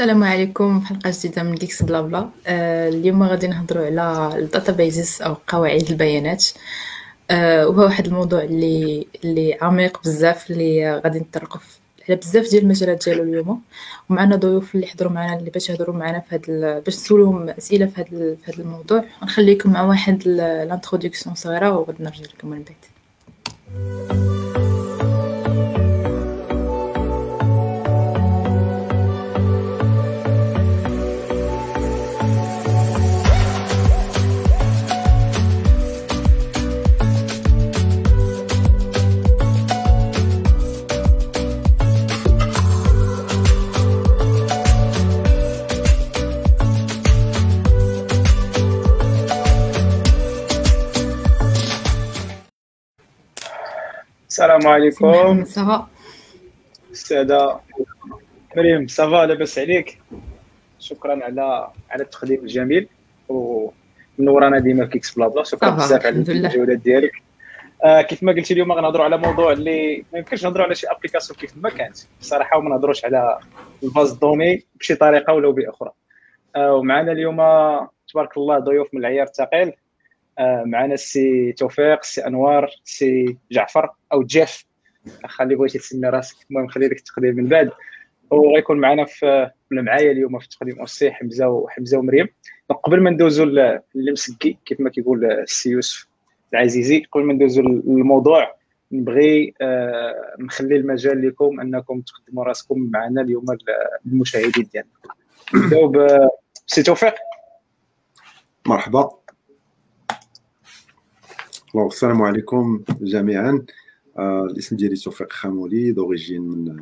السلام عليكم في حلقة جديدة من Geeks Blabla آه اليوم غادي نهضروا على ال databases أو قواعد البيانات. آه وهو واحد الموضوع اللي اللي عميق بزاف اللي غادي نطرقوا على بزاف ديال المجالات ديالو اليوم. ومعنا ضيوف اللي حضروا معنا اللي باش يهضروا معنا في هذا باش تسولوهم أسئلة في هذا في هذا الموضوع. ونخليكم مع واحد ال introduction صغيرة وغادي نرجع لكم من بعد. السلام عليكم. ça va السادة مريم ça va لاباس عليك؟ شكرا على على التقديم الجميل. ومنورانا ديما في Geeks Blabla شكرا بزاف على الجولات ديالك. آه كيف ما قلتي اليوم غنهضروا على موضوع اللي ما يمكنش نهضروا على شي application كيف ما كانت. بصراحة وما نهضروش على ال base de données بشي طريقة ولا بأخرى. آه ومعنا اليوم تبارك الله ضيوف من العيار الثقيل. معنا السي توفيق السي أنوار السي جعفر أو جيف. خلي بغيتي تسمي راسك. المهم خلي لك التقديم من بعد. وغيكون معنا في معايا اليوم في التقديم السي حمزة وحمزه ومريم. قبل ما ندوزو للمسكي كيف ما كيقول السي يوسف العزيزي قبل ما ندوزو للموضوع نبغي آه، نخلي المجال لكم أنكم تقدموا راسكم معنا اليوم المشاهدين ديالنا. نبداو بسي توفيق. مرحبا. السلام عليكم جميعا آه الاسم ديالي توفيق خامولي دوريجين من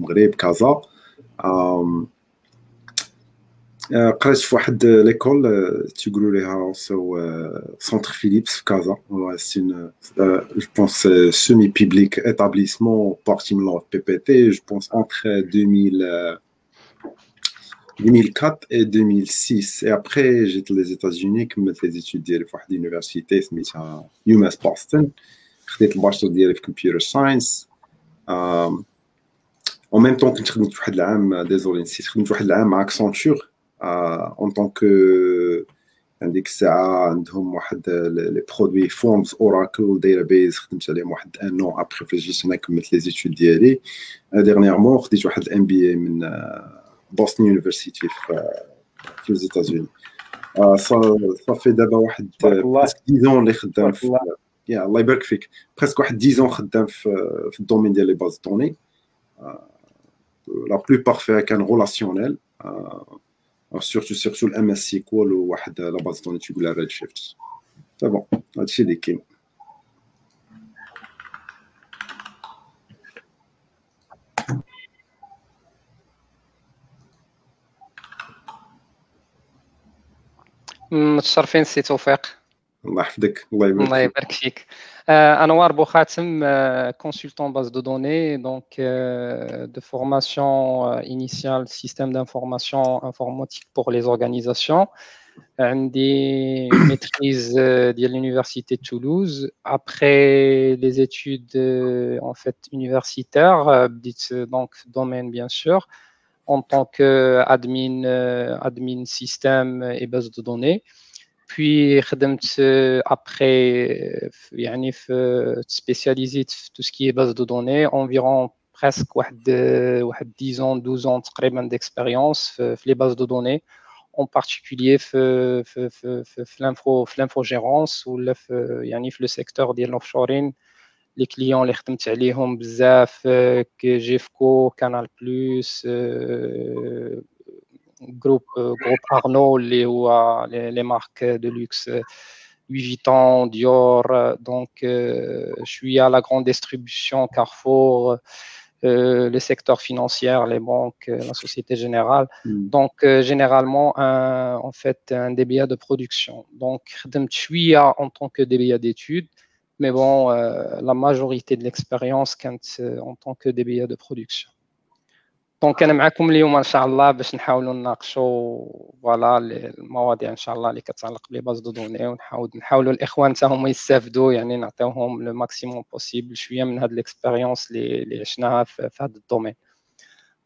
المغرب كازا آه قريت في واحد ليكول تيقولوا ليها سو سونتر فيليبس في كازا سي جو بونس سيمي بيبليك établissement بارتي من بي بي تي جو بونس انتر 2000 2004 et 2006. Et après, j'étais aux États-Unis, comme les études de l'université, à UMass Boston. J'ai fait le bachelor de computer science. Euh, en même temps que je travaillais l'âme, désolé, si je travaillais l'âme à Accenture, euh, en tant que عندك الساعة عندهم واحد لي برودوي فورمز اوراكل داتابيز خدمت عليهم واحد ان نو ابخي فاش هنا كملت لي زيتود ديالي ديرنييرمون خديت واحد الام بي اي من Boston University في في États-Unis صافي دابا واحد presque dix ans اللي خدام في يا الله يبارك فيك presque واحد dix ans خدام في في ال domaine ديال les bases de données la plupart فيها كان relationnelles surtout surtout ال MS SQL وواحد la base de données تيقولها Redshift c'est bon هادشي اللي كاين متشرفين سي توفيق الله يحفظك الله يبارك الله يبارك فيك انوار بوخاتم consultant base de données donc de formation initiale système d'information informatique pour les organisations عندي maîtrise de l'université de Toulouse après les études en fait universitaires donc domaine bien sûr en tant qu'admin euh, admin système et base de données. Puis, euh, après, euh, spécialisé tout ce qui est base de données, environ presque 10 ans, 12 ans d'expérience les bases de données, en particulier l'infogérance ou le secteur de l'offshoring les clients les خدمت عليهم بزاف جيفكو كانال بلس groupe groupe Arnaud les les marques de luxe Louis Vuitton Dior donc je suis à la grande distribution Carrefour le secteur financier, les banques, la Société Générale. Donc, généralement, un, en fait, un DBA de production. Donc, je suis en tant que DBA d'études, mais bon, euh, la majorité de l'expérience quand en tant que DBA de production. دونك انا معكم اليوم ان شاء الله باش نحاولوا نناقشوا فوالا المواضيع ان شاء الله اللي كتعلق بلي باز دو دوني ونحاول نحاولوا الاخوان حتى هما يستافدوا يعني نعطيوهم لو ماكسيموم بوسيبل شويه من هاد الاكسبيريونس اللي اللي عشناها في, في هذا الدومين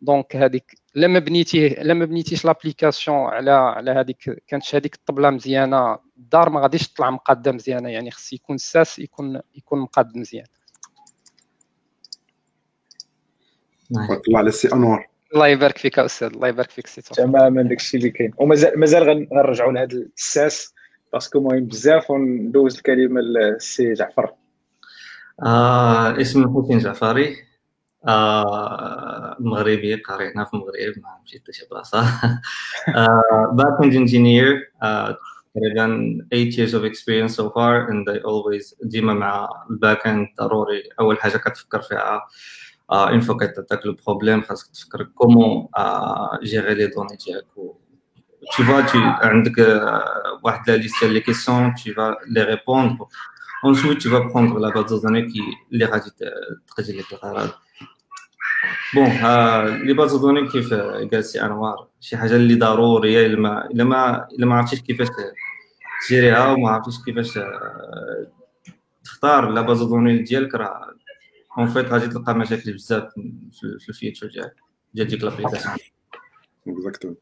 donc هذيك لما بنيتيه لما بنيتيش l'application على على هذيك كانتش هذيك الطبلة مزيانة. الدار ما غاديش تطلع مقادة مزيانة يعني خص يكون الساس يكون يكون مقاد مزيان. الله على السي أنوار. الله يبارك فيك أستاذ الله يبارك فيك سي تماما داكشي اللي كاين. ومازال مازال غنرجعوا لهذا الساس parce que مهم بزاف وندوز الكلمة للسي جعفر. آه اسمي حسين جعفري. آه مغربي قاري هنا في المغرب ما مشيت لشي بلاصه backend engineer تقريبا 8 years of experience so far and I always ديما مع ال backend ضروري. أول حاجة كتفكر فيها une fois كتعطاك le problème خاصك تفكر comment gérer les données ديالك tu vois tu عندك واحد la liste ديال les questions tu vas les répondre. Ensuite tu vas prendre la base de qui غادي تقضي لك الغرض bon les bases de données كيف قال سي انوار شي حاجة اللي ضروريه الا ما الا ما الا ما عرفتيش كيفاش تجيريها وما عرفتيش كيفاش تختار la base de données ديالك راه en fait غادي تلقى مشاكل بزاف في ال feature ديالك ديال ديك l'application exactement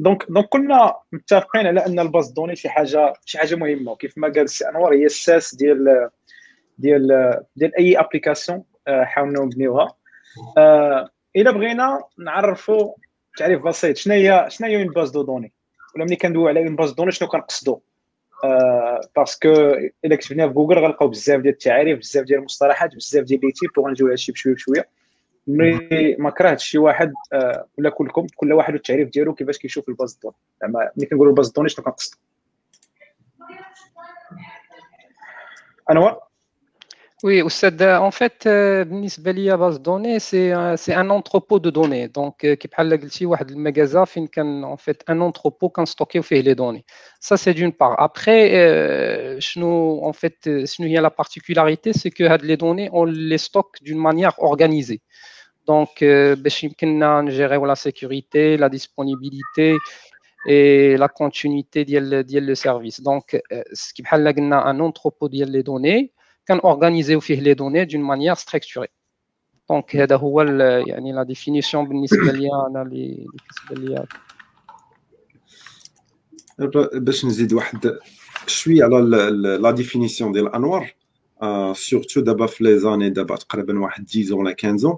donc donc كنا متفقين على أن ال base de données شي حاجة شي حاجة مهمة وكيف ما قال السي انوار هي الساس ديال ديال ديال أي application حاولنا نبنيوها. إلا بغينا نعرفوا تعريف بسيط شنو هي شنو هي une base de données ولا ملي كندويو على une base de données شنو كنقصدوا parce que إلا كتبنا في جوجل غنلقاو بزاف ديال التعاريف بزاف ديال المصطلحات بزاف ديال les types وغنجيو شي بشوية بشوية. ملي ما كرهتش شي واحد ولا كلكم كل واحد والتعريف ديالو كيفاش كيشوف الباز دوني زعما ملي كنقولوا الباز دوني شنو كنقصدوا انور Oui, Oustad, en fait, بالنسبه ليا باز دوني سي سي ان انتروبو دو دوني دونك كي بحال قلتي واحد المغازا فين كان ان فيت ان انتروبو كنستوكيو فيه لي دوني سا سي دون بار ابخي شنو ان فيت شنو هي لا بارتيكولاريتي سي كو هاد لي دوني اون لي ستوك دون مانيير اورغانيزي دونك باش يمكننا نجيريو لا سيكوريتي لا ديسپونيبيليتي et la continuité ديال ديال لو سيرفيس دونك كي بحال قلنا ان انتروبو ديال لي دوني كنورغانيزيو فيه لي دوني دون مانيير ستركتوري دونك هذا هو يعني لا ديفينيسيون بالنسبه ليا انا اللي بالنسبه ليا باش نزيد واحد شويه على لا ديفينيسيون ديال انوار سورتو دابا في لي زاني دابا تقريبا واحد 10 ولا 15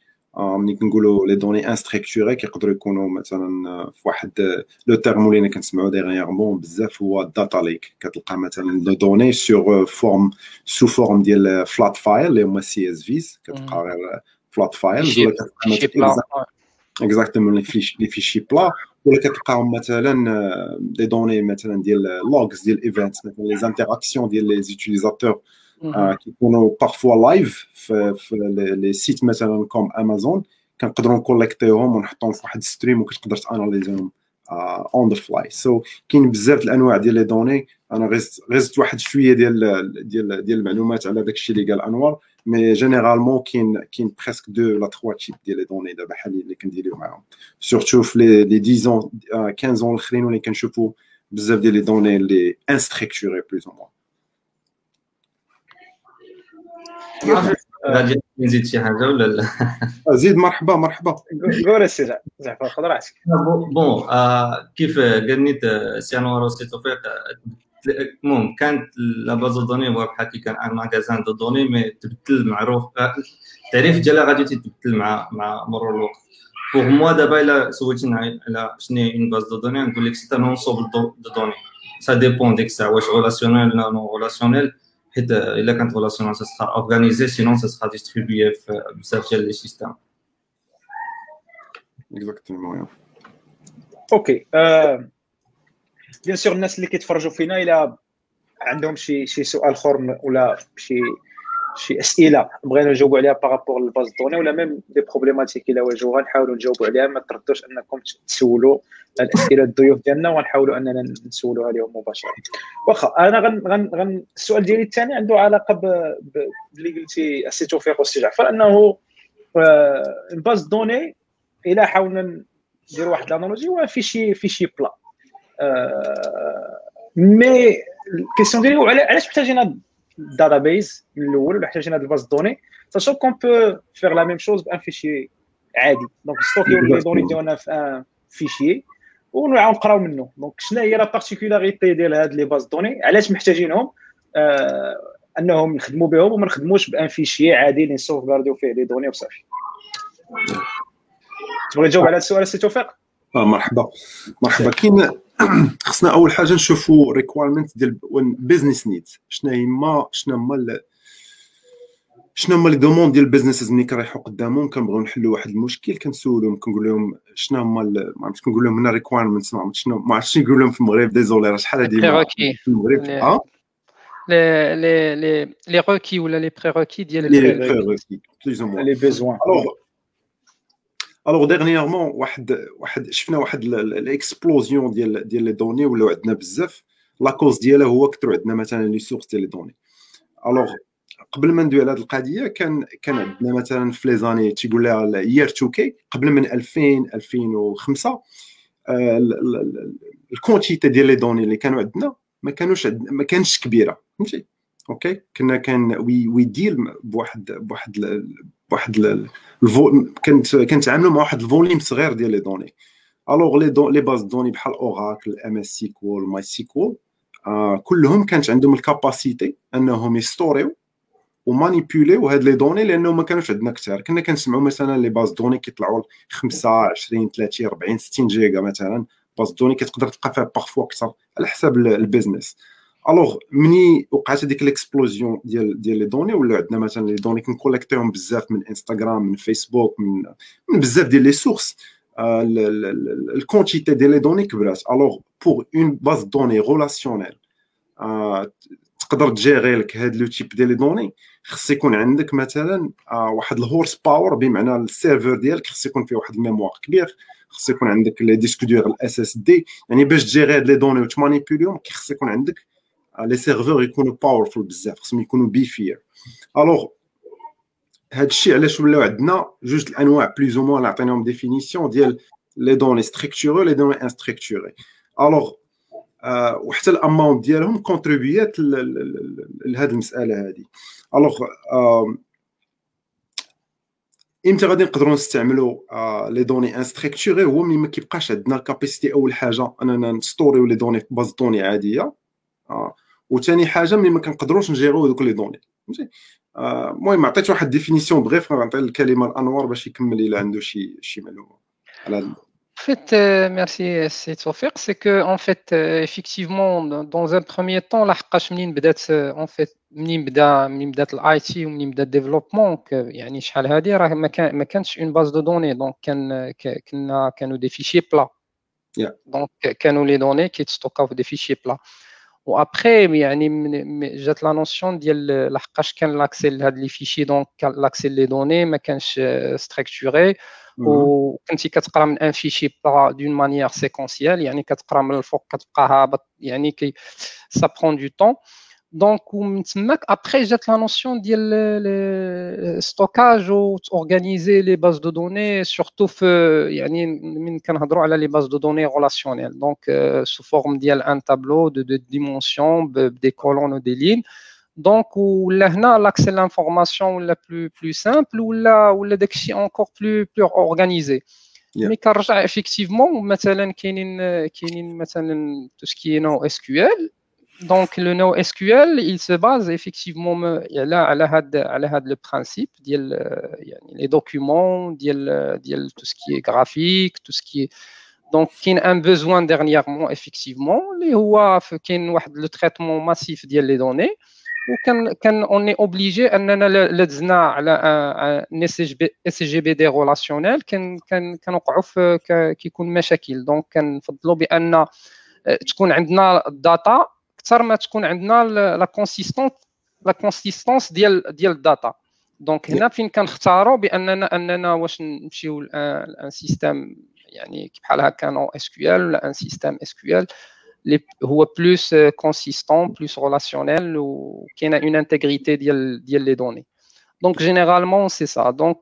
ملي كنقولوا لي دوني انستركتوري كيقدروا يكونوا مثلا في واحد لو تيرم اللي كنسمعوا ديغيغمون بزاف هو الداتا ليك كتلقى مثلا لو دوني سور فورم سو فورم ديال فلات فايل اللي هما سي اس فيز كتلقى غير فلات فايل ولا اكزاكتومون لي فيشي بلا ولا كتلقاهم مثلا دي دوني مثلا ديال لوغز ديال ايفنت مثلا لي زانتيراكسيون ديال لي زوتيليزاتور كيكونوا بارفوا لايف في, في لي سيت مثلا كوم امازون كنقدروا نكوليكتيهم ونحطوهم في واحد ستريم وكتقدر تاناليزيهم اون ذا فلاي سو كاين بزاف الانواع ديال لي دوني انا غزت واحد شويه ديال ديال ديال المعلومات على داك الشيء اللي قال انوار مي جينيرالمون كاين كاين بريسك دو لا تخوا تيب ديال لي دوني دابا حاليا اللي كنديريو معاهم سورتو في لي 10 15 الاخرين ولي كنشوفوا بزاف ديال لي دوني اللي انستركتوري بلوز او موان غادي نزيد شي حاجة ولا لا؟ زيد مرحبا مرحبا. قول السي جعفر خذ راحتك bon كيف قال نيت سي انوار وسي توفيق المهم كانت la base de données هو بحال كي كان un magasin de données mais تبدل معروف التعريف ديالها غادي تتبدل مع مع مرور الوقت. pour moi دابا إلا سولتيني على شنو هي une base de données نقول لك c'est un ensemble de données ça dépend ديك الساعة واش relationnelle ولا non relationnelle حيت الا كانت relationnelle ça sera organisé sinon ça sera distribué في بزاف ديال les systèmes exactement OK bien sûr الناس اللي كيتفرجوا فينا إلى عندهم شي شي سؤال اخر ولا شي شي أسئلة بغينا نجاوبوا عليها par rapport لل base de données ولا même des problématiques إلى واجهوها نحاولوا نجاوبوا عليها ما تردوش أنكم تسولوا الأسئلة الضيوف ديالنا ونحاولوا أننا نسولوها لهم مباشرة. واخا أنا غن غن غن السؤال ديالي الثاني عنده علاقة باللي قلتي السي توفيق والسي جعفر أنه ال base de données إلى حاولنا نديروا واحد ال analogie هو fichier fichier voilà mais ال question ديالي علاش محتاجين ال database من الأول ولا محتاجين هاد ال base de données. sachant qu'on peut faire la même chose ب un fichier عادي. donc stock يو les données ديالنا في un fichier ونعاود نقراو منه. donc شنو هي la particularité ديال هاد les bases de données علاش محتاجينهم؟ آه أنهم نخدموا بهم وما نخدموش ب un fichier عادي اللي ن sauve فيه les données وصافي تبغي تجاوب على هذا السؤال سي توفيق؟ آه مرحبا. مرحبا. كاين خصنا أول حاجة نشوفوا requirement ديال business needs شنو هما شنو هما شنو هما les demandes ديال ال businesses ملي كيريحوا قدامهم؟ كنبغيو نحلوا واحد المشكل كنسولهم كنقول لهم شنو هما ما عرفتش كنقول لهم هنا requirements ما عرفتش شنو ما عرفتش نقول لهم في المغرب désolé راه شحال هادي في المغرب؟ آه؟ لي لي لي روكي ولا les prérequis ديال les pré requis plus أو les besoins alors dernièrement واحد واحد شفنا واحد ال explosion ديال ديال les données ولاو عندنا بزاف. la cause ديالها هو كثروا عندنا مثلا les sources ديال les données alors قبل ما ندوي على هذه القضية كان كان عندنا مثلا في les années تيقول لها year 2K قبل من 2000 2005 ال quantité ديال les données اللي كانوا عندنا ما كانوش ما كانش كبيرة. فهمتي؟ OK كنا كان we we deal بواحد بواحد بواحد كنت كنتعاملوا مع واحد ال volume صغير ديال les données. alors les données les bases de données بحال Oracle MS SQL MySQL كلهم كانت عندهم ال capacité أنهم يستوريو ومانيبيوليو هاد les données لأنه ما كانوش عندنا كثار كنا كنسمعوا مثلا les bases de données كيطلعوا 5 20 30 40 60 جيجا مثلا. base de données كتقدر تلقى فيها parfois أكثر على حساب ال business. alors مني وقعت هذيك ال explosion ديال ديال les données ولا عندنا مثلا les données كن collect يهم بزاف من انستغرام من فيسبوك من من بزاف ديال les sources ال quantité ديال les données كبرات alors pour une base de données relationnelle تقدر تـ gérer لك هاد le type ديال لي données خص يكون عندك مثلا واحد ال horse power بمعنى ال serveur ديالك خص يكون فيه واحد ال mémoire كبير خص يكون عندك les disques durs ال SSD يعني باش تـ gérer هاد les données و تـ manipuler هم خص يكون عندك les serveurs يكونوا powerful بزاف خصهم يكونوا بيفير alors هاد الشيء علاش ولاو عندنا؟ جوج الأنواع plus ou moins عطيناهم définition ديال les données structurées les données unstructurées alors وحتى ال amount ديالهم contribuer ات لهذه المسألة هذه alors إمتى غادي نقدروا نستعملوا les données unstructurées هو ملي ما كيبقاش عندنا ال capacité أول حاجة أننا نـ store يو les données في base de données عادية. وثاني حاجة ملي ما كنقدروش نـ gérer و هذوك les données. فهمتي؟ المهم عطيت واحد définition brève غنعطي الكلمة لانوار باش يكمل إلا عنده شي شي معلومة. على En fait, euh, merci سي توفيق, c'est que en fait euh, effectivement dans un premier temps لحقاش منين بدات en fait منين بدا منين بدات ال IT ومنين بدا ال développement يعني شحال هذه راه ما كان ما كانش une base de données donc كان كنا كانوا des fichiers plats donc كانوا les données كيتـ stocker او des fichiers plats وابخي يعني جات لا نوسيون ديال لحقاش كان لاكسي لهاد لي فيشي دونك لاكسي لي دوني ما كانش ستركتوري وكنتي كتقرا من ان فيشي با دون مانيير سيكونسيال يعني كتقرا من الفوق كتبقى هابط يعني كي سا برون دو طون Donc, après, j'ai la notion de stockage ou organiser les bases de données, surtout euh, les bases de données relationnelles. Donc, euh, sous forme d'un tableau de, de dimensions, des colonnes ou des lignes. Donc, où l'accès à l'information la plus, simple ou là, ou là, encore plus, plus organisé. Yeah. Mais car, effectivement, euh, tout ce qui est non SQL, كاينين كاينين مثلا تو سكي نو اس كيو ال دونك لو نو اس كيو ال il se base effectivement على على هاد على هاد لو برانسيب ديال يعني لي دوكيومون ديال ديال تو سكي غرافيك تو سكي دونك كاين ان بوزوان ديرنييرمون افيكتيفمون اللي هو كاين واحد لو تريتمون ماسيف ديال لي دوني وكان كان اوني اوبليجي اننا لا دزنا على ان اس جي بي دي ريلاسيونيل كان كان كنوقعوا في كيكون مشاكل دونك كنفضلوا بان آه، تكون عندنا الداتا أكثر ما تكون عندنا لا كونسيستونس لا كونسيستونس ديال ديال الداتا. دونك هنا فين كنختاروا باننا أننا واش نمشيو لأن سيستيم يعني بحال هكا نو اس كيو ال ولا أن سيستيم اس كيو ال هو بلوس كونسيستون بلوس ريلاسيونيل وكاينة اون انتيغريتي ديال ديال لي دوني. دونك جينيرالمون سي سا دونك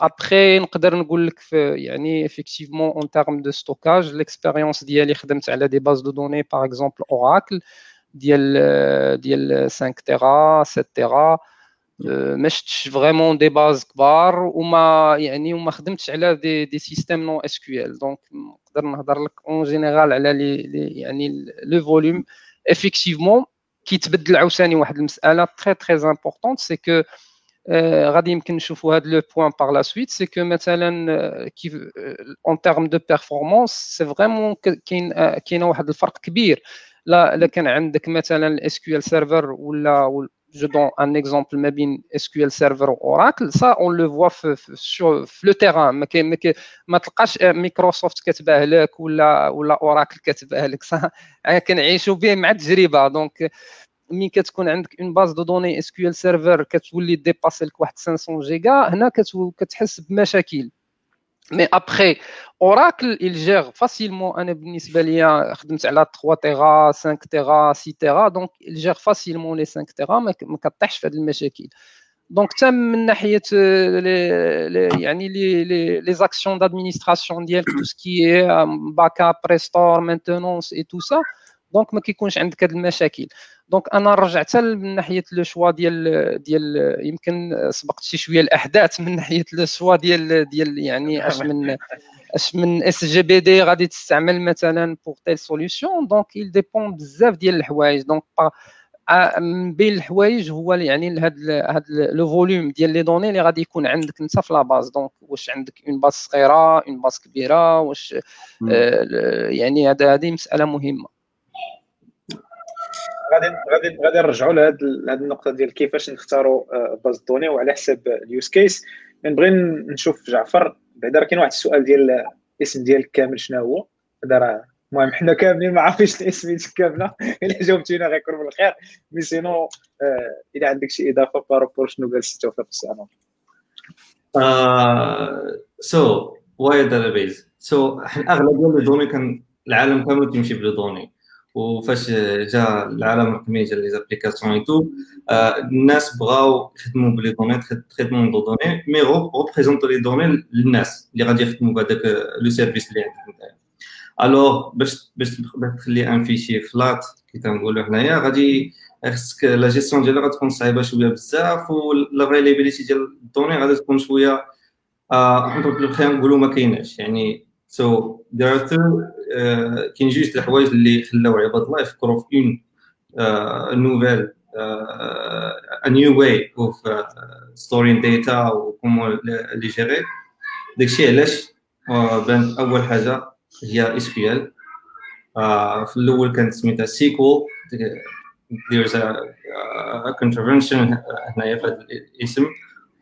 ابخي نقدر نقول لك يعني افيكتيفمون اون تيرم دو ستوكاج ليكسبيريونس ديالي خدمت على دي باز دو دوني باغ اكزومبل اوراكل ديال ديال 5 تيرا 7 تيرا ما شفتش فريمون دي باز كبار وما يعني وما خدمتش على دي دي سيستيم نو اس كيو ال دونك نقدر نهضر لك اون جينيرال على لي, لي يعني لو فوليوم افيكتيفمون كيتبدل عاوتاني واحد المساله تري تري امبورطونت سي كو غادي يمكن نشوفوا هذا لو بوين بار لا سويت سي كو مثلا كيف اون تيرم دو بيرفورمانس سي فريمون كاين كاين واحد الفرق كبير لا الا كان عندك مثلا الاس كيو ال سيرفر ولا je donne un exemple ما بين SQL Server و Oracle ça on le voit في sur في le terrain ما كاين ما تلقاش مايكروسوفت كتباه لك ولا ولا اوراكل كتباه لك صح كنعيشوا به مع التجربه دونك ملي كتكون عندك اون باز دو دوني اس كيو ال سيرفر كتولي ديباسي لك واحد 500 جيجا هنا كتحس بمشاكل مي ابخي اوراكل il gère facilement انا بالنسبه ليا خدمت على 3 تيرا 5 تيرا 6 تيرا دونك il gère facilement les 5 تيرا ما كطيحش في هذه المشاكل دونك حتى من ناحيه لي يعني لي لي لي زاكسيون دادمينستراسيون ديالك تو سكي باك اب ريستور مينتونونس اي تو سا دونك ما كيكونش عندك هاد المشاكل. donc أنا رجعت من ناحية le choix ديال ديال يمكن سبقت شي شوية الأحداث من ناحية le choix ديال ديال يعني أش من أش من SGBD غادي تستعمل مثلا pour telle solution donc il dépend بزاف ديال الحوايج. donc من بين الحوايج هو يعني هاد هاد le volume ديال les données اللي غادي يكون عندك انت في la base donc واش عندك une base صغيرة une base كبيرة واش آه يعني هذا هذه مسألة مهمة. غادي غادي غادي نرجعوا لهاد النقطة ديال كيفاش نختاروا base آه، données وعلى حساب ال use case نبغي نشوف جعفر بعدا راه كاين واحد السؤال ديال الاسم ديالك كامل شنو هو؟ هذا راه المهم حنا كاملين ما عارفينش الاسم كامله إلا جاوبتينا غيكون بالخير mais sinon آه إلا عندك شي إضافة par rapport شنو قال سي توفيق السلام so why database so أغلب ديال ال données كان العالم كامل تيمشي plat وفاش جا العالم الرقمي جا les applications et tout الناس بغاو يخدموا ب les données traitement de données mais représenter les données للناس اللي غادي يخدموا بهذاك le service اللي عندك نتايا alors باش باش تخلي un fichier flat كي تنقولوا حنايا غادي خصك لا جيستيون ديالها غتكون صعيبة شوية بزاف وال availability ديال ال données غادي تكون شوية خلينا نقولوا ما كايناش. يعني so two uh, كاين جوج الحوايج اللي خلاو عباد الله يفكروا في une nouvelle new way of uh, storing data و comment les gérer داكشي علاش بانت اول حاجة هي SQL في الأول كانت سميتها Sequel there's a, a contravention هنايا في الاسم.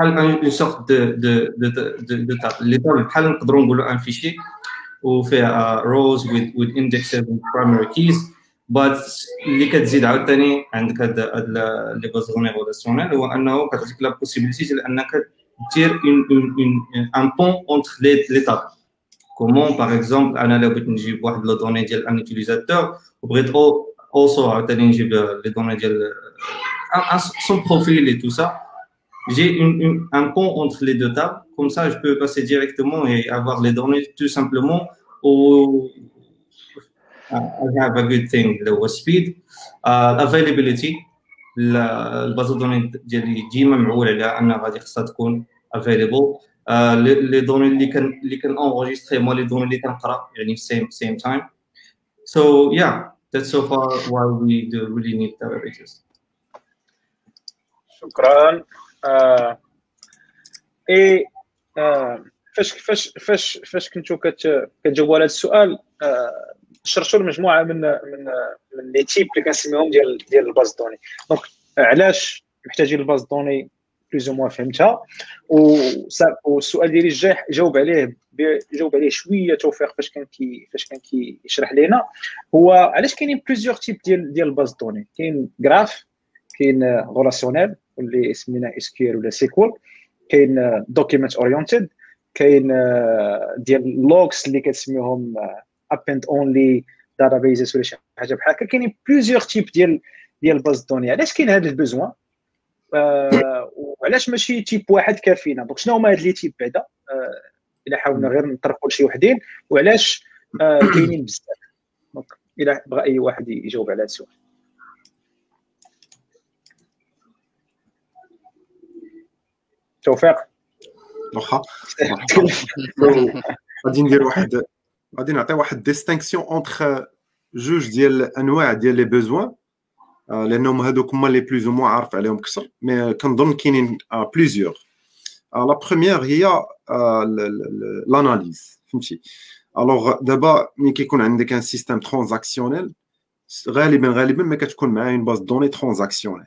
une sorte de de de de de table. Les tables بحال نقدروا نقولوا un fichier وفيها rows with with indexes and primary keys but اللي كتزيد عاوتاني عندك هاد هاد لي باز دوني ريلاسيونيل هو انه كتعطيك لا بوسيبيليتي ديال انك دير اون اون ان بون اونتر لي لي تاب كومون باغ اكزومبل انا لو بغيت نجيب واحد لو دوني ديال ان يوتيليزاتور وبغيت اوسو عاوتاني نجيب لي دوني ديال son profil et tout ça j'ai une, une, un pont entre les deux tables Comme ça, je peux passer directement et avoir les données tout simplement au I have a good thing, the speed, uh, availability. الباز دوني ديالي ديما معول على انها غادي خصها تكون افيليبل لي دوني اللي كان اللي كان انغوجيستري هما لي دوني اللي كنقرا يعني في سيم سيم تايم سو يا that's so far why we do really need databases شكرا آه. إي آه. فاش فاش فاش فاش كنتو كتجاوبوا على هذا السؤال آه. شرحتوا المجموعة من من من les types اللي كنسميهم ديال ديال ال base de données donc علاش محتاجين ال base de données plus ou moins فهمتها والسؤال ديالي الجاي جاوب عليه جاوب عليه شوية توفيق فاش كان كي فاش كان كيشرح لينا هو علاش كاينين plusieurs types ديال ديال ال base de données كاين graph كاين relationnelle واللي سمينا SQL ولا Sequel كاين document oriented كاين ديال logs اللي كتسميهم append only databases ولا شي حاجة بحال هكا. كاينين plusieurs types ديال ديال ال base de données. علاش كاين هذا ال besoin آه وعلاش ماشي type واحد كافينا؟ donc شنو هما هاد les types بعدا؟ آه إلا حاولنا غير نطرقوا لشي وحدين. وعلاش آه كاينين بزاف؟ دونك إلا بغى أي واحد يجاوب على هذا السؤال. توفيق واخا غادي ندير واحد غادي نعطي واحد ديستينكسيون اونتر جوج ديال الانواع ديال لي بوزوان لانهم هذوك هما لي بلوز او عارف عليهم كثر مي كنظن كاينين بليزيور لا بروميير هي لاناليز فهمتي الوغ دابا ملي كيكون عندك ان سيستيم ترانزاكسيونيل غالبا غالبا ما كتكون معاه اون باز دوني ترانزاكسيونيل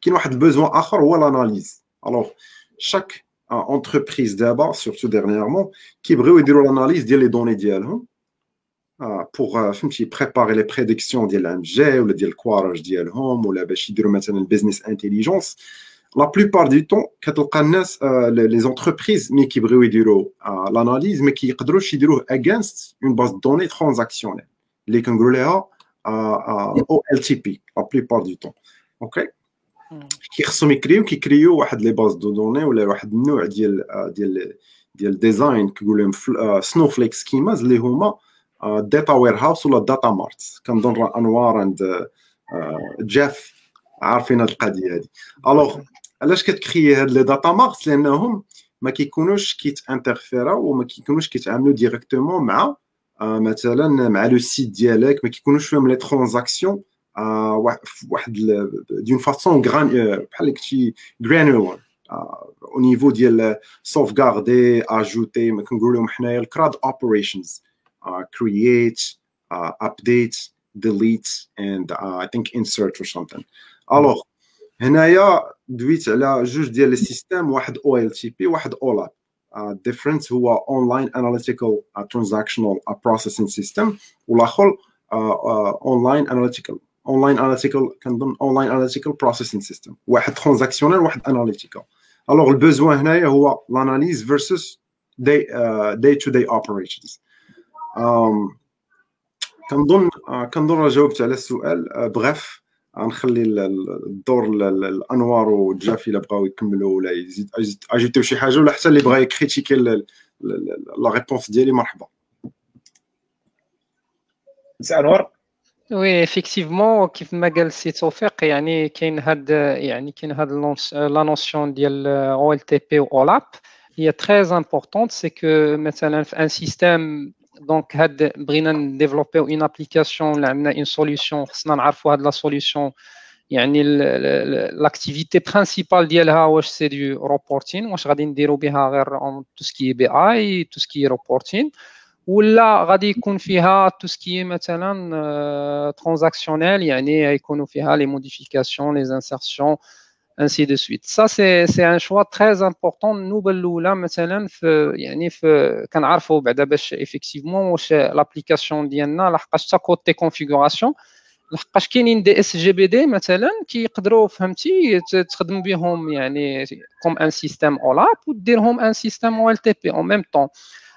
كاين واحد البوزوان اخر هو لاناليز الوغ شاك entreprise d'abord, surtout dernièrement, qui brûlent l'analyse des données d'elles pour préparer les prédictions de l'MG ou le quarage d'elles ou la business intelligence. La plupart du temps, les entreprises mais qui brûlent l'analyse, mais qui brûlent against une base de données transactionnelle. Les OLTP, la plupart du temps. OK كيخصهم يكريو كيكريو واحد les bases de données ولا واحد النوع ديال ديال ديال design كيقول لهم snowflake schemas اللي هما data warehouse ولا data marts كنظن أنوار عند جيف عارفين هاد القضية هادي. alors علاش كتكري هاد les data marts لأنهم ما كيكونوش كيتانترفيراو وما كيكونوش كيتعاملوا directement مع مثلا مع لو سيت ديالك ما كيكونوش فيهم لي ترانزاكسيون واحد دون فاسون بحال كشي جرانولار au niveau ديال sauvegarder ajouter ما كنقولوا حنايا الكراد operations uh, create uh, update delete and uh, I think insert or something alors هنايا دويت على جوج ديال لي سيستيم واحد او ال تي بي واحد اولاب difference هو online analytical uh, transactional uh, processing system والاخر uh, uh, online analytical اونلاين اناليتيكال كنظن اونلاين اناليتيكال بروسيسين سيستم واحد ترانزاكسيونيل واحد اناليتيكال الوغ البوزوان هنايا هو لاناليز فيرسس داي داي تو داي اوبريشنز كنظن كنظن جاوبت على السؤال. بغيف غنخلي الدور الأنوار وجاف إلا بغاو يكملوا ولا يزيد اجيتو شي حاجة ولا حتى اللي بغا يكريتيكي لا ريبونس ديالي مرحبا. أنوار؟ وي افيكتيفمون كيف ما قال السي توفيق يعني كاين هاد يعني كاين هاد لا نوسيون ديال او ال تي بي و اولاب هي تري امبورطونت سي كو مثلا في ان سيستيم دونك هاد بغينا نديفلوبيو اون ابليكاسيون ولا عندنا اون سوليوشن خصنا نعرفوا هاد لا سوليوشن يعني لاكتيفيتي برينسيبال ديالها واش سي دو روبورتين واش غادي نديرو بها غير تو سكي بي اي تو سكي روبورتين ولا غادي يكون فيها تو سكي مثلا ترانزاكسيونيل يعني يكونوا فيها لي موديفيكاسيون لي انسيرسيون انسي دو سويت سا سي سي ان شوا تري امبورطون النوبه الاولى مثلا في يعني في كنعرفوا بعدا باش ايفيكتيفمون واش لابليكاسيون ديالنا لحقاش حتى كوتي كونفيغوراسيون لحقاش كاينين دي اس جي بي دي مثلا كيقدروا فهمتي تخدم بهم يعني كوم ان سيستيم اولاب وديرهم ان سيستيم او ال تي بي اون ميم طون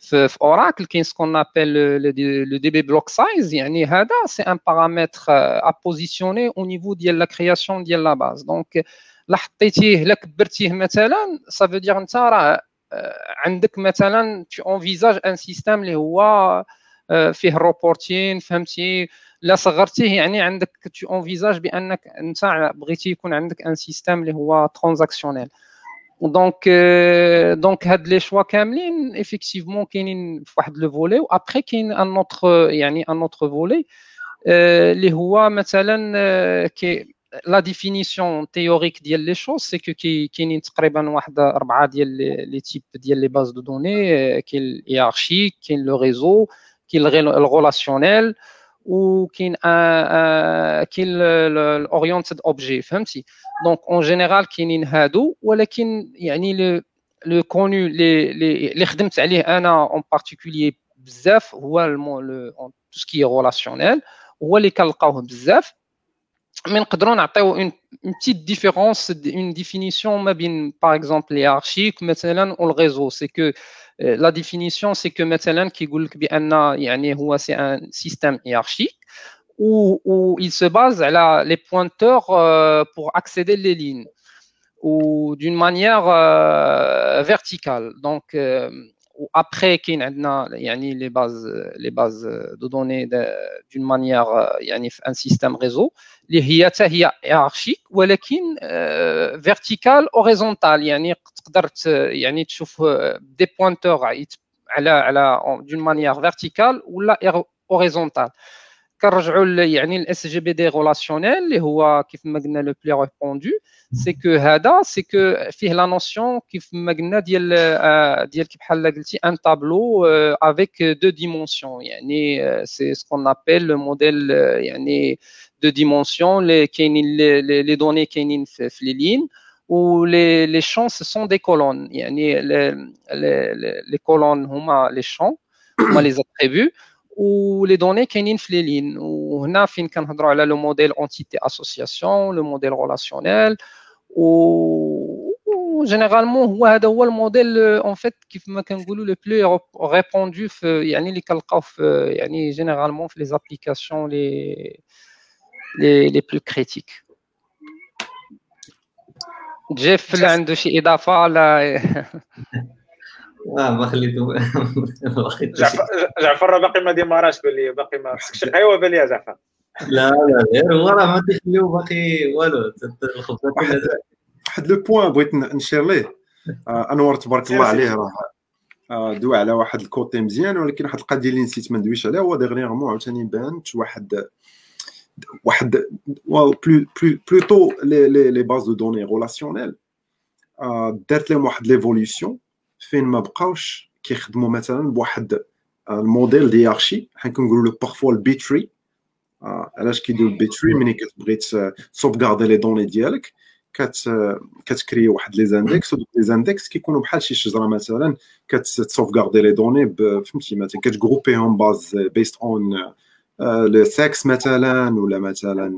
في, في اوراكل كاين سكون ابل لو دي بي بلوك سايز يعني هذا سي ان بارامتر ا بوزيسيوني او نيفو ديال لا كرياسيون ديال لا باز دونك لا حطيتيه لا كبرتيه مثلا سا فو دير انت راه عندك مثلا tu envisages ان سيستيم اللي هو فيه روبورتين فهمتي لا صغرتيه يعني عندك tu envisages بانك انت بغيتي يكون عندك ان سيستيم اللي هو ترانزاكسيونيل دونك دونك هاد لي شوا كاملين ايفيكتيفمون كاينين في واحد لو فولي وابخي كاين ان اوتر يعني ان اوتر فولي اللي هو مثلا كي لا ديفينيسيون تيوريك ديال لي شوز سي كو كاينين تقريبا واحد اربعه ديال لي تيب ديال لي باز دو دوني كاين الهيرارشيك كاين لو ريزو كاين الريلاسيونيل وكاين كاين الاورينتد اوبجي فهمتي دونك اون جينيرال كاينين هادو ولكن يعني لو لو كونو لي اللي خدمت عليه انا اون بارتيكولي بزاف هو لو تو سكي ريلاسيونيل هو اللي كنلقاوه بزاف mais نقدروا نعطيو اون بتيت ديفيرونس اون ديفينيسيون ما بين باغ اكزومبل هيرارشيك مثلا والريزو سي كو لا ديفينيسيون سي كو مثلا كيقول لك بان يعني هو سي ان سيستيم هيرارشيك où, où il se base على les pointeurs euh, pour accéder les lignes ou d'une manière euh, verticale donc euh, après كاين عندنا يعني les bases les bases de données d'une manière يعني un système réseau اللي هي حتى هي هيرارشيك ولكن فيرتيكال اوريزونتال يعني تقدر يعني تشوف دي بوينتور على على دون مانيير فيرتيكال ولا اوريزونتال كنرجعوا يعني الاس جي بي دي ريلاسيونيل اللي هو كيف ما قلنا لو بلي ريبوندو سي كو هذا سي كو فيه لا نوسيون كيف ما قلنا ديال ديال كيف بحال قلتي ان تابلو افيك دو ديمونسيون يعني سي سكون ابل لو موديل يعني دو ديمونسيون اللي كاينين لي دوني كاينين في لي لين و لي لي شون سو سون دي كولون يعني لي كولون هما لي شون هما لي اتريبيو ولي دوني كاينين في لي لين وهنا فين كنهضروا على لو موديل اونتيتي اسوسياسيون لو موديل ريلاسيونيل و جينيرالمون هو هذا هو الموديل اون فيت كيف ما كنقولوا لو بلو ريبوندو في يعني اللي كنلقاو في يعني جينيرالمون في لي زابليكاسيون لي لي لي بلو كريتيك جيف اللي عنده شي اضافه لا آه ما خليته. جعفر راه باقي ما ديماراش بان لي باقي ما خصك شي قهوه بان لي جعفر. لا لا غير هو راه ما تيخليو باقي والو. الخبزة واحد le point بغيت نشير ليه. أنور تبارك الله عليه راه دوا على واحد ال côté مزيان ولكن واحد القضية اللي نسيت ما ندويش عليها هو dernièrement عاوتاني بانت واحد واحد plutôt les les bases de données relationnelles دارت لهم واحد l'évolution فين ما بقاوش كيخدموا مثلا بواحد الموديل ديارشي حنا كنقولوا له parfois ال B-tree علاش كيديروا ال B-tree ملي كتبغي تصوفغاردي les données ديالك. كت كتكري واحد les index ودوك les index كيكونوا بحال شي شجرة مثلا كتسوفغاردي les données فهمتي مثلا كتجروبيهم باز based on le sexe مثلا ولا مثلا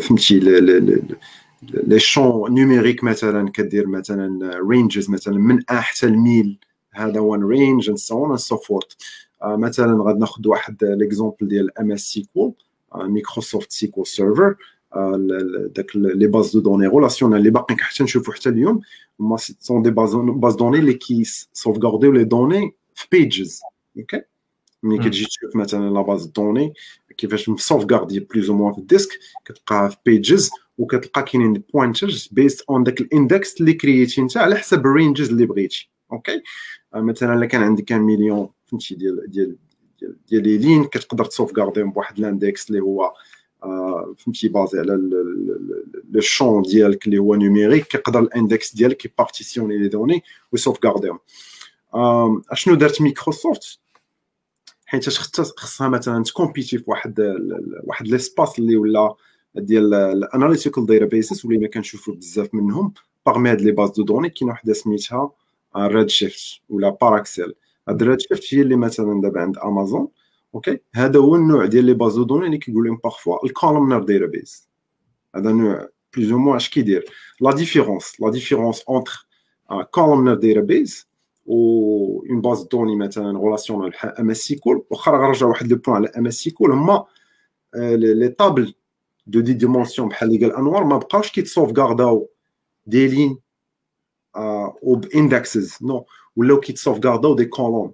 فهمتي les champs numériques مثلا كدير مثلا ranges مثلا من ا حتى الميل هذا one range and so on and so forth مثلا غادي ناخذ واحد l'exemple ديال MS SQL Microsoft SQL Server داك les bases de données relationnelles اللي باقيين حتى نشوفوا حتى اليوم هما sont des bases bases données اللي كي سوفغارديو les données في pages OK ملي كتجي تشوف مثلا la base données كيفاش مسوفغاردي plus ou moins في ال disque كتلقاها في pages وكتلقى كاينين pointers based on داك ال index اللي كرييتي انت على حسب ال ranges اللي بغيتي. OK مثلا إلا كان عندك مليون فهمتي ديال ديال ديال لي لين كتقدر تسوف كارديهم بواحد ال index اللي هو فهمتي basé على le champ ديالك اللي هو numérique كيقدر ال index ديالك كيبارتيسيوني les données ويسوف كارديهم أشنو دارت مايكروسوفت حيت خصها مثلا تكومبيتي في واحد واحد l'espace اللي ولا ديال ال analytical databases واللي ما كنشوفوا بزاف منهم parmi هاد les bases de données كاينة وحدة سميتها Redshift ولا ParAccel هاد Redshift هي اللي مثلا دابا عند امازون OK؟ هذا هو النوع ديال les bases de données اللي كيقول لهم parfois ال columnar database هذا نوع plus ou moins اش كيدير؟ la différence la différence entre columnar database و une base données مثلا relationnelle بحال MS SQL واخا غنرجع واحد le point على MS SQL هما les tables de des dimensions بحال اللي قال انوار ما بقاوش كيتصوف كارداو des lignes أو ب indexes. Non ولاو كيتصوف كارداو des colonnes.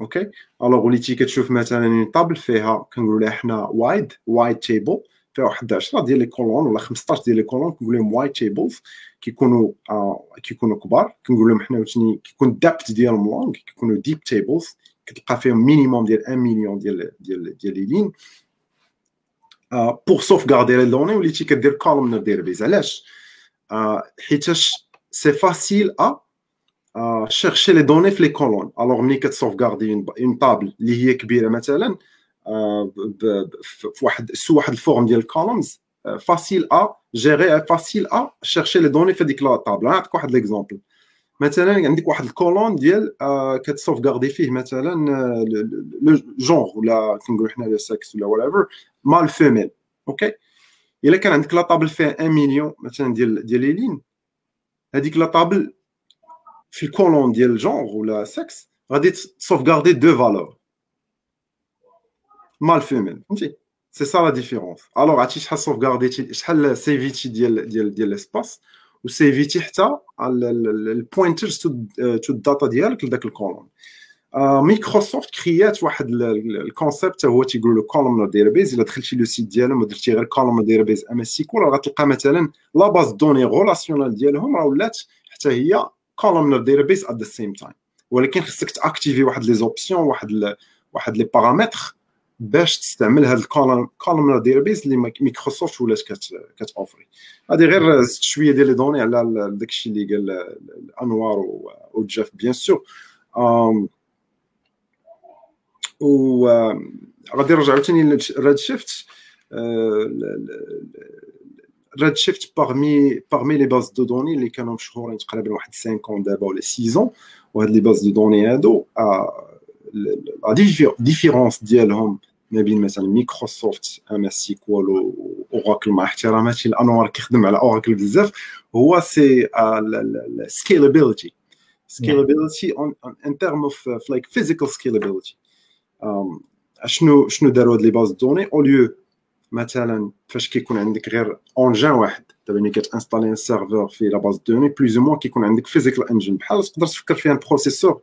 OK؟ alors وليتي كتشوف مثلا table فيها كنقولوا لها حنا wide wide table فيها واحد 10 ديال les colonnes ولا 15 ديال les colonnes كنقول لهم wide tables كيكونوا آه كيكونوا كبار. كنقول لهم حنا عاوتاني كيكون ال depth ديالهم long كيكونوا deep tables كتلقى فيهم minimum ديال 1 مليون ديال ديال ديال لي لين. آه pour sauvegarder les données وليتي كدير columnar database علاش؟ آه حيتاش c'est facile à chercher les données في les colonnes alors ملي كتسوف غاردي une table اللي هي كبيرة مثلا في واحد سو واحد ال forme ديال ال columns facile à gérer facile à chercher les données في هذيك la table نعطيك واحد l'exemple مثلا عندك واحد ال colonne ديال كتسوف غاردي فيه مثلا le genre ولا كنقولوا حنا le sexe ولا what male female OK إلا كان عندك la table فيها 1 مليون مثلا ديال ديال les هذيك la table في ال colonne ديال الجونغ ولا سكس غادي تسوف غاردي deux valeurs. male female فهمتي؟ c'est ça la différence alors عرفتي شحال sauvegardيتي شحال saveيتي ديال ديال ديال l'espace و saveيتي حتى ال pointers to ال data ديالك لذاك les colonnes مايكروسوفت créات واحد ال concept هو تيقولوا له columnar database إلا دخلتي le site ديالهم ودرتي غير columnar database MS SQL غتلقى مثلا la base de données relationnelle ديالهم راه ولات حتى هي كولومنر داتابيز at the same time ولكن خصك t'activer واحد les options واحد واحد les paramètres باش تستعمل هذا ال columnar database اللي مايكروسوفت ولات كتوفري. هذه غير شوية ديال les données على داكشي اللي قال أنوار و Java bien sûr. و غادي نرجعو ثاني ل Redshift Redshift parmi parmi les bases de données اللي كانوا مشهورين تقريبا واحد 5 دابا ولا 6 وهاد les bases de données هادو la différence ديالهم ما بين مثلا مايكروسوفت MS SQL واوراكل مع احتراماتي لانوار كيخدم على أوراكل بزاف هو c'est scalability scalability in term of like physical scalability شنو شنو داروا هاد les bases de données؟ au lieu مثلا فاش كيكون عندك غير engine واحد دابا ملي كت installer un serveur في la base de données plus ou moins كيكون عندك physical engine بحال تقدر تفكر فيها processeur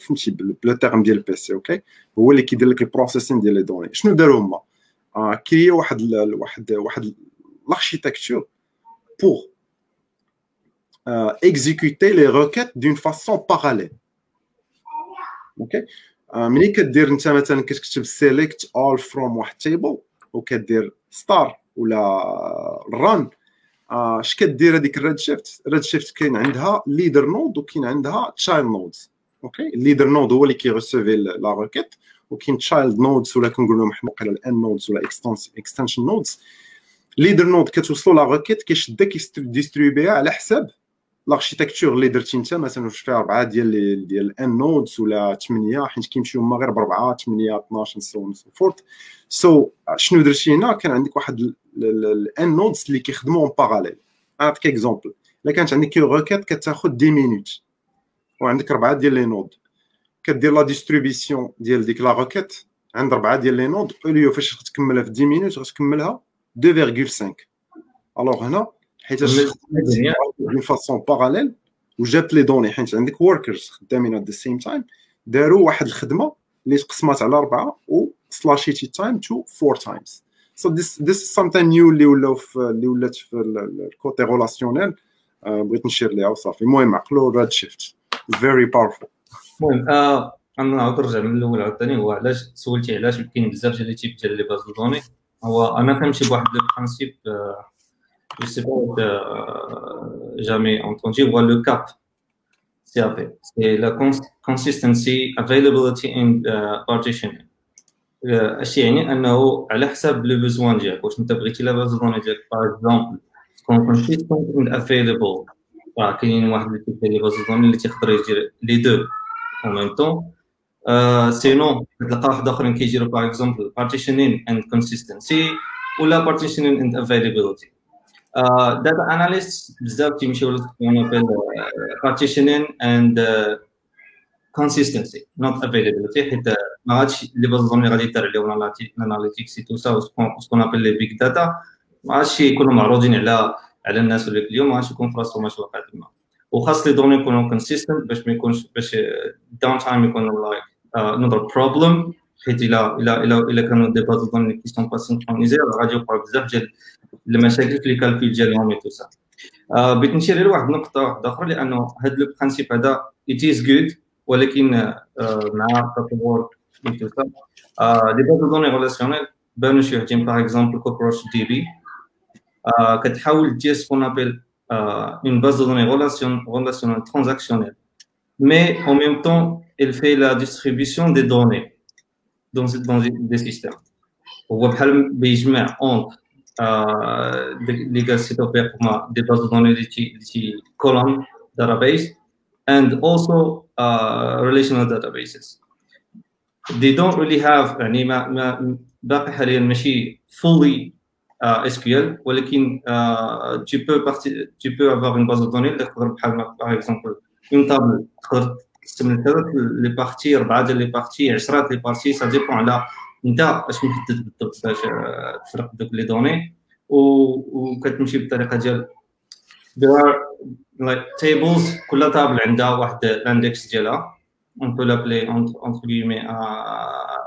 فهمتي plus en terme ديال ال PC OK هو اللي كيدير لك ال processing ديال les données. شنو داروا هما؟ آه créاو واحد واحد واحد l'architecture pour exécuter les requêtes d'une façon parallèle OK ملي كدير انت مثلا كتكتب select all from واحد table وكدير start ولا run اش كدير هذيك ال Redshift؟ ال Redshift كاين عندها leader node وكاين عندها child nodes. OK؟ ال leader node هو اللي كي recevoir la requête. وكاين child nodes ولا كنقول لهم حنا ال n nodes ولا extension nodes. leader node كتوصلوا la requête كيشدها كي distribueيها على حساب l'architecture اللي درتي انت مثلا واش فيها أربعة ديال ديال ال n nodes ولا ثمانيه حيت كيمشيو هما غير بأربعة ثمانيه 12 so on so forth so شنو درتي هنا؟ كان عندك واحد ال n nodes اللي كيخدموا en parallèle نعطيك exemple إلا كانت عندك une requête كتاخذ 10 minutes وعندك أربعة ديال les nodes كدير la distribution ديال ديك la requête عند أربعة ديال les nodes au lieu فاش تكملها في 10 minutes غتكملها 2.5 alors هنا حيت d'une façon parallèle وجات les données حيت عندك workers خدامين at the same time داروا واحد الخدمة اللي تقسمات على أربعة و slashيتي time to four times so this this something new اللي ولاو في اللي ولات في ال côté relationnel بغيت نشير ليها وصافي. المهم عقلوا Redshift very powerful المهم أنا نعاود نرجع من الأول عاوتاني هو علاش سولتي علاش كاين بزاف ديال les types ديال les bases de données؟ هو أنا كنمشي بواحد le principe je sais pas جامي entendu هو le CAP CAP c'est la consistency availability and partitioning اش يعني انه على حساب le besoin ديالك واش انت بغيتي la base de données ديالك par exemple تكون consistent and available راه كاينين واحد les types de les bases de données اللي تيقدر يدير les deux en même temps sinon تلقى واحد اخرين كيديروا par exemple partitioning and consistency ولا partitioning and availability data analyst بزاف تيمشيو ل ce qu'on appelle partitioning and consistency not availability حيت ما غاديش les bases de données غادي يدار عليهم ال analytics tout ça ce qu'on appelle les big data ما غاديش يكونوا معروضين على على الناس ولا l'يوم ما غاديش يكون في راسهم واش واقع تما وخاص les données يكونوا consistent باش ما يكونش باش downtime يكون like نوضر بروبليم حيت الا الا الا الا كانوا دي باز دوني كي سون با سينكرونيزي غادي يوقعوا بزاف ديال المشاكل في الكالكول ديالهم اي تو سا بغيت نشير لواحد النقطه واحده اخرى لانه هذا لو برانسيب هذا ات از جود ولكن مع التطور اي تو سا لي باز دوني ريلاسيونيل بانوا شي وحدين باغ اكزومبل كوكروش دي بي كتحاول دير سكون ابل une base de données relation, relationnelle transactionnelle, mais en même temps, elle fait la distribution des données dans, dans des systèmes. هو بحال بيجمع entre les gars c'est opère pour des bases de données de column database and also uh, relational databases. They don't really have يعني ما ما باقي حاليا ماشي fully uh, SQL ولكن uh, tu peux partir tu peux avoir une base de données اللي تقدر بحال par exemple une table تقدر تستعمل ثلاث les parties اربعه ديال les parties 10 les parties ça dépend على انت اش محدد بالضبط باش تفرق دوك les données. وكتمشي بالطريقة ديال there are like tables كل table عندها واحد ال index ديالها. on peut l'appeler entre, entre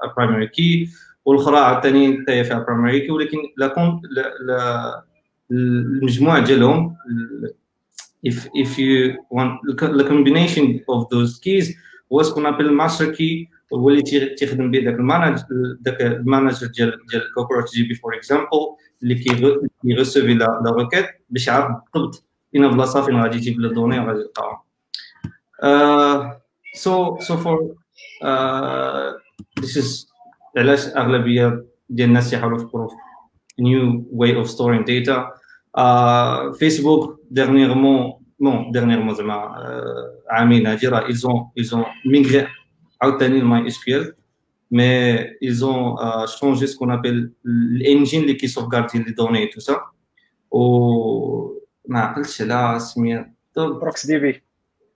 a, primary key. والأخرى عاوتاني حتى هي فيها primary key ولكن لا المجموع ديالهم if if you want the combination of those keys هو سكون ابل master key هو اللي تيخدم به داك المانج داك المانجر ديال ديال كوكروتش جي بي فور اكزامبل اللي كيغوسيفي لا روكيت باش يعرف بالضبط فين البلاصه فين غادي يجيب لي دوني وغادي يلقاهم سو سو فور ذيس از علاش اغلبيه ديال الناس يحاولوا يفكروا في new way of storing data uh, Facebook dernièrement bon dernièrement زعما uh, عامين هادي راه ils ont ils ont migré عاوتاني ال MySQL mais ils ont uh, changé ce qu'on appelle l'engine اللي كي sauvegarder les données tout ça و ما عقلتش على سميتو روكس دي بي.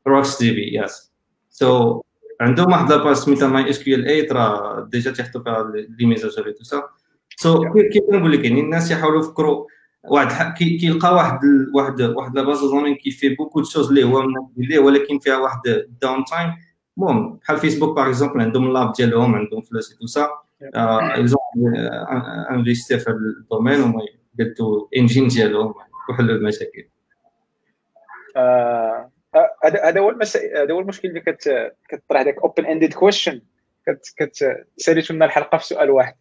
روكس دي بي يس سو عندهم واحد la page سميتها MySQL 8 راه déjà تيحطوا فيها les mises à jour tout ça كيف نقول لك يعني الناس يحاولوا يفكروا واحد كيلقى واحد واحد واحد la base de données كيفي beaucoup de choses اللي هو ليه ولكن فيها واحد downtime المهم بحال فيسبوك par exemple عندهم l'app ديالهم عندهم فلوس tout ça ils ont investi في ال domaine وما قدوا engine ديالهم وحلوا المشاكل هذا هو هذا هو المشكل اللي كتطرح داك open ended question كتساليتو لنا الحلقة في سؤال واحد.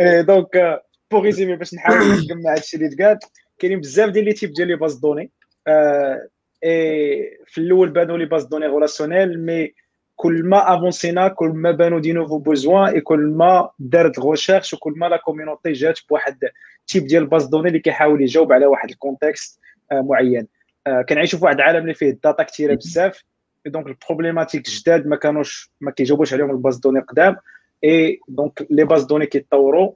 donc pour résumer باش نحاول نجمع هادشي اللي تقال كاينين بزاف ديال les types ديال les bases de données. et في الأول بانوا les bases de données relationnelles mais كل ما avancينا كل ما بانوا des nouveaux besoins et كل ما دارت recherche وكل ما la community جات بواحد type ديال base de données اللي كيحاول يجاوب على واحد ال contexte معين. كنعيشوا في واحد العالم اللي فيه ال data كثيره بزاف donc ال problématiques جداد ما كانوش ما كيجاوبوش عليهم ال base de données قدام et donc les bases de données كيتطوروا.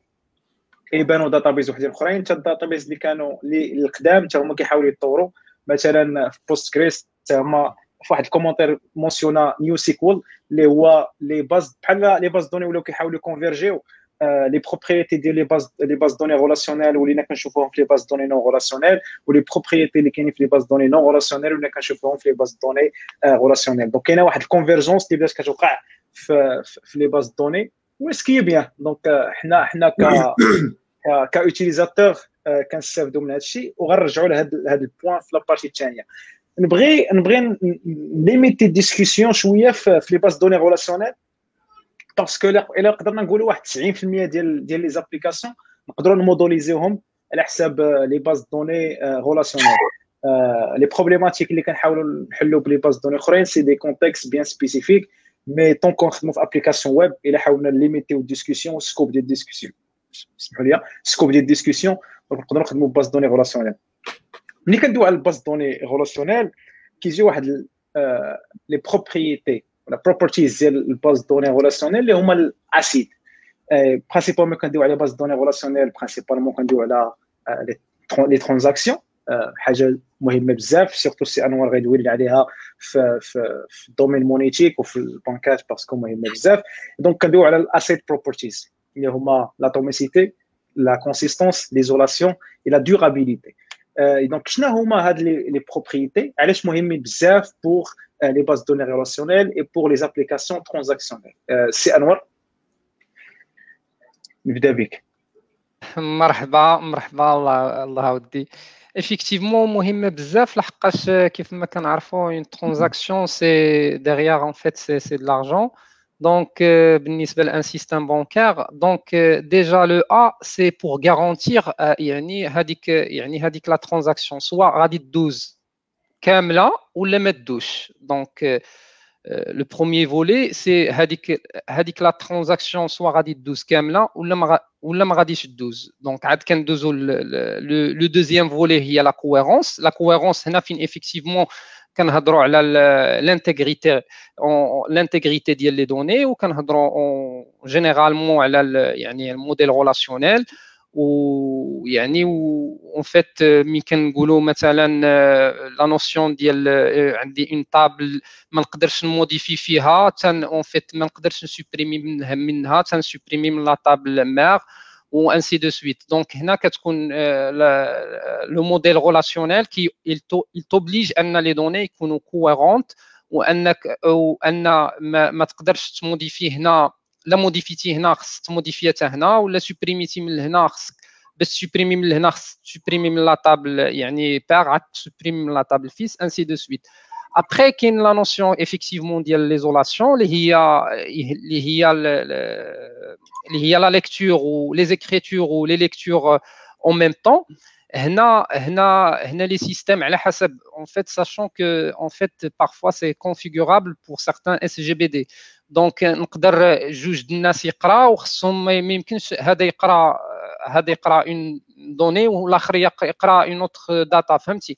يبانوا databases وحدين أخرين. حتى ال databases اللي كانوا اللي القدام حتى هما كيحاولوا يتطوروا. مثلا في Postgres هما في واحد ال commentaire mentionna NewSQL اللي هو les bases بحال les bases de données ولاو كيحاولوا convergيو les propriétés ديال les bases les bases de données relationnelles ولينا كنشوفوهم في les bases de données non relationnelles ولي بروبريتي اللي كاينين في لي باز دوني نون ريلاسيونيل ولينا كنشوفوهم في لي باز دوني ريلاسيونيل دونك كاينة واحد الكونفيرجونس اللي بدات كتوقع في في لي باز دوني وسكي بيان دونك حنا حنا ك كاوتيليزاتور كنستافدوا من هذا الشيء وغنرجعوا لهذا هذا البوان في لابارتي الثانيه نبغي نبغي ليميتي ديسكسيون شويه في لي باز دوني ريلاسيونيل باسكو الا قدرنا نقولوا واحد 90% ديال ديال لي زابليكاسيون نقدروا نموديليزيوهم على حساب لي باز دوني ريلاسيونيل لي بروبليماتيك اللي كنحاولوا نحلوا بلي باز دوني اخرين سي دي كونتكست بيان سبيسيفيك مي طون كنخدموا في ابليكاسيون ويب الا حاولنا ليميتيو الديسكسيون سكوب ديال الديسكسيون اسمحوا لي سكوب ديال الديسكسيون نقدروا نخدموا باز دوني ريلاسيونيل ملي كندوي على الباز دوني ريلاسيونيل كيجي واحد لي بروبريتي ولا بروبرتيز ديال الباز دوني ريلاسيونيل اللي هما الاسيد برينسيبالمون كندويو على باز دوني ريلاسيونيل برينسيبالمون كندويو على لي ترانزاكسيون حاجه مهمه بزاف سيرتو سي انوار غيدوي لنا عليها في في, في الدومين مونيتيك وفي البانكات باسكو مهمه بزاف دونك كندويو على الاسيد بروبرتيز اللي هما لاتوميسيتي لا كونسيستونس ليزولاسيون اي لا دورابيليتي دونك شنو هما هاد لي بروبريتي علاش مهمين بزاف بور لي باز دوني ريلاسيونيل اي بور لي زابليكاسيون ترانزاكسيونيل سي انور نبدا بك مرحبا مرحبا الله الله ودي effectivement مهمه بزاف لحقاش كيف ما كنعرفوا une transaction c'est derrière en fait c'est c'est de l'argent donc بالنسبه لان système bancaire donc déjà le A c'est pour garantir يعني هذيك يعني هذيك la transaction soit غادي تدوز كامله ولا ما تدوش donc le premier volet c'est هذيك هذيك la transaction soit غادي تدوز كامله ولا ما ولا ما غاديش تدوز دونك عاد كندوزو لو دوزيام فولي هي لا كويرونس لا كويرونس هنا فين افيكتيفمون كنهضروا على لانتيغريتي لانتيغريتي ديال لي دوني وكنهضروا جينيرالمون على يعني الموديل ريلاسيونيل ويعني en fait ملي كنقولوا مثلا la notion ديال عندي une table ما نقدرش نmodifier فيها تن en fait ما نقدرش نsupprimer منها منها تنsupprimer من la table mère و انسي دو سويت دونك هنا كتكون لو موديل ريلاسيونيل كي il t'oblige ان لي دوني يكونوا كويرونت وانك وان ما, ما تقدرش تموديفي هنا لا موديفيتي هنا خص تموديفيتها هنا ولا سوبريميتي من هنا خصك باش سوبريمي من هنا خص تسوبريمي من لا طابل يعني بار عاد تسوبريمي من لا طابل فيس انسي دو سويت ابخي كاين لا نوسيون افيكتيفمون ديال ليزولاسيون اللي هي اللي هي اللي هي لا ليكتور و لي زيكريتور و لي ليكتور اون ميم طون هنا هنا هنا لي سيستيم على حسب en fait sachant que en fait parfois c'est configurable pour certains SGBD دونك نقدر جوج الناس يقرا وخصهم ما يمكنش هذا يقرا هذا يقرا اون دوني والاخر يقرا اون اوتر داتا فهمتي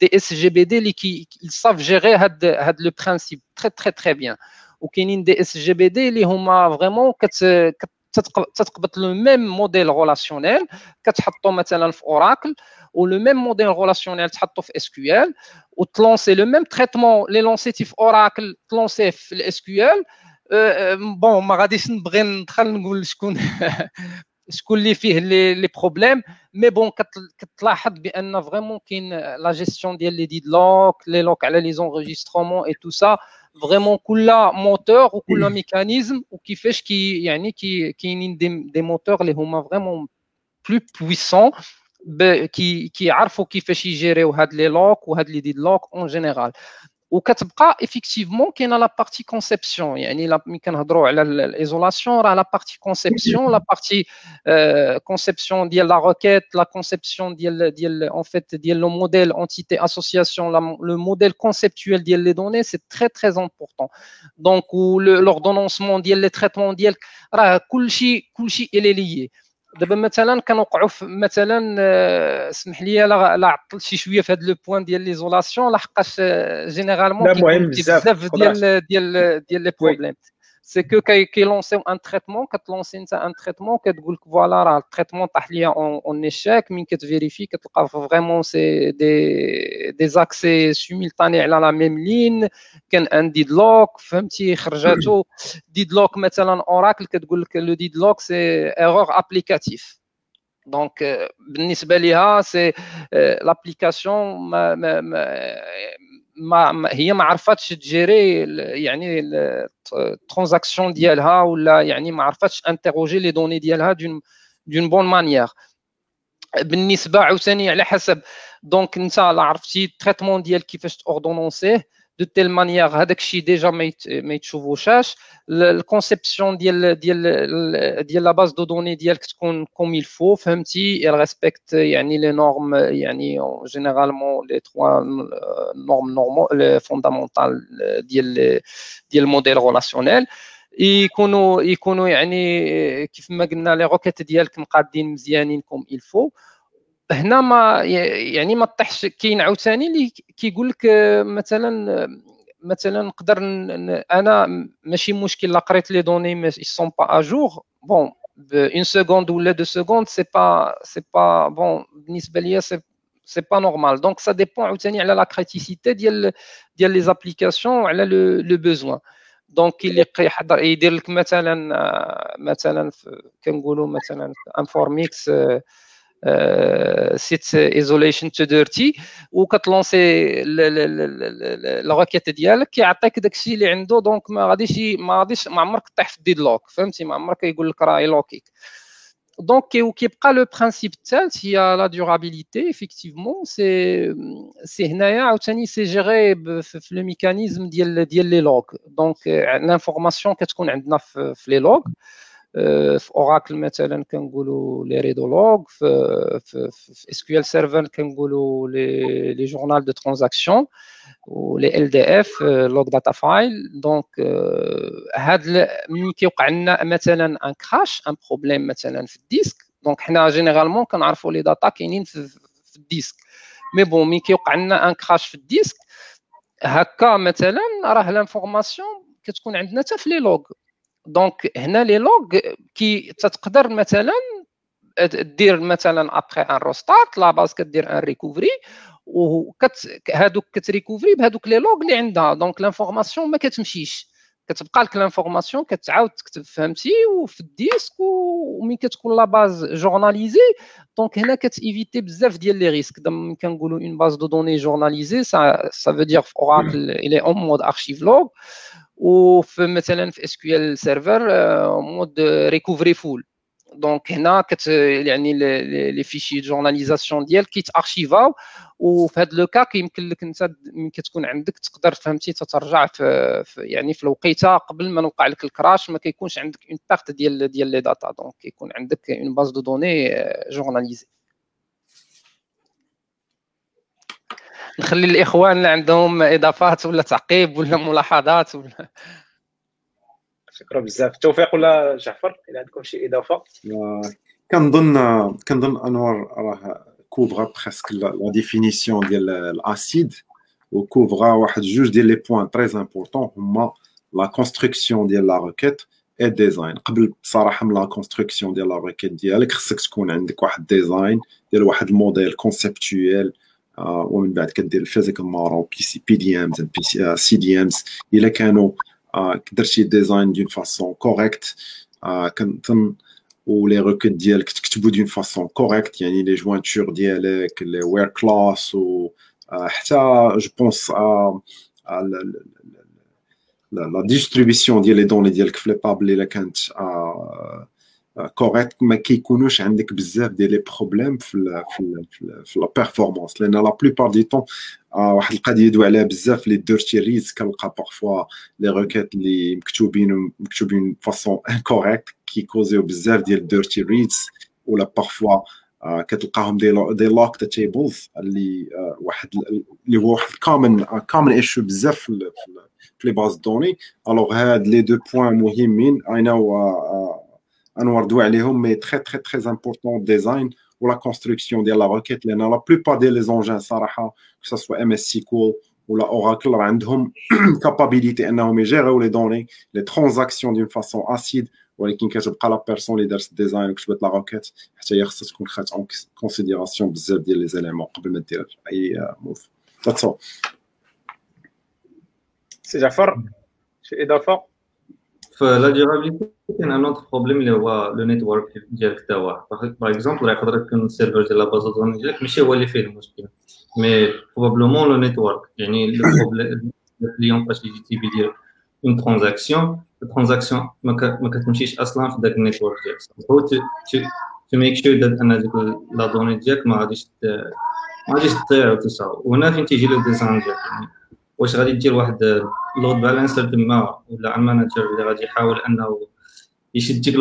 دي اس جي بي دي اللي كي صاف جيري هاد هاد لو برانسيب تري تري تري بيان وكاينين دي اس جي بي دي اللي هما فريمون كت تتقبط لو ميم موديل ريلاسيونيل كتحطو مثلا في اوراكل ولو ميم موديل ريلاسيونيل تحطو في اس كيو ال وتلونسي لو ميم تريتمون لي لونسيتي في اوراكل تلونسيه في الاس كيو ال بون ما غاديش نبغي ندخل نقول شكون شكون اللي فيه لي لي بروبليم مي بون كتلاحظ بان فريمون كاين لا جيستيون ديال لي ديد لوك لي لوك على لي زونغيسترومون اي تو سا فريمون كل موتور وكل ميكانيزم وكيفاش كي يعني كي كاينين دي, دي موتور اللي هما فريمون بلو بويسون كي كيعرفوا كيفاش يجيريو هاد لي لوك وهاد لي ديد لوك اون جينيرال وكتبقى افيكتيفمون كاينه لا بارتي كونسيبسيون يعني ملي كنهضروا على الايزولاسيون راه لا بارتي كونسيبسيون لا بارتي كونسيبسيون ديال لا روكيت لا كونسيبسيون ديال ديال اون فيت ديال لو موديل انتيتي اسوسياسيون لو موديل كونسيبتويل ديال لي دوني سي تري تري امبورطون دونك لوردونونسمون ديال لي تريتمون ديالك راه كلشي كلشي الي ليي دابا مثلا كنوقعوا مثلا اسمح لي لا عطلت شي شوية في هذا لو بوين ديال ليزولاسيون لحقاش جينيرالمون بزاف ديال ديال ديال لي بروبليم سي كو كيلونسيو ان تريتمون كتلونسي انت ان تريتمون كتقول لك فوالا راه التريتمون طاح ليا اون ايشاك من كتفيريفي كتلقى فريمون سي دي دي زاكسي سيميلتاني على لا ميم لين كان ان ديدلوك فهمتي خرجاتو ديدلوك مثلا اوراكل كتقول لك لو ديدلوك سي ايرور ابليكاتيف دونك بالنسبه ليها سي لابليكاسيون ما, هي ما عرفتش تجيري يعني الترانزاكسيون ديالها ولا يعني ما عرفتش انتروجي لي دوني ديالها دون دون بون مانيير بالنسبة عاوتاني على حسب. دونك انت لا عرفتي التريتمون ديال كيفاش تاوردونونسيه دو تيل مانيير هذاك الشيء ديجا ما يتشوفوشاش الكونسيبسيون ديال ديال ديال لا باز دو دوني ديالك تكون كوم يلفو فهمتي ريسبكت يعني لي نورم يعني جينيرالمون لي تخوا نورم نورمال فوندامونتال ديال ديال الموديل ريلاسيونيل يكونوا يكونوا يعني كيف ما قلنا لي روكيت ديالك مقادين مزيانين كوم يلفو هنا ما يعني ما طيحش كاين عاوتاني اللي كيقول لك مثلا مثلا نقدر أنا ماشي مشكل لا قريت les données sont pas à jour pendant une seconde ولا deux secondes c'est pas c'est pas bon بالنسبة ليا c'est c'est pas normal donc ça dépend عاوتاني على la criticité ديال ديال les applications وعلى le besoin donc اللي يحضر يدير لك مثلا مثلا كنقولوا مثلا انفورميكس سيت ايزوليشن تو ديرتي وكتلونسي الغوكيت ديالك كيعطيك داكشي اللي عنده دونك ما غاديش ما غاديش ما عمرك طيح في الديد لوك فهمتي ما عمرك يقول لك راه يلوكيك دونك كيبقى لو برانسيب الثالث هي لا ديورابيليتي افيكتيفمون سي سي هنايا عاوتاني سي جيري في لو ميكانيزم ديال ديال لي لوغ دونك لانفورماسيون كتكون عندنا في لي لوغ في أوراكل مثلا كنقولوا les redo logs في في, SQL Server كنقولوا les les journaux de transactions و les LDF log data file. donc هاد ملي كيوقع لنا مثلا un crash un problème مثلا في ال disque. donc حنا généralement كنعرفوا les data كاينين في, في ال disque. mais bon ملي كيوقع لنا un crash في ال disque هكا مثلا راه l'information كتكون عندنا حتى في les logs donc هنا les logs كي تقدر مثلا دير مثلا après un restart la base كدير un recovery وكت هادوك كت recovery بهادوك les logs اللي عندها. donc l'information ما كتمشيش. كتبقى لك l'information كتعاود تكتب فهمتي؟ وفي ال disque ومن كتكون la base journalisée donc هنا كتéviter بزاف ديال les risques ملي كنقولوا une base de données journalisée ça ça veut dire في اوراكل elle est en mode archive log وفي مثلا في SQL Server mode recovery full donc هنا كت يعني les fichiers journalisation ديالك كيت archivاو وفي هذا le cas كيمكن لك انت ملي كتكون عندك تقدر فهمتي تترجع في, في يعني في الوقيتة قبل ما نوقع لك ال crash ما كيكونش عندك une perte ديال ديال les data donc كيكون عندك une base de données جورناليزي نخلي الإخوان اللي عندهم إضافات ولا تعقيب ولا ملاحظات ولا شكرا بزاف. التوفيق ولا جعفر؟ إلى عندكم شي إضافة؟ كنظن كنظن انور راه couvre presque la définition ديال ال ACID و couvre واحد جوج ديال les points très importants هما la construction ديال la requête اي ديزاين قبل بصراحة من لا كونستركسيون ديال لا روكيت ديالك خصك تكون عندك واحد ديزاين ديال واحد الموديل كونسيبتويال ومن بعد كدير الفيزيكال مارون بي سي بي دي امز سي دي امز الا كانوا درتي ديزاين دون فاسون كوريكت كنظن ولي روكيت ديالك تكتبوا دون فاسون كوريكت يعني لي جوانتور ديالك لي وير كلاس و حتى جو بونس لا ديستريبيسيون ديال لي دوني ديالك في لي طابل الا كانت correctes ما كيكونوش عندك بزاف ديال les problèmes في ال في ال في la performance لأن la plupart du temps واحد القضية يدوي عليها بزاف لي dirty reads كنلقى parfois les requêtes اللي مكتوبين مكتوبين façon incorrecte كي causer يو بزاف ديال dirty reads ولا بارفوا كتلقاهم des des lock tables اللي واحد اللي هو واحد كومن كومن ايشو بزاف في لي باز دوني الوغ هاد لي دو بوين مهمين اي نو انوار دوا عليهم مي تري تري تري امبورطون ديزاين ولا كونستركسيون ديال لا روكيت لان لا بلوبار ديال لي زونجان صراحه كو سوا ام اس سيكول ولا اوراكل راه عندهم كابابيليتي انهم يجيريو لي دوني لي ترانزاكسيون دون فاسون اسيد ولكن كتبقى لا بيرسون اللي دارت الديزاين وكتبت لا روكيت حتى هي خصها تكون خات اون كونسيديراسيون بزاف ديال لي زيليمون قبل ما دير اي موف ذاتس اول سي جعفر شي اضافه فلا ديورابيليتي كاين ان اوتر بروبليم اللي هو لو نيتورك ديالك تا هو باغ اكزومبل راه يقدر يكون السيرفر ديال لا باز دوني ديالك ماشي هو اللي فيه المشكل مي بروبابلومون لو نيتورك يعني لو بروبليم الكليون فاش يجي تيبي يدير اون ترانزاكسيون الترانزاكسيون ما كتمشيش اصلا في داك النيتورك ديالك هو تو ميك شور دات ان ديك لا دوني ديالك ما غاديش ما غاديش تضيع وتسع وهنا فين تيجي لو ديزاين ديالك يعني واش غادي دير واحد load balancer تما ولا un manager اللي غادي يحاول أنه يشد ديك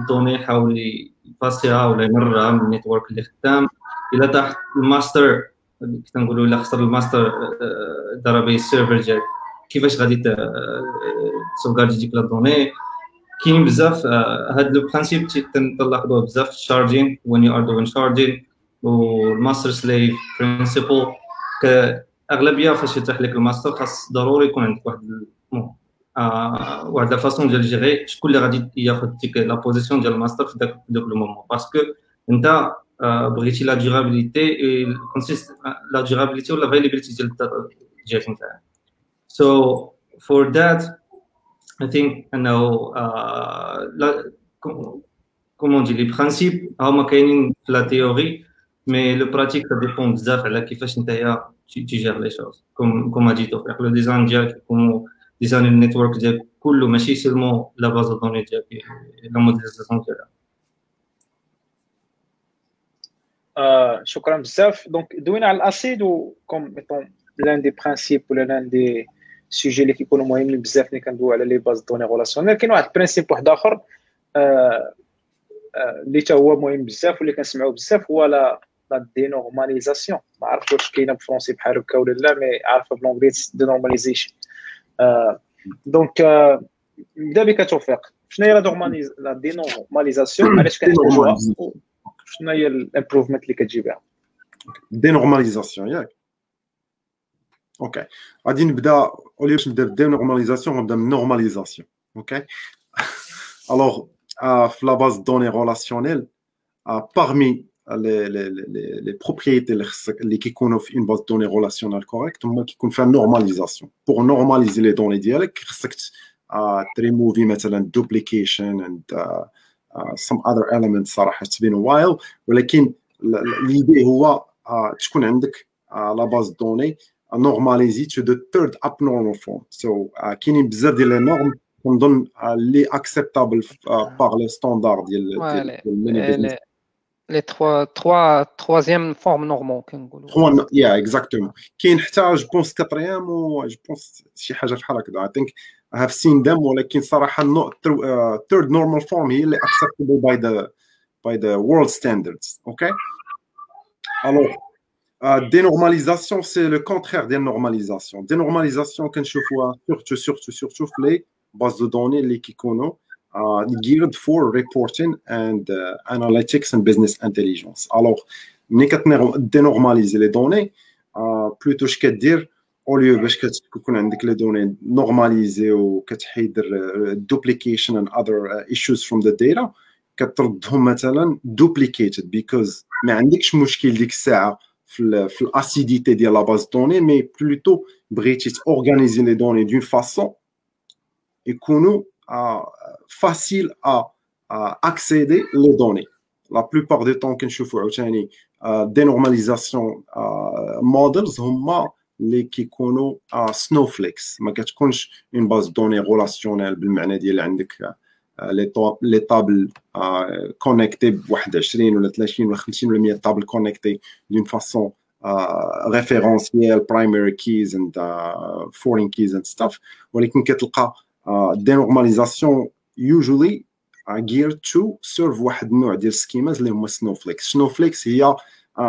ال données يحاول يباسيها ولا يمرها من ال network اللي خدام. إلا طاح الماستر كنقولوا إلا خسر ال master database server ديالك كيفاش غادي ت sauvegarder ديك لا كاين بزاف هاد le principe تنلاحظوه بزاف. في ال sharding when you are doing sharding وال master slave principle أغلبية فاش يتيح لك الماستر خاص ضروري يكون عندك واحد آه واحد la façon ديال gérer شكون اللي غادي ياخذ ديك la position ديال الماستر في داك le moment? Parce que انت بغيتي la durabilité la durabilité ولا availability ديال ديالك نتاعك. سو فور ذات I think انه كومون دي لي برانسيب هما كاينين في لا تيوري مي لو براتيك ديبون بزاف على كيفاش نتايا تيجير لي شوز كوم كوم جيتو توفيق لو ديزاين ديالك يكون ديزاين النيتورك ديالك كله ماشي سيرمون لا باز دوني ديالك لا موديليزاسيون ديالها شكرا بزاف دونك دوينا على الاسيد وكوم ميتون لان دي برانسيب ولا لان دي سوجي اللي كيكونوا مهمين بزاف ملي كندويو على لي باز دوني ريلاسيونيل كاين واحد البرانسيب واحد اخر اللي حتى هو مهم بزاف واللي كنسمعوا بزاف هو لا لا دينورماليزاسيون ما عرفتش واش كاينه بالفرونسي بحال هكا ولا لا مي عارفه بالونجلي دينورماليزيشن دونك نبدا بك توفيق شنو هي لا دينورماليزاسيون علاش كنحتاجوها شنو هي الامبروفمنت اللي كتجي بها دينورماليزاسيون ياك اوكي غادي نبدا اولي باش نبدا بالدينورماليزاسيون غنبدا من نورماليزاسيون اوكي الوغ في لا باز دوني ريلاسيونيل parmi les, les, les, les propriétés qui sont في une base de données relationnelle correcte هما كيكون فيها normalisation pour normaliser les données ديالك خصك تريموفي مثلا duplication and uh, uh, some other elements صراحه تبين while ولكن l'idée هو uh, تكون عندك لا باز دوني normalisé to the third abnormal form so كاينين بزاف ديال لي نورم كنظن اللي اكسبتابل باغ لي ستاندارد ديال les trois, trois, troisième forme normaux كنقولوا yeah exactement كاين حتى جو بونس كاتريام و جو بونس شي حاجه بحال هكذا I think I have seen them ولكن صراحه no, uh, third normal form هي اللي acceptable by the by the world standards okay alors uh, dénormalisation c'est le contraire de normalisation dénormalisation كنشوفوها surtout surtout surtout في les bases de données اللي كيكونوا uh, geared for reporting and uh, analytics and business intelligence. Alors, ملي كتدينورماليزي لي دوني بلوتو اش كدير او ليو باش كتكون عندك لي دوني نورماليزي وكتحيد الدوبليكيشن and other issues from the data كتردهم مثلا duplicated because ما عندكش مشكل ديك الساعه في في الاسيديتي ديال لا باز دوني مي بلوتو بغيتي تورغانيزي لي دوني دون فاسون يكونوا facile à, à accéder les données. La plupart du temps, كنشوفوا عاوتاني dénormalisation models هما اللي كيكونوا snowflakes ما كتكونش اون باز دوني ريلاسيونيل بالمعنى ديال عندك لي طابل كونيكتي بواحد 20 ولا 30 ولا 50 ولا 100 طابل كونيكتي دون فاسون ريفيرونسيال برايمري كيز اند فورين كيز اند ستاف ولكن كتلقى دينورماليزاسيون usually are geared to serve واحد النوع ديال سكيماز اللي هما سنوفليكس سنوفليكس هي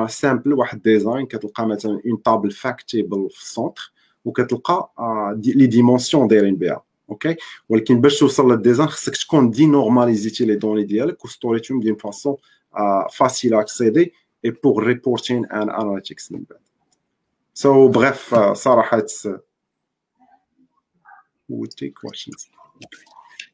سامبل واحد ديزاين كتلقى مثلا اون طابل فاكت تيبل في السونتر وكتلقى لي ديمونسيون دايرين بها اوكي ولكن باش توصل للديزاين خصك تكون دي نورماليزيتي لي دوني ديالك وستوريتهم دون فاسون فاسيل اكسيدي اي بور ريبورتين ان اناليتيكس من بعد سو بغيف صراحه would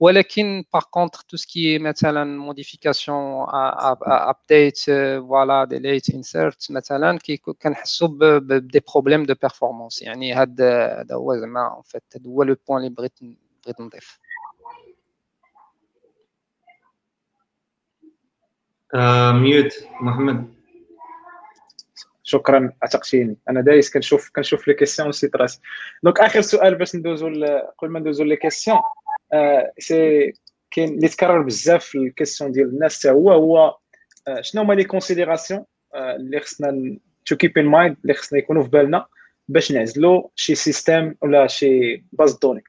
ولكن باغ كونتر تو سكي مثلا موديفيكاسيون ابديت فوالا ديليت انسيرت مثلا كنحسوا بدي بروبليم دو بيرفورمانس يعني هذا هذا هو زعما ان فيت هذا هو لو بوين اللي بغيت بغيت نضيف ميوت محمد شكرا عتقتيني انا دايس كنشوف كنشوف لي كيسيون نسيت راسي دونك اخر سؤال باش ندوزو قبل ما ندوزو لي كيسيون si كاين اللي تكرر بزاف في ال questions ديال الناس حتى هو هو شنو هما les considérations اللي خصنا to keep in mind اللي خصنا يكونوا في بالنا باش نعزلوا شي système ولا شي base de données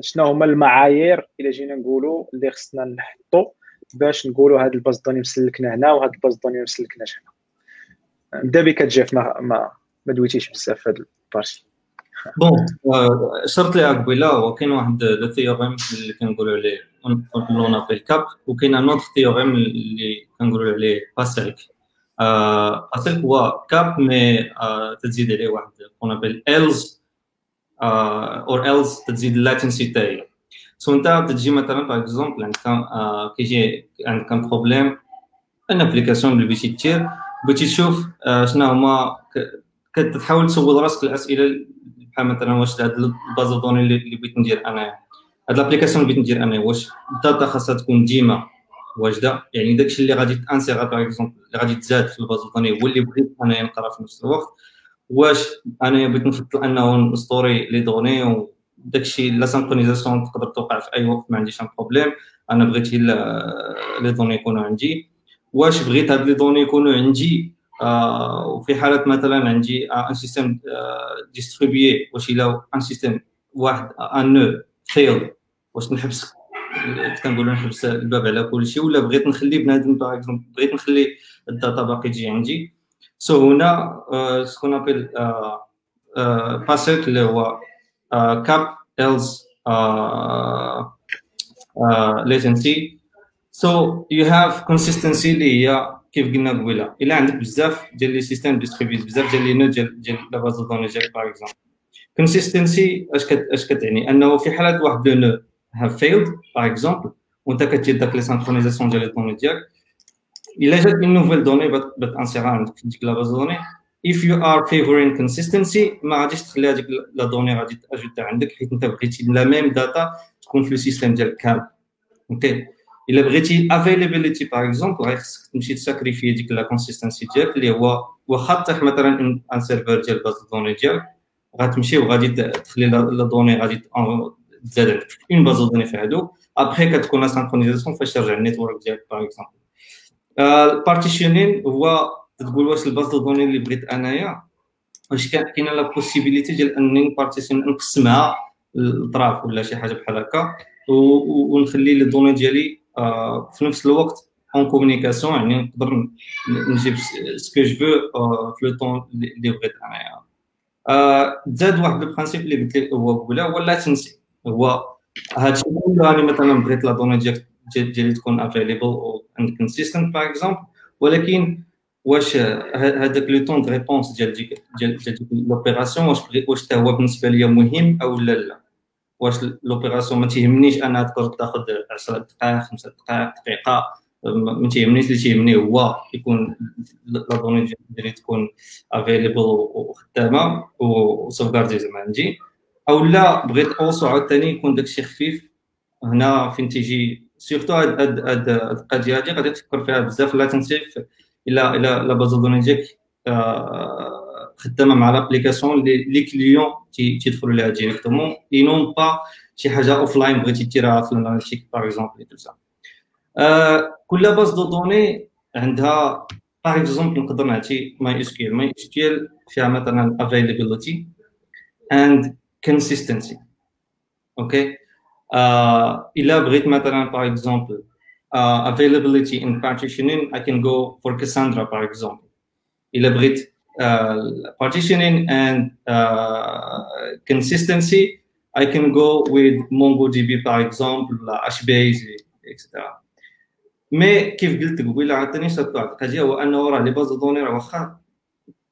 شنو هما المعايير إلا جينا نقولوا اللي خصنا نحطوا باش نقولوا هذا ال base de données مسلكنا هنا وهذا ال base de données مسلكناش هنا. نبدا بك جيف ما ما, ما دويتيش بزاف في هذا ال partie. Bon شرط لي قبيله هو كاين واحد le théorème اللي كنقولوا عليه l'on appelle CAP وكاين un autre théorème اللي كنقولوا عليه PACELC PACELC هو CAP mais تزيد عليه واحد qu'on appelle else or else تزيد ال latency تاعي so انت تجي مثلا par exemple عندك كيجي عندك problème une application اللي بغيتي دير بغيتي تشوف شنو هما كتحاول تسول راسك الاسئله بحال مثلا واش هاد ال base de données اللي بغيت ندير أنا هاد l'application اللي بغيت ندير أنا واش ال data خاصها تكون ديما واجدة؟ يعني داكشي اللي غادي ت insérer par exemple اللي غادي تزاد في ال base de données هو اللي بغيت أنايا نقرأ في نفس الوقت. واش أنا بغيت نفضل أنه ن store ي les données وداكشي la synchronisation تقدر توقع في أي وقت ما عنديش un problème أنا بغيت les données يكونوا عندي. واش بغيت هاد les données يكونوا عندي؟ وفي حالة مثلا عندي un système distribué واش إلا un système واحد un node fail واش نحبس كنقولوا نحبس الباب على كل شيء ولا بغيت نخلي بنادم par بغيت نخلي ال data باقي تجي عندي. so هنا ce qu'on appelle PACELC اللي هو CAP else latency. So you have consistency اللي هي كيف قلنا قبيلة. إلا عندك بزاف ديال les systèmes distribués بزاف ديال les nodes ديال ديال la base de données ديالك par exemple consistency اش كت اش كتعني؟ أنه في حاله واحد le node have failed par exemple وأنت كدير داك les synchronisations ديال les données ديالك إلا جات une nouvelle donnée بات insérer عندك في ديك la base de données. If you are favoring consistency ما غاديش تخلي هذيك la donnée غادي ت ajouter عندك حيت أنت بغيتي la même data تكون في ال système ديالك كامل. OK الا بغيتي availability par exemple غادي خصك تمشي ت sacrifier ديك la consistency ديالك اللي هو واخا تفتح مثلا un serveur ديال base de données ديالك غتمشي وغادي تخلي la donnée غادي تزاد عندك une base de données في هادو ابخي كتكون la synchronisation فاش ترجع ال network ديالك par exemple ال partitioning هو تقول واش ال base de données اللي بغيت انايا واش كاينة la possibilité ديال انني partition نقسمها لطراف ولا شي حاجة بحال هكا ونخلي les données ديالي في نفس الوقت en communication يعني نقدر نجيب ce que je veux le temps اللي بغيت أنايا. زاد واحد ال principe اللي قلت لك هو قبيله هو latency. هو هادشي كله راني مثلا بغيت la donnée ديالك ديالي تكون available and consistent par exemple ولكن واش هذاك le temps de réponse ديال ديال ديك l'opération واش واش حتى هو بالنسبة ليا مهم أو لا لا. واش l'opération ما تيهمنيش أنا تقدر تاخذ 10 دقائق 5 دقائق دقيقة. ما تيهمنيش اللي تيهمني هو يكون la donnée ديالي تكون available وخدامة و sauvegardée زعما عندي. أو لا بغيت aussi عاوتاني يكون داكشي خفيف. هنا فين تيجي؟ surtout هاد هاد القضية هادي غادي تفكر فيها بزاف. لا تنسي إلا إلا لا base de données ديالك. خدامة مع l'application اللي les clients تيدخلوا ليها directement et non pas شي حاجة offline بغيتي ديرها في ال analytique par exemple كل base de données عندها par exemple نقدر نعطي ماي اس كيل ماي اس كيل فيها مثلا availability اند consistency. أوكي إلا بغيت مثلا par exemple uh, availability in partitioning I can go for Cassandra par exemple. إلا بغيت partitioning and uh, consistency I can go with MongoDB par exemple ولا HBase etc مي كيف قلت لك قبيله عاوتاني شطات الحاجة هو انه راه لي باز دوني راه واخا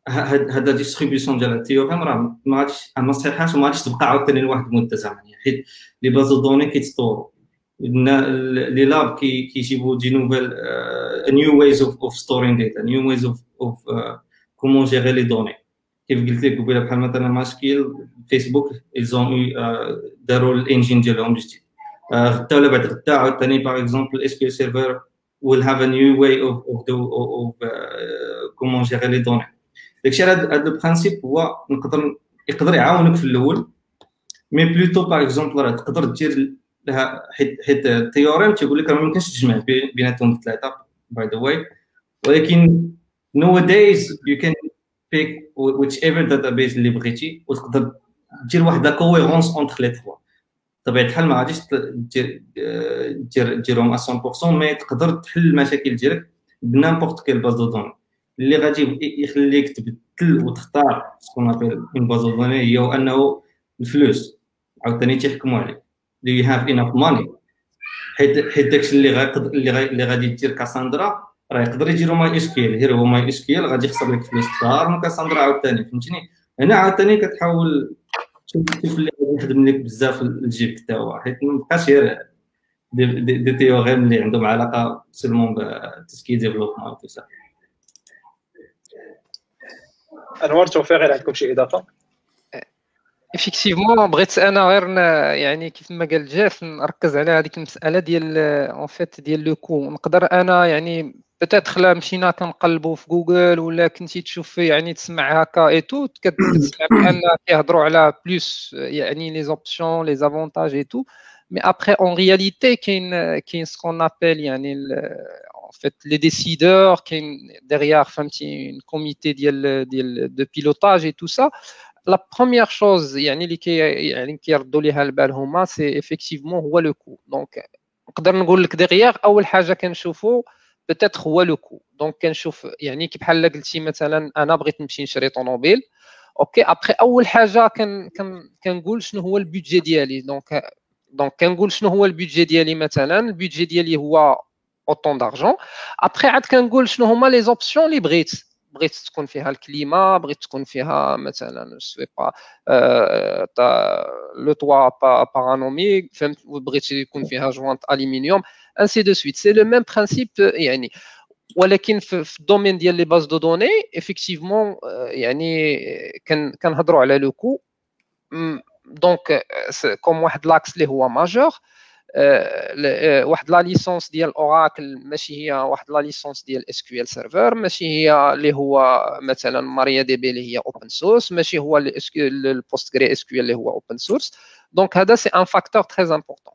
هاد distribution ديال ال théorème راه ما غاديش ما صحيحاش وما غاديش تبقى عاوتاني لواحد المده زمنية حيت les bases de données كيتطوروا les labs كيجيبوا des nouvelles new ways of storing data new ways of comment gérer les données كيف قلت لك قبيله بحال مثلا MySQL فيسبوك ils ont داروا ال engine ديالهم جديد غدا ولا بعد غدا عاوتاني par exemple ال SQL Server will have a new way of of the of comment gérer les données داكشي هذا هذا ال principe هو نقدر يقدر يعاونك في الأول mais plutôt par exemple راه تقدر دير لها حيت حيت ال théorème تيقول لك ما يمكنش تجمع بيناتهم ثلاثة by the way ولكن nowadays you can pick whichever database اللي بغيتي وتقدر دير واحد la cohérence entre les trois بطبيعه الحال ما غاديش دير دير ديرهم 100% mais تقدر تحل المشاكل ديالك ب n'importe quelle base de données اللي غادي يخليك تبدل وتختار ce qu'on appelle une base de données هي أنه الفلوس. عاوتاني تيحكموا عليك. Do you have enough money حيت حيت داكشي اللي غيقدر اللي غادي دير Cassandra راه يقدر يديرو MySQL غير هو MySQL غادي يخسر لك فلوس كثار من Cassandra عاوتاني فهمتيني؟ هنا عاوتاني كتحاول تشوف اللي غادي يخدم لك بزاف الجيب حتى هو حيت ما بقاش غير دي, دي, دي تيوغيم اللي عندهم علاقة seulement ب ce qui développement ça. انوار توفيق غير عندكم شي إضافة؟ effectivement بغيت أنا غير يعني كيف ما قال Jaff نركز على هذيك المسألة ديال en fait ديال le coût. نقدر أنا يعني بتاتخ لا مشينا كنقلبوا في جوجل ولا كنتي تشوف يعني تسمع هكا اي تو كتسمع بان كيهضروا على بلوس يعني لي زوبسيون لي زافونتاج اي تو مي ابخي اون رياليتي كاين كاين سكون ابل يعني en fait les décideurs كاين derrière فهمتي un comité ديال ديال de pilotage et tout ça لا بروميير شوز يعني اللي كي يعني كيردوا ليها البال هما سي افيكتيفمون هو لو كو دونك نقدر نقول لك ديغيغ اول حاجه كنشوفوا بتاتر هو لو كو دونك كنشوف يعني كي بحال قلتي مثلا انا بغيت نمشي نشري طوموبيل اوكي ابخي اول حاجه كن كن كنقول شنو هو البيدجي ديالي دونك دونك كنقول شنو هو البيدجي ديالي مثلا البيدجي ديالي هو اوتون دارجون ابخي عاد كنقول شنو هما لي زوبسيون اللي بغيت بغيت تكون فيها الكليما بغيت تكون فيها مثلا سوي با لو توا با بارانوميك فهمت بغيت يكون فيها جوانت الومنيوم انسي دو سويت سي لو ميم برانسيپ يعني ولكن في الدومين ديال لي باز دو دوني افيكتيفمون يعني كنهضروا على لو كو دونك كوم واحد لاكس اللي هو ماجور واحد la licence ديال Oracle ماشي هي واحد la licence ديال SQL Server ماشي هي اللي هو مثلا MariaDB اللي هي open source ماشي هو ال PostgreSQL اللي هو open source دونك هذا سي ان فاكتور تري امبورطون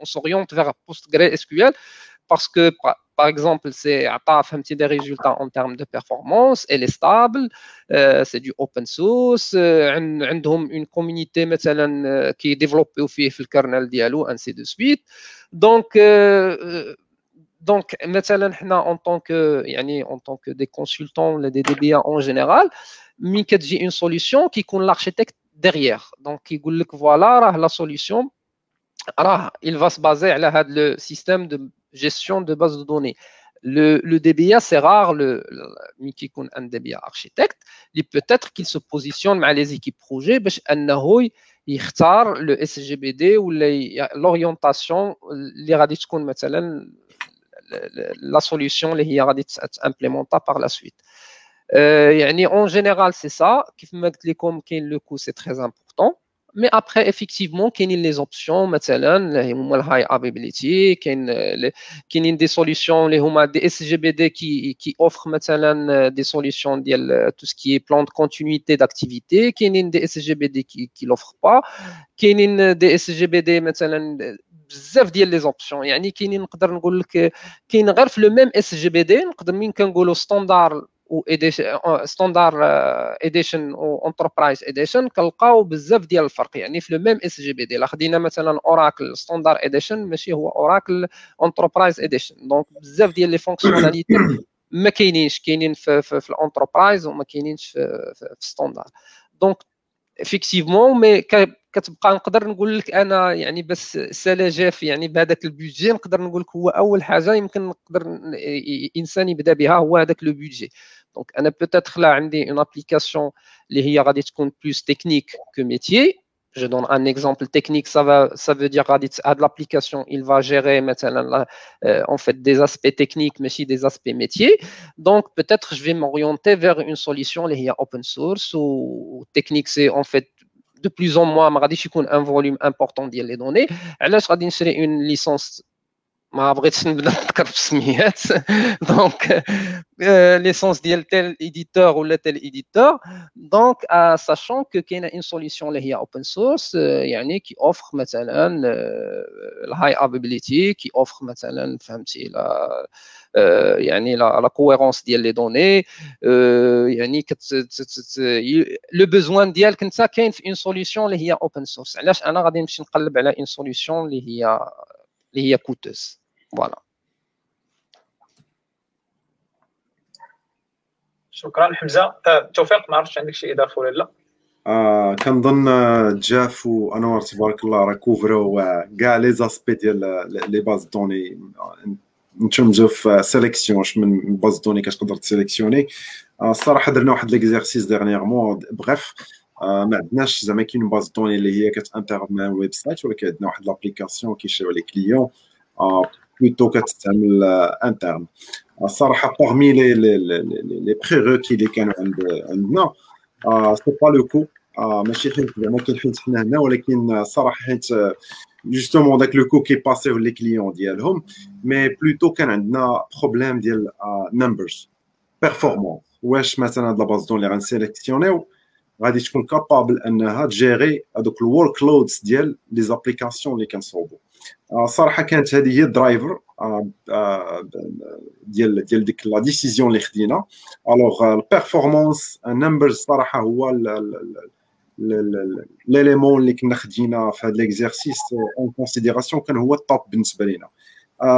on s'oriente vers PostgreSQL parce que par exemple, c'est des résultats en termes de performance, elle est stable, euh, c'est du open source, ont une communauté euh, qui est développée au le kernel diallo, ainsi de suite. Donc, euh, donc مثلا en tant que en tant que des consultants des DBA en général mais j'ai une solution qui compte l'architecte derrière donc il dit que voilà la solution il va se baser sur le système de gestion de base de données. Le, DBA, c'est rare, le, le, un DBA architecte, il peut-être qu'il se positionne avec les équipes projet pour il le SGBD ou l'orientation, la solution qui va par la suite. Euh, en général, c'est ça. Comme le coût, c'est très important mais après effectivement il y a les options مثلا اللي هما الهاي ابيبيليتي كاين كاينين دي سوليوشن اللي هما دي اس جي بي دي كي كي اوفر مثلا دي سوليوشن ديال تو سكي بلان دو كونتينيتي داكتيفيتي كاينين دي اس جي بي دي كي كي لوفر با كاينين دي اس جي بي دي مثلا بزاف ديال لي زوبسيون يعني كاينين نقدر نقول لك كاين غير في لو ميم اس جي بي دي نقدر مين كنقولوا ستاندار و standard edition و enterprise edition كنلقاو بزاف ديال الفرق. يعني في le même SGBD الا خدينا مثلا Oracle standard edition ماشي هو Oracle enterprise edition donc بزاف ديال les fonctionnalités ما كاينينش. كاينين في, في, في ال enterprise وما كاينينش في, في, في standard donc effectivement mais كتبقى نقدر نقول لك أنا يعني ب ce que là Jaff يعني بهذاك ال budget نقدر نقول لك هو أول حاجة يمكن نقدر إنسان يبدأ بها هو هذاك لو بيدجي دونك أنا بوتيتر لا عندي اون ابليكاسيون اللي هي غادي تكون بلوس تكنيك كو ميتيي Je donne un exemple technique, ça, va, ça veut dire Raditz a de l'application, il va gérer maintenant, euh, en fait des aspects techniques, mais aussi des aspects métiers. Donc peut-être je vais m'orienter vers une solution qui est open source ou technique, c'est en fait de plus en moins, un volume important des données. Alors, je vais une licence ما بغيتش نبدا نذكر في السميات دونك ليسونس ديال تيل ايديتور ولا تيل ايديتور دونك ساشون كو كاينه اون سوليسيون اللي هي اوبن سورس يعني كي اوفر مثلا الهاي افابيليتي كي اوفر مثلا فهمتي لا يعني لا كويرونس ديال لي دوني يعني لو بوزوان ديالك انت كاين في اون سوليسيون اللي هي اوبن سورس علاش انا غادي نمشي نقلب على اون سوليسيون اللي هي اللي هي coûteuse voilà. شكرا حمزة. أه، توفيق ما عرفتش عندك شي إضافة ولا لا؟ آه كنظن Jaff وانوار تبارك الله راه couvrو كاع les aspects ديال les bases de données. in terms of sélection من base de données كتقدر ت sélectionner. الصراحه درنا واحد l'exercice dernièrement bref. ما عندناش زعما كاين باز دوني اللي هي كتانتر مع ويب سايت ولكن عندنا واحد لابليكاسيون كيشريو لي كليون بلوتو كتستعمل انترن الصراحه باغمي لي لي لي بريروكي اللي كانوا عند عندنا سي با لو كو ماشي حيت زعما كاين حيت حنا هنا ولكن الصراحه حيت جوستومون داك لو كو كي باسيو لي كليون ديالهم مي بلوتو كان عندنا بروبليم ديال نمبرز بيرفورمانس واش مثلا هاد لاباز دون اللي غنسيليكسيونيو غادي تكون capable أنها ت gérer هذوك ال workloads ديال les applications اللي كنصوبو صراحة كانت هذه هي ال driver ديال ديال ديك la décision اللي خدينا. alors ال performance ال numbers صراحة هو l'élément اللي كنا خدينا في هذا l'exercice en considération كان هو ال top بالنسبة لينا.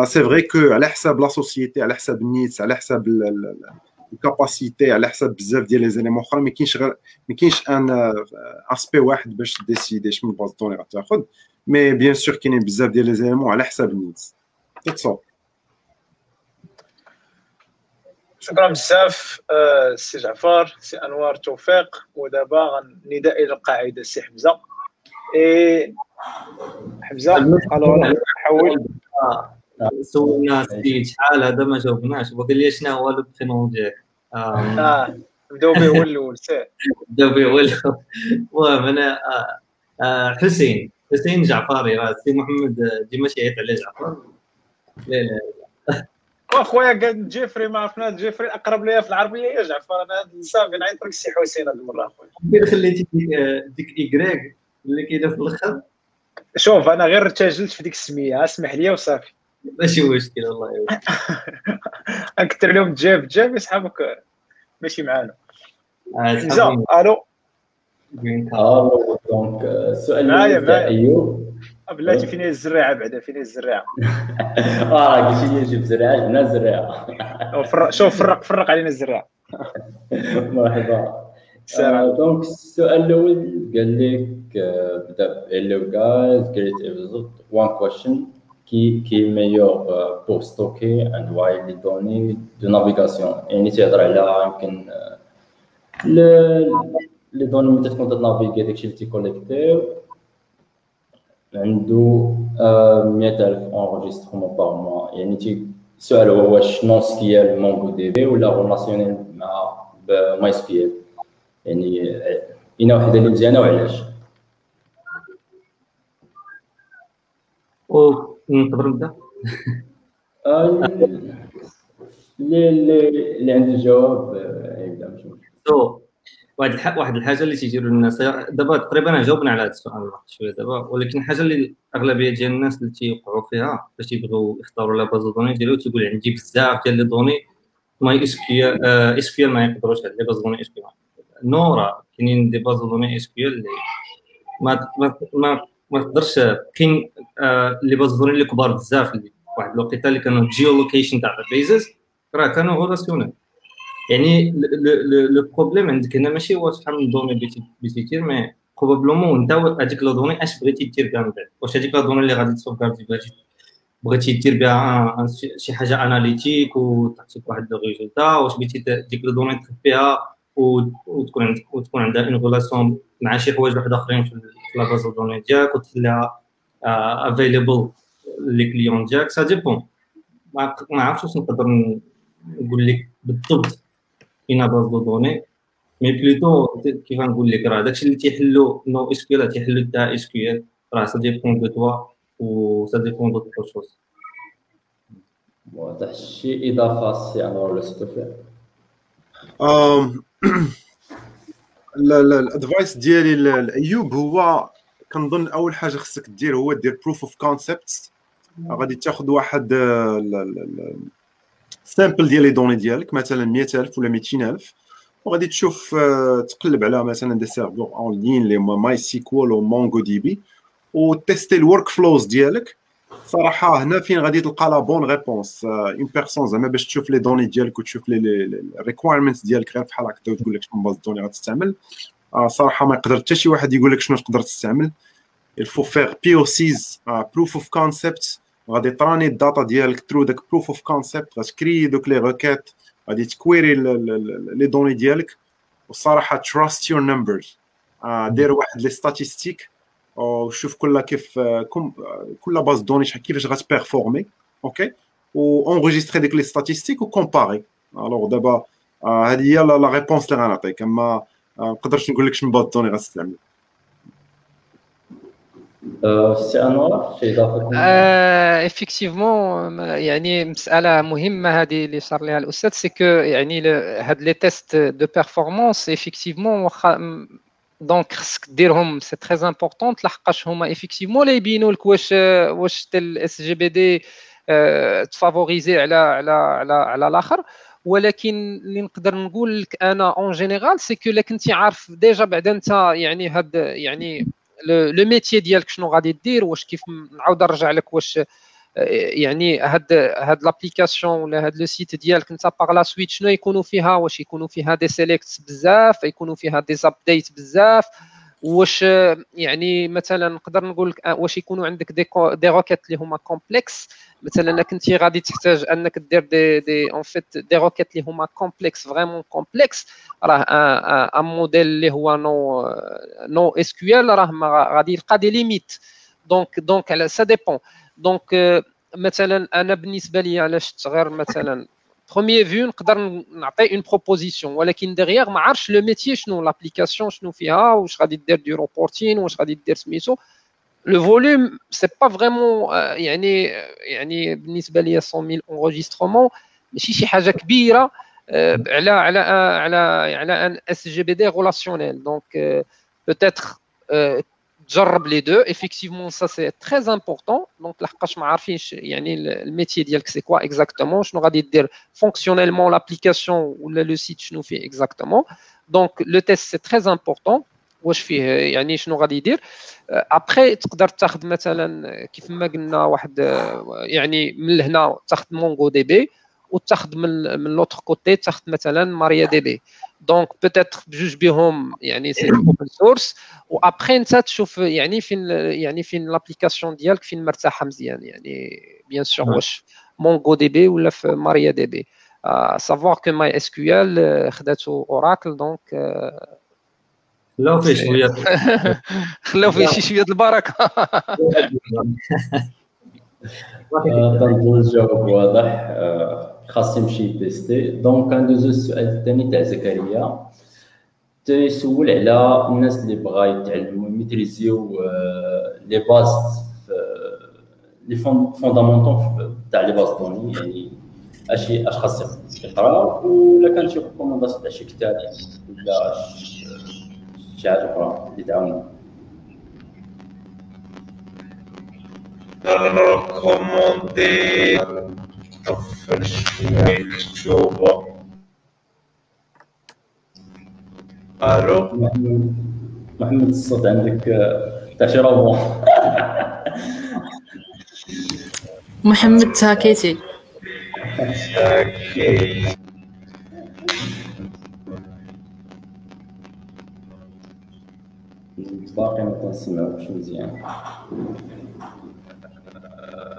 c'est vrai que على حساب la société على حساب ال needs على حساب ال capacité على حساب بزاف ديال les éléments أخرى ما كاينش غير ما كاينش un aspect واحد باش décider شنو base de données غتاخذ mais bien sûr كاينين بزاف ديال les éléments على حساب ال needs تصور شكرا بزاف سي جعفر سي أنوار توفيق. ودابا نداء إلى القاعدة سي حمزة. اي حمزة ألو نحاول سولنا سي شحال هذا ما جاوبناش. وقال لي شنو هو لو برينون ديالك نبداو به هو الأول سي. نبداو به هو الأول. المهم أنا حسين حسين جعفري راه سي محمد ديما شيعيط على جعفر لا لا وأخويا قال جيفري ما عرفنا جيفري الأقرب ليا في العربية هي جعفر أنا صافي نعيط لك سي حسين هذه المرة أخويا. خليتي ديك ديك ايكغيك اللي كاينة في الأخر؟ شوف أنا غير ارتجلت في ديك السمية اسمح لي وصافي. ماشي مشكل الله أكثر لهم جاب جاب يسحبك ماشي معانا. حمزه ألو؟ ألو دونك السؤال معايا معايا. أيوب. بلاتي فين هي الزراعة بعدا فين هي الزراعة. آه قلت لي جيب زراعة. جبنا الزراعه شوف فرق فرق علينا الزراعة. مرحبا. دونك السؤال الأول قال لك بدأ hello guys great episode one question. qui qui est meilleur pour stocker and why les données de navigation يعني تهضر على يمكن لي دوني ملي تكون تنافيغي داكشي اللي تيكوليكتيو عنده 100000 انريجسترومون بار موا يعني تي السؤال هو واش نون سكيال مونغو دي بي ولا ريلاسيونيل مع ماي سكيال يعني اين وحده اللي مزيانه وعلاش نقدر نبدا اللي اللي عنده الجواب يبدأ مش مشكل واحد الح... واحد الحاجة اللي تيجيو للناس دابا تقريبا جاوبنا على هذا السؤال واحد شوية دابا ولكن الحاجة اللي الاغلبيه ديال الناس اللي تيوقعوا فيها باش تيبغيو يختاروا la base de données ديالو تيقول عندي بزاف ديال les données MySQL SQL ما يقدروش على les bases de données SQL no راه كاينين des bases de données SQL اللي ما ما ما تقدرش كاين les bases de données اللي كبار بزاف اللي واحد الوقيته اللي كانوا geolocation تاع ال bases راه كانوا relationnelles يعني le problème عندك هنا ماشي هو شحال من données بغيتي دير mais probablement انت هذيك la donnée اش بغيتي دير بها من بعد؟ واش هذيك la donnée اللي غادي ت sauvegarder بغيتي بغيتي دير بها شي حاجة analytique وتعطيك واحد le résultat واش بغيتي ديك la donnée تخبيها؟ وتكون عندك وتكون عندها une relation مع شي حوايج واحد آخرين في la base de données ديالك وتخليها available les clients ديالك. ça dépend ما عرفتش واش نقدر نقول لك بالضبط كاينة base de données mais plutôt كيف نقول لك راه داكشي اللي تيحلو NoSQL تيحلو تا SQL راه ça dépend de toi و ça dépend d'autres choses واضح. شي إضافة سي انور ولا ستوفي ال advice ديالي لأيوب هو كنظن أول حاجة خصك دير هو دير proof of concept غادي تاخذ واحد sample ديال les données ديالك مثلا 100000 ولا 200000 وغادي تشوف تقلب على مثلا des serveurs en ligne les MySQL أو MongoDB و تيستي ال workflows ديالك. صراحة هنا فين غادي تلقى la bonne réponse en personne زعما باش تشوف les données ديالك وتشوف les requirements ديالك غير بحال هكا وتقول لك شنو base de données غتستعمل. صراحة ما يقدر حتى شي واحد يقول لك شنو تقدر تستعمل. il faut faire POCs proof of concept غادي ت run ي ال data ديالك through داك proof of concept غت créer دوك les requêtes غادي تكويري لي دوني ديالك. والصراحه تراست يور نمبرز دير واحد لي ستاتيستيك وشوف كل كيف كل باز دوني شحال كيفاش غتبيرفورمي اوكي و اونغيستري ديك لي ستاتيستيك وكومباري الوغ دابا هذه هي لا ريبونس اللي غنعطيك اما ما نقدرش نقول لك شنو باز دوني غتستعمل سي انوار شي اضافه افيكتيفمون يعني مساله مهمه هذه اللي صار لها الاستاذ سي كو يعني هاد لي تيست دو بيرفورمانس افيكتيفمون واخا donc خصك ديرهم c'est très important لحقاش هما effectivement لا يبينوا لك واش واش ال SGBD ت favoriser على على على على الآخر ولكن اللي نقدر نقول لك أنا en général c'est que كنتي عارف déjà بعد انت يعني هاد يعني le métier ديالك شنو غادي دير واش كيف نعاود نرجع لك واش يعني هاد هاد l'application ولا هاد le site ديالك انت باغ la suite شنو يكونوا فيها؟ واش يكونوا فيها des select بزاف؟ يكونوا فيها des update بزاف؟ واش يعني مثلا نقدر نقول لك واش يكونوا عندك des des requêtes اللي هما complexes مثلا كنتي غادي تحتاج أنك دير des des en fait des requêtes اللي هما complexes vraiment complexes راه ان موديل اللي هو نو نو اس كيو ال راه غادي يلقى دي ليميت دونك دونك سا ديبون دونك مثلا انا بالنسبه لي علاش غير مثلا بروميير فيو نقدر نعطي اون بروبوزيسيون ولكن ديغيغ ما عرفش لو ميتي شنو لابليكاسيون شنو فيها واش غادي دير دي روبورتين واش غادي دير سميتو لو فوليوم سي با فريمون يعني يعني بالنسبه لي 100000 انغوجيسترومون ماشي شي حاجه كبيره على على على على ان اس جي بي دي ريلاسيونيل دونك بوتيتر تجرب لي دو effectivement ça c'est très important donc لحقاش ما عارفينش يعني الميتي ديالك سي كوا اكزاكتومون شنو غادي دير فونكسيونيلمون لابليكاسيون ولا لو سيت شنو فيه اكزاكتومون دونك لو تيست سي تري امبورطون واش فيه يعني شنو غادي يدير ابخي تقدر تاخذ مثلا كيف ما قلنا واحد يعني من لهنا تاخذ مونغو دي بي وتاخذ من من l'autre côté تاخذ مثلا MariaDB donc peut-être بجوج بهم يعني c'est open source و après انت تشوف يعني فين يعني فين l'application ديالك فين مرتاحه مزيان يعني bien sûr واش MongoDB ولا في ماريا دي بي سافوار كو ماي اس كيو ال خداتو Oracle donc خلاو فيه شوية خلاو فيه شي شوية البركه الجواب واضح خاص يمشي تيستي دونك غندوزو السؤال الثاني تاع زكريا تيسول على الناس اللي بغا يتعلموا يميتريزيو لي باز لي فوندامونتون تاع لي باز دوني يعني اشي اش خاص يقرا ولا كان شي ريكومونداسيون تاع شي كتاب ولا شي حاجه اخرى اللي تعاون ريكوموندي مكتوبه ألو محمد الصوت عندك تاع محمد تاكيتي أوكي باقي ما كنسمعوكش مزيان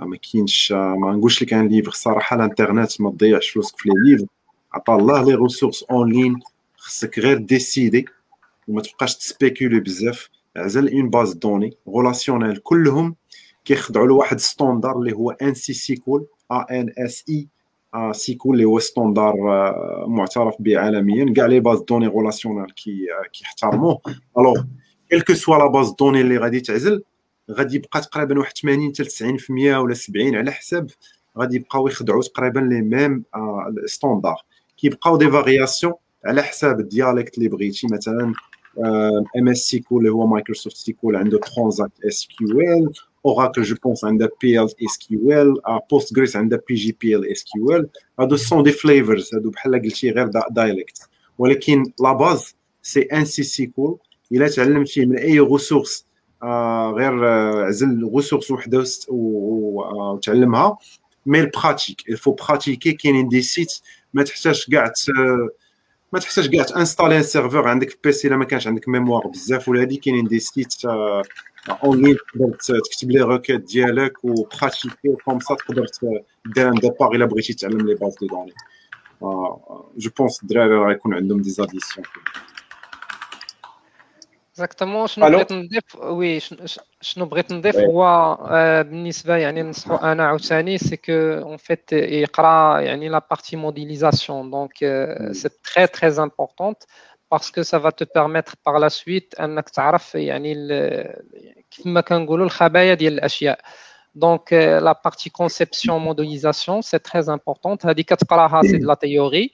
ما كاينش ما نقولش لك un livre صراحة الانترنت ما تضيعش فلوسك في les livres. عطا الله les ressources en ligne خصك غير décider وما تبقاش ت spéculer بزاف. عزل une base de données relationnelle كلهم كيخضعوا لواحد standard اللي هو ان سي سيكول ا ان اس اي سيكول اللي هو standard آه، معترف به عالميا. كاع les bases de données آه، كيحترموه. Alors quelle que soit la base de données اللي غادي تعزل غادي يبقى تقريبا واحد 80 حتى 90% ولا 70 على حساب غادي يبقاو يخضعوا تقريبا les mêmes standards كيبقاو des variations على حساب ال dialecte اللي بغيتي مثلا MS SQL اللي هو Microsoft SQL عنده Transact-SQL Oracle je pense عندها بي ال اس كيو ال بوست جريس عندها بي جي بي ال اس كيو ال هادو sont des flavors هادو بحال قلتي غير dialect ولكن la base c'est ANSI SQL إلا تعلمتي من أي ressource آه غير آه، عزل ressource وحدة آه، وتعلمها. mais ال pratique il faut pratiquer كاينين des sites ما تحتاج كاع ت- ما تحتاج كاع ت installer un serveur عندك في PC الا ما كانش عندك mémoire بزاف. ولا هادي كاينين des sites en ligne تقدر تكتب les requêtes ديالك و pratiquer comme ça تقدر دير ان ديبار إلا بغيتي تعلم لي باز دو دوني جو بونس الدراري راه يكون عندهم دي زاديسيون اكزاكتومون شنو ألو؟ بغيت نضيف وي شن- ش- شنو بغيت نضيف وي. هو آه، بالنسبه يعني ننصحو انا عاوتاني سي كو اون فيت يقرا يعني لا بارتي موديليزاسيون دونك سي تري تري امبورطونت باسكو سا فا تو بيرميتر باغ لا سويت انك تعرف يعني ال- كيف ما كنقولوا الخبايا ديال الاشياء دونك لا بارتي كونسيبسيون موديليزاسيون سي تري امبورطونت هذه كتقراها سي دو لا تيوري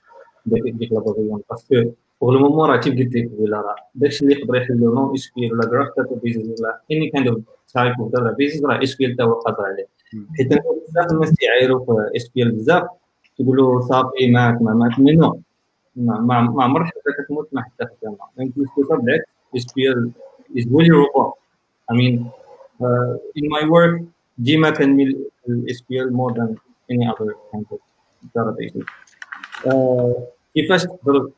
ديك ديك la base de données parce que pour le moment راه لك ولا راه داكشي اللي يقدر يحل NoSQL ولا graph databases ولا any kind of type of databases راه SQL حتى هو قادر عليه حيت بزاف الناس كيعايروا في SQL بزاف كيقولوا صافي معك ما معك mais no ما ما ما عمرك حتى كتموت مع حتى خدامه يعني plus بالعكس SQL is really robust I mean uh, in my work ديما كنميل ال SQL more than any other kind of database كيفاش تقدر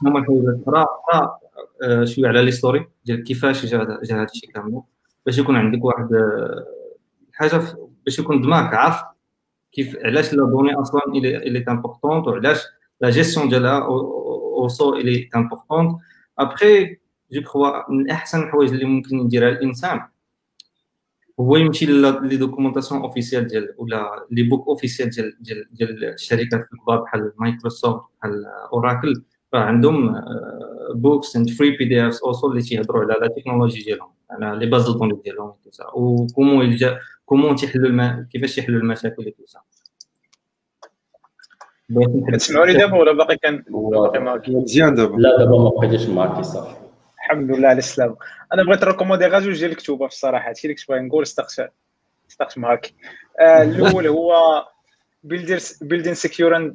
شنو هما الحوايج الاخرى شوية على l'histoire ديال كيفاش جا هذا الشيء كامل. باش يكون عندك واحد حاجة باش يكون دماغك عارف كيف علاش la donnée أصلا elle est importante وعلاش la gestion ديالها aussi elle est importante après je crois من أحسن الحوايج اللي ممكن يديرها الإنسان هو يمشي les documentations officielles ديال ولا les books officiels ديال ديال ديال الشركات الكبار بحال مايكروسوفت بحال أوراكل. راه عندهم books and free PDFs aussi اللي تيهضروا على la technologie ديالهم على les bases de données ديالهم و comment il gère comment تيحلوا الم... كيفاش يحلوا المشاكل اللي توسع كتسمعوني دابا ولا باقي كان مزيان دابا. لا دابا ما بقيتش معاك صافي. الحمد لله على السلامة. أنا بغيت ن recommander غير جوج ديال الكتوبه في الصراحه هادشي اللي كنت باغي نقول استقش استقش معاك. آه الأول هو secure and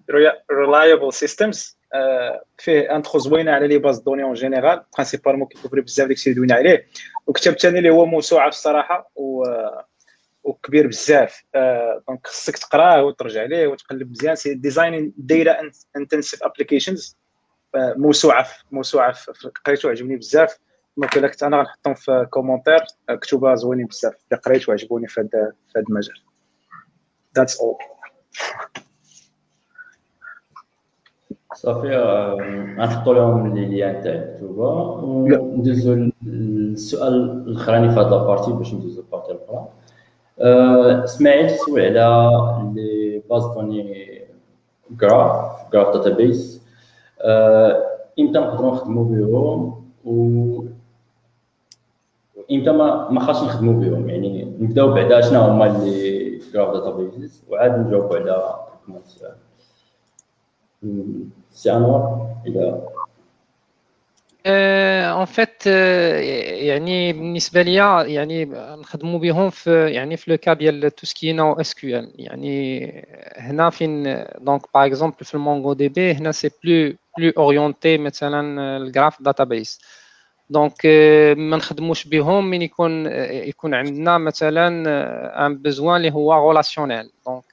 reliable systems. آه فيه intro زوينة على les bases de données en général principalement كي couvrir بزاف داكشي اللي دوينا عليه. وكتاب ثاني اللي هو موسوعة في الصراحه و وكبير بزاف. آه donc خصك تقراه وترجع ليه وتقلب مزيان. c'est design data intensive applications موسوعه موسوعه قريته عجبني بزاف. donc الا كنت أنا غنحطهم في commentaire كتبها زوينين بزاف. اللي قريت وعجبوني في هذا في هذا المجال. that's all صافي غنحطوا لهم les liens تاع الكتوبة. وندوزو للسؤال الأخراني في هذا ال partie باش ندوزو ال partie الأخرى. إسماعيل تسول على les bases de données graph graph database إمتى نقدروا نخدموا بهم و إمتى ما ما خاصش نخدموا بهم يعني نبداو بعدا شنو هما les graph database وعاد نجاوبوا على السؤال سي انور إلى ان فيت يعني بالنسبه ليا يعني نخدموا بهم في يعني في لو كا ديال تو سكي نو اس كيو ال يعني هنا فين دونك باغ اكزومبل في المونغو دي بي هنا سي بلو بلو اورينتي مثلا الجراف داتابيس دونك ما نخدموش بهم من يكون يكون عندنا مثلا ان بيزوان اللي هو رولاسيونيل دونك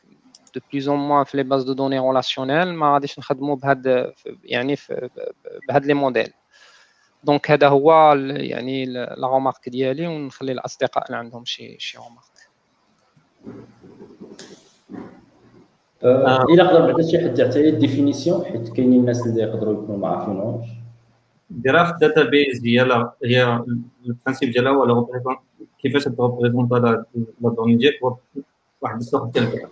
دو بلوز اون موان في لي باز دو دوني رولاسيونيل ما غاديش نخدموا بهاد يعني بهاد لي موديل دونك هذا هو يعني لا رومارك ديالي ونخلي الأصدقاء اللي عندهم شي شي رومارك إلى قدر بعدا شي حد يعطي définition حيت كاينين الناس اللي يقدروا يكونوا ما عارفينهمش. graph database هي لا هي ال principe ديالها هو كيفاش ت représenter la donnée. ديالك واحد السوق ديال ال graph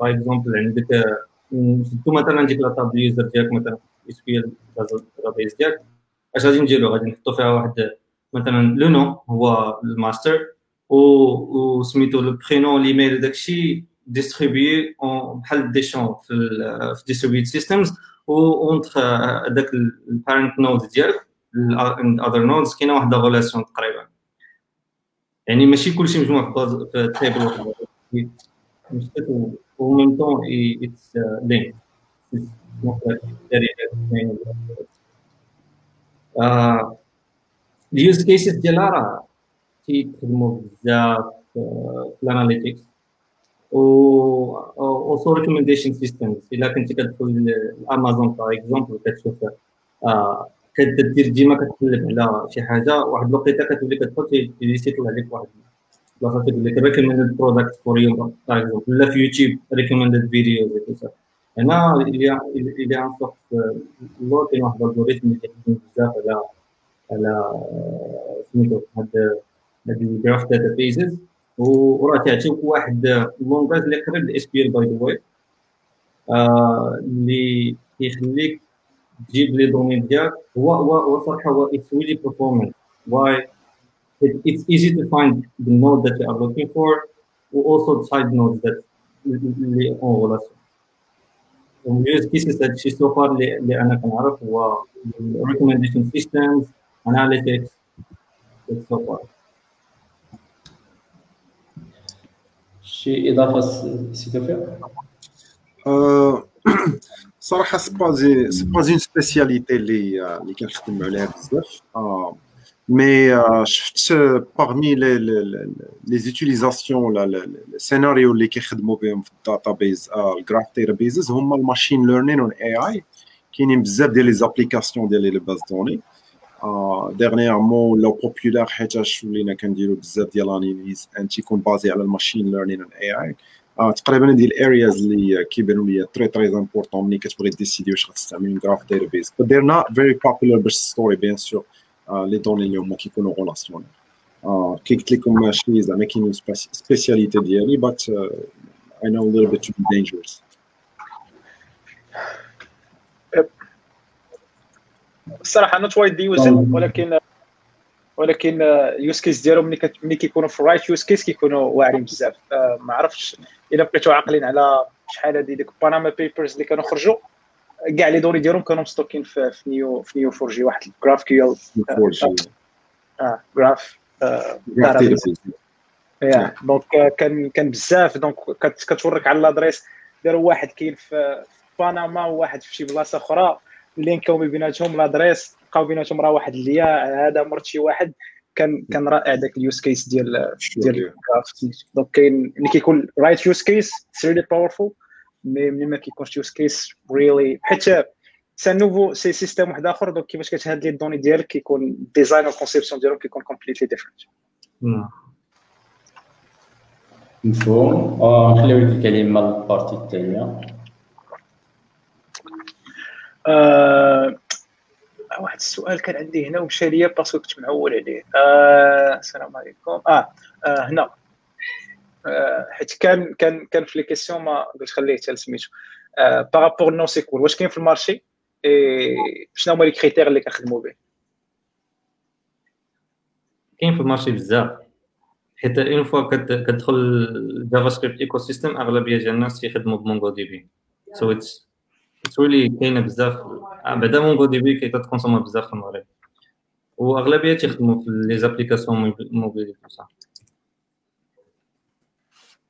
par exemple عندك نشدو مثلا ديك la table user ديالك مثلا؟ ديالك اش غادي نديرو غادي نحطو فيها واحد مثلا le nœud هو الماستر و سميتو le prénom l'email داكشي distribué بحال des champs في في distributed systems و entre داك ال parent node ديالك ال other nodes كاينة واحد relation تقريبا يعني ماشي كلشي مجموع في table واحد. و même temps it's linked ال use cases ديالها راه تيخدموا بزاف في ال analytics و aussi recommendation systems إلا كتدخل لامازون par exemple كتشوف كدير ديما كتقلب على شي حاجة واحد الوقيتة كتولي كتدخل تيطلع لك واحد البلاصة تيقول لك recommended product for you par exemple ولا في يوتيوب recommended videos هنا اللي en sorte لو كاين واحد ال algorithm اللي كيخدم بزاف على على سميتو هاد هاد ال graph databases وراه تعطيك واحد ال langage اللي قريب ال SQL by the way اللي كيخليك تجيب les données ديالك هو هو هو صراحة هو it's really performant way it's easy to find the node that you are looking for or also the side nodes that اللي en relation ال use cases هادشي so far اللي أنا كنعرف هو recommendation systems analytics so far. شي إضافة سي توفيق؟ صراحة c'est pas c'est pas une spécialité اللي اللي كنخدم عليها بزاف. Mais euh, parmi les, les, les utilisations, le, le, le scénario qui est dans database, euh, graph databases, c'est le machine learning et AI, qui est beaucoup des applications de les bases de données. Euh, dernièrement, le populaire, c'est que nous avons beaucoup d'analyses qui sont basées sur le machine learning et AI. تقريبا هذه الارياز اللي كيبانوا لي تري تري امبورطون ملي كتبغي ديسيدي واش غتستعمل جراف داتابيز but they're not very popular باش ستوري بيان سور لي دوني اللي هما كيكونوا غولاسيونيل كي قلت لكم ماشي زعما كاين spécialité ديالي I know a little bit to be dangerous. الصراحه not wide used ولكن ولكن use case ديالهم ملي ملي كيكونوا في ال right use case كيكونوا واعرين بزاف. ما عرفتش إلا بقيتوا عاقلين على شحال هذه ديك Panama Papers اللي كانوا خرجوا. كاع les données ديالهم كانوا مستوكين في, في Neo في Neo4j واحد ال graph كيو آه جراف يا دونك كان كان بزاف. دونك كتورك على الأدريس. داروا واحد كاين في بنما وواحد في شي بلاصة أخرى. اللينكاو ما بيناتهم لادريس بقاو بيناتهم راه واحد اللي هذا مرت شي واحد. كان كان رائع ذاك اليوز كيس ديال ديال دونك كاين ملي كيكون رايت يوز كيس ريلي باورفول مي ملي ما كيكونش يوز كيس ريلي حيت c'est nouveau c'est système واحد اخر donc كيفاش كتهاد les données ديالك كيكون design و ال conception ديالهم كيكون completely different مفهوم نخليو الكلمة لل partie الثانية واحد السؤال كان عندي هنا ومشى ليا parce que كنت معول عليه آه السلام عليكم آه, آه هنا آه حيت كان كان كان في les questions ما قلت خليه حتى سميتو آه par rapport NoSQL واش كاين في ال marché؟ شنو هما les critères اللي كنخدموا به؟ كاين في ال marché بزاف. حيت une fois كتدخل JavaScript ecosystem أغلبية ديال الناس يخدموا ب MongoDB so it's كاينة بزاف. بعدا MongoDB كت consomma بزاف في المغرب. وأغلبية تيخدموا في les applications mobiles صح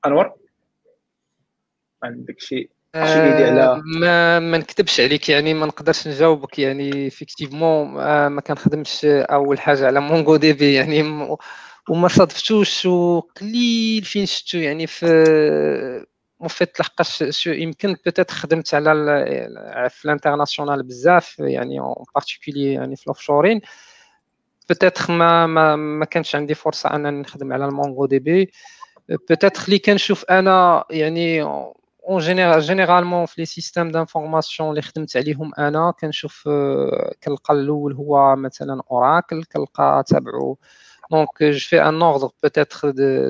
أنور؟ عندك شي على ما ما نكذبش عليك يعني ما نقدرش نجاوبك يعني effectivement ما كنخدمش أول حاجة على MongoDB يعني وما صادفتوش وقليل فين شفتو يعني في مفيد لحقاش يمكن peut-être خدمت على في ال international بزاف يعني en particulier يعني في ال offshoring peut-être ما ما ما كانش عندي فرصة انني نخدم على ال MongoDB بوتيت اللي كنشوف انا يعني اون جينيرال جينيرالمون في لي سيستيم دانفورماسيون اللي خدمت عليهم انا كنشوف كنلقى الاول هو مثلا اوراكل كنلقى تابعو دونك جو في ان اوردر بوتيت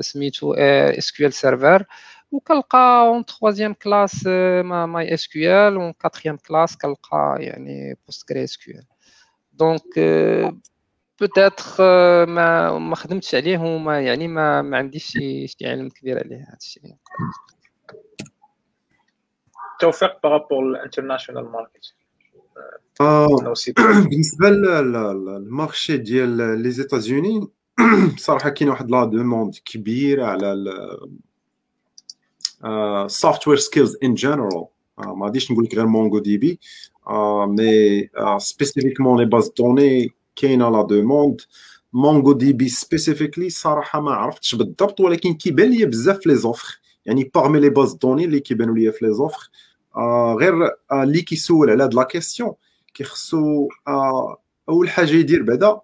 سميتو اس كيو ال سيرفر وكنلقى اون تخوازيام كلاس ماي اس كيو ال اون كاتريام كلاس كنلقى يعني بوست كري اس كيو ال دونك peut-être ما ما خدمتش عليه وما يعني ما ما عنديش شي شي علم كبير عليه هذا الشيء توفيق par rapport ال international market بالنسبة لل marché ديال les États-Unis صراحة كاين واحد la demande كبيرة على software skills in general ما غاديش نقول لك غير MongoDB mais spécifiquement les bases données كاينة la demande. MongoDB specifically صراحة ما عرفتش بالضبط ولكن كيبان لي بزاف les offres يعني parmi les bases données اللي كيبانوا لي في les offres غير اللي كيسول على هاد la question كيخصو أول حاجة يدير بعدا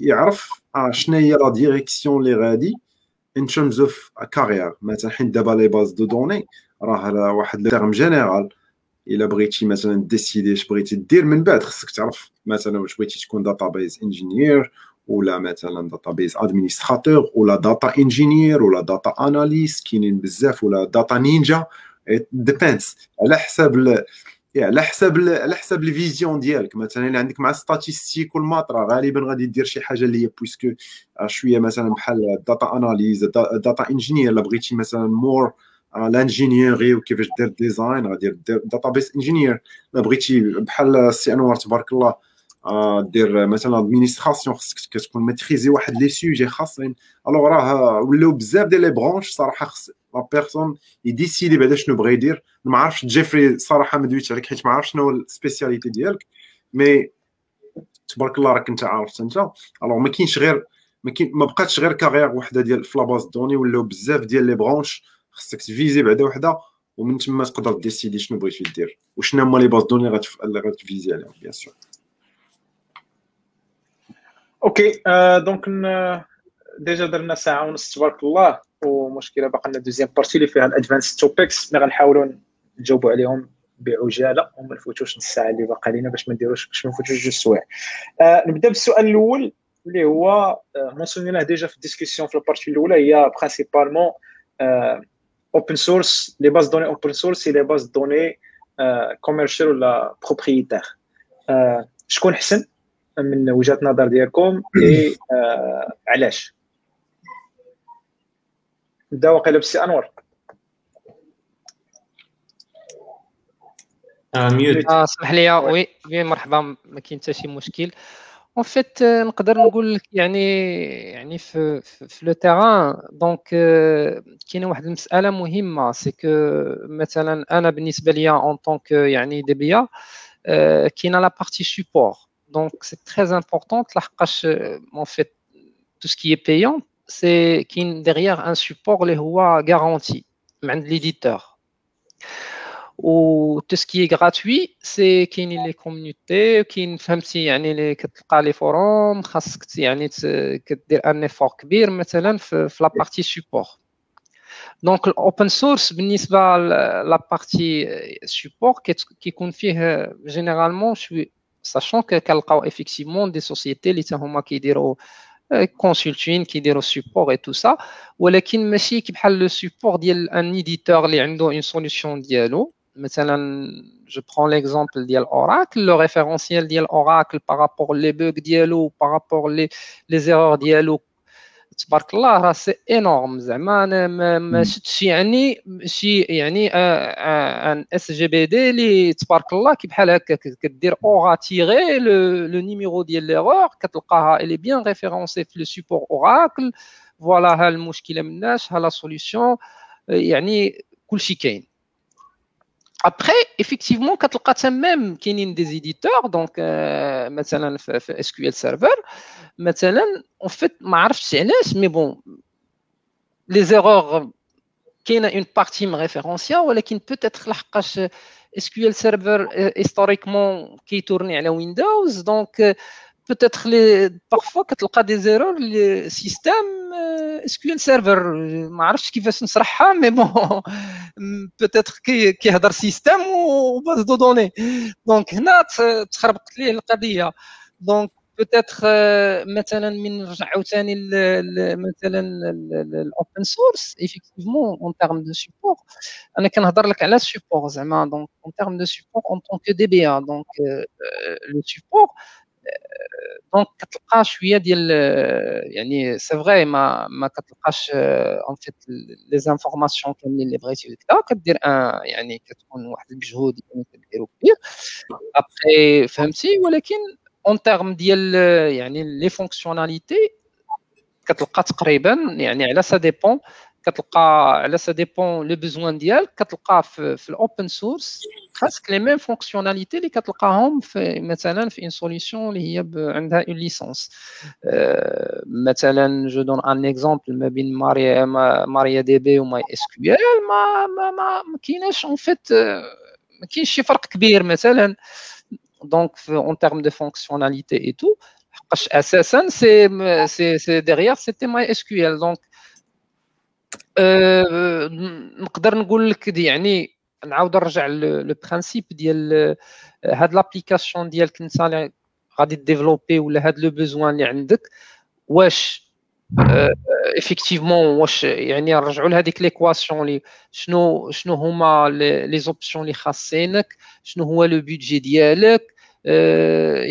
يعرف شنو هي la direction اللي غادي in terms of career مثلا حين دابا les bases de données راه واحد le terme général إلا بغيتي مثلا décider اش بغيتي دير من بعد خصك تعرف مثلا واش بغيتي تكون database engineer ولا مثلا database administrator ولا data engineer ولا data analyst كاينين بزاف ولا data ninja depends على حساب على حساب على حساب ال vision ديالك. مثلا إلا عندك مع statistiques و ال maths راه غالبا غادي دير شي حاجة اللي هي بويسكو شوية مثلا بحال data analysis data engineer إلا بغيتي مثلا مور لانجينيوري وكيفاش دير ديزاين غادي دير داتا بيس انجينير الا بغيتي بحال السي انوار تبارك الله دير مثلا ادمينستراسيون خصك كتكون ماتريزي واحد لي سوجي خاصين. الوغ راه ولاو بزاف ديال لي برونش صراحة خص لا بيرسون يديسيدي بعدا شنو بغا يدير. ما عرفتش جيفري صراحة ما دويتش عليك حيت ما عرفتش شنو السبيسياليتي ديالك. مي تبارك الله راك انت عارف انت. الوغ ما كاينش غير ما ما بقاتش غير carrière وحده ديال في la base données ولاو بزاف ديال les branches خصك ت viser بعدا وحده ومن تما تقدر décider شنو بغيتي دير. وشنو هما les bases données اللي غت viser عليهم bien sûr okay donc déjà درنا ساعة ونص تبارك الله ومشكلة باقي لنا deuxième partie اللي فيها ال advanced topics اللي غنحاولوا نجاوبوا عليهم بعجالة وما نفوتوش نص ساعة اللي باقا لينا باش ما نديروش باش ما نفوتوش جوج سوايع. آه نبدأ بالسؤال الأول اللي هو mentionn يناه déjà في ال discussion في ال partie الأولى هي principalement open source les bases données open source les bases données commercial ولا propriétaire شكون حسن من وجهة نظر ديالكم اي علاش؟ نبدا واقيلا بالسي أنور. ميوت. آه اسمح لي. وي وي مرحبا. ما كاين حتى شي مشكل. اون فيت نقدر نقول لك يعني يعني في في لو تيران دونك كاينه واحد المساله مهمه سي كو مثلا انا بالنسبه ليا اون طونك يعني دي بي كاينه لا بارتي سيبور دونك سي تري امبورطون لحقاش اون فيت تو سكي اي بايون سي كاين ديغيير ان سيبور اللي هو غارونتي من عند ليديتور و تو سكي غراتوي سي كاينين لي كوميونيتي كاين فهمتي يعني اللي كتلقى لي فوروم خاصك يعني كدير ان ايفور كبير مثلا في, في لا بارتي سيبور دونك الاوبن سورس بالنسبه لا بارتي سيبور كيكون فيه جينيرالمون شوي ساشون كنلقاو افيكتيفمون دي سوسيتي اللي هما كيديروا كونسلتين كيديروا سيبور اي تو سا ولكن ماشي بحال لو سيبور ديال ان ايديتور اللي عنده اون سوليوشن ديالو مثلا je prends l'exemple ديال Oracle le référentiel ديال Oracle par rapport les bugs ديالو par rapport les les erreurs ديالو تبارك الله راه سي انورم زعما انا ما, ما شفتش يعني شي يعني ان اس جي بي دي اللي تبارك الله كي بحال هكا كدير اورا تيغي لو نيميرو ديال ليغور كتلقاها الي بيان ريفيرونسي في لو سيبور اوراكل فوالا ها المشكله مناش ها لا سوليوشن يعني كلشي كاين Après, effectivement, quand on a même des éditeurs, donc, euh, مثلا في SQL Server, مثلا, en fait, ما عرفتش علاش, mais bon, les erreurs, كاينه une partie référentielle, ولكن peut-être لحقاش SQL Server historiquement كيتورني على Windows, donc peut-être les parfois كتلقى des erreurs le système SQL Server ما عرفتش كيفاش نشرحها مي بون peut-être كيهضر سيستم وباز دو دوني دونك هنا تخربقت ليه القضية دونك peut-être مثلا من نرجع عاوتاني مثلا الاوبن سورس ايفيكتيفمون اون تيرم دو سيبور أنا كنهضر لك على السيبور زعما دونك اون تيرم دو سيبور اون طونك دي بي ا دونك لو سيبور دونك كتلقى شويه ديال يعني سي فغي ما ما كتلقاش اون فيت لي زانفورماسيون كاملين اللي بغيتي وكذا كدير ان يعني كتكون واحد المجهود يعني كديرو كبير ابخي فهمتي ولكن اون تيرم ديال يعني لي فونكسيوناليتي كتلقى تقريبا يعني على سا ديبون كتلقى على سا ديبون لو بوزوان ديالك كتلقى في, في الاوبن سورس خاصك لي ميم فونكسيوناليتي اللي كتلقاهم في مثلا في ان سوليسيون اللي هي عندها اون ليسونس مثلا جو دون ان اكزومبل ما بين ماريا ماريا دي بي وماي اس كيو ال ما ما ما, ما كايناش اون فيت ما كاينش شي فرق كبير مثلا دونك اون تيرم دو فونكسيوناليتي اي تو حقاش اساسا سي سي سي ديغيير سيتي ماي اس كيو ال دونك أه نقدر نقول لك يعني نعاود نرجع le principe ديال هاد l'application ديالك انت اللي غادي développer ولا هاد le besoin اللي عندك واش effectivement واش يعني نرجعوا لهذيك l'équation اللي شنو شنو هما les options اللي خاصينك شنو هو لو بودجي ديالك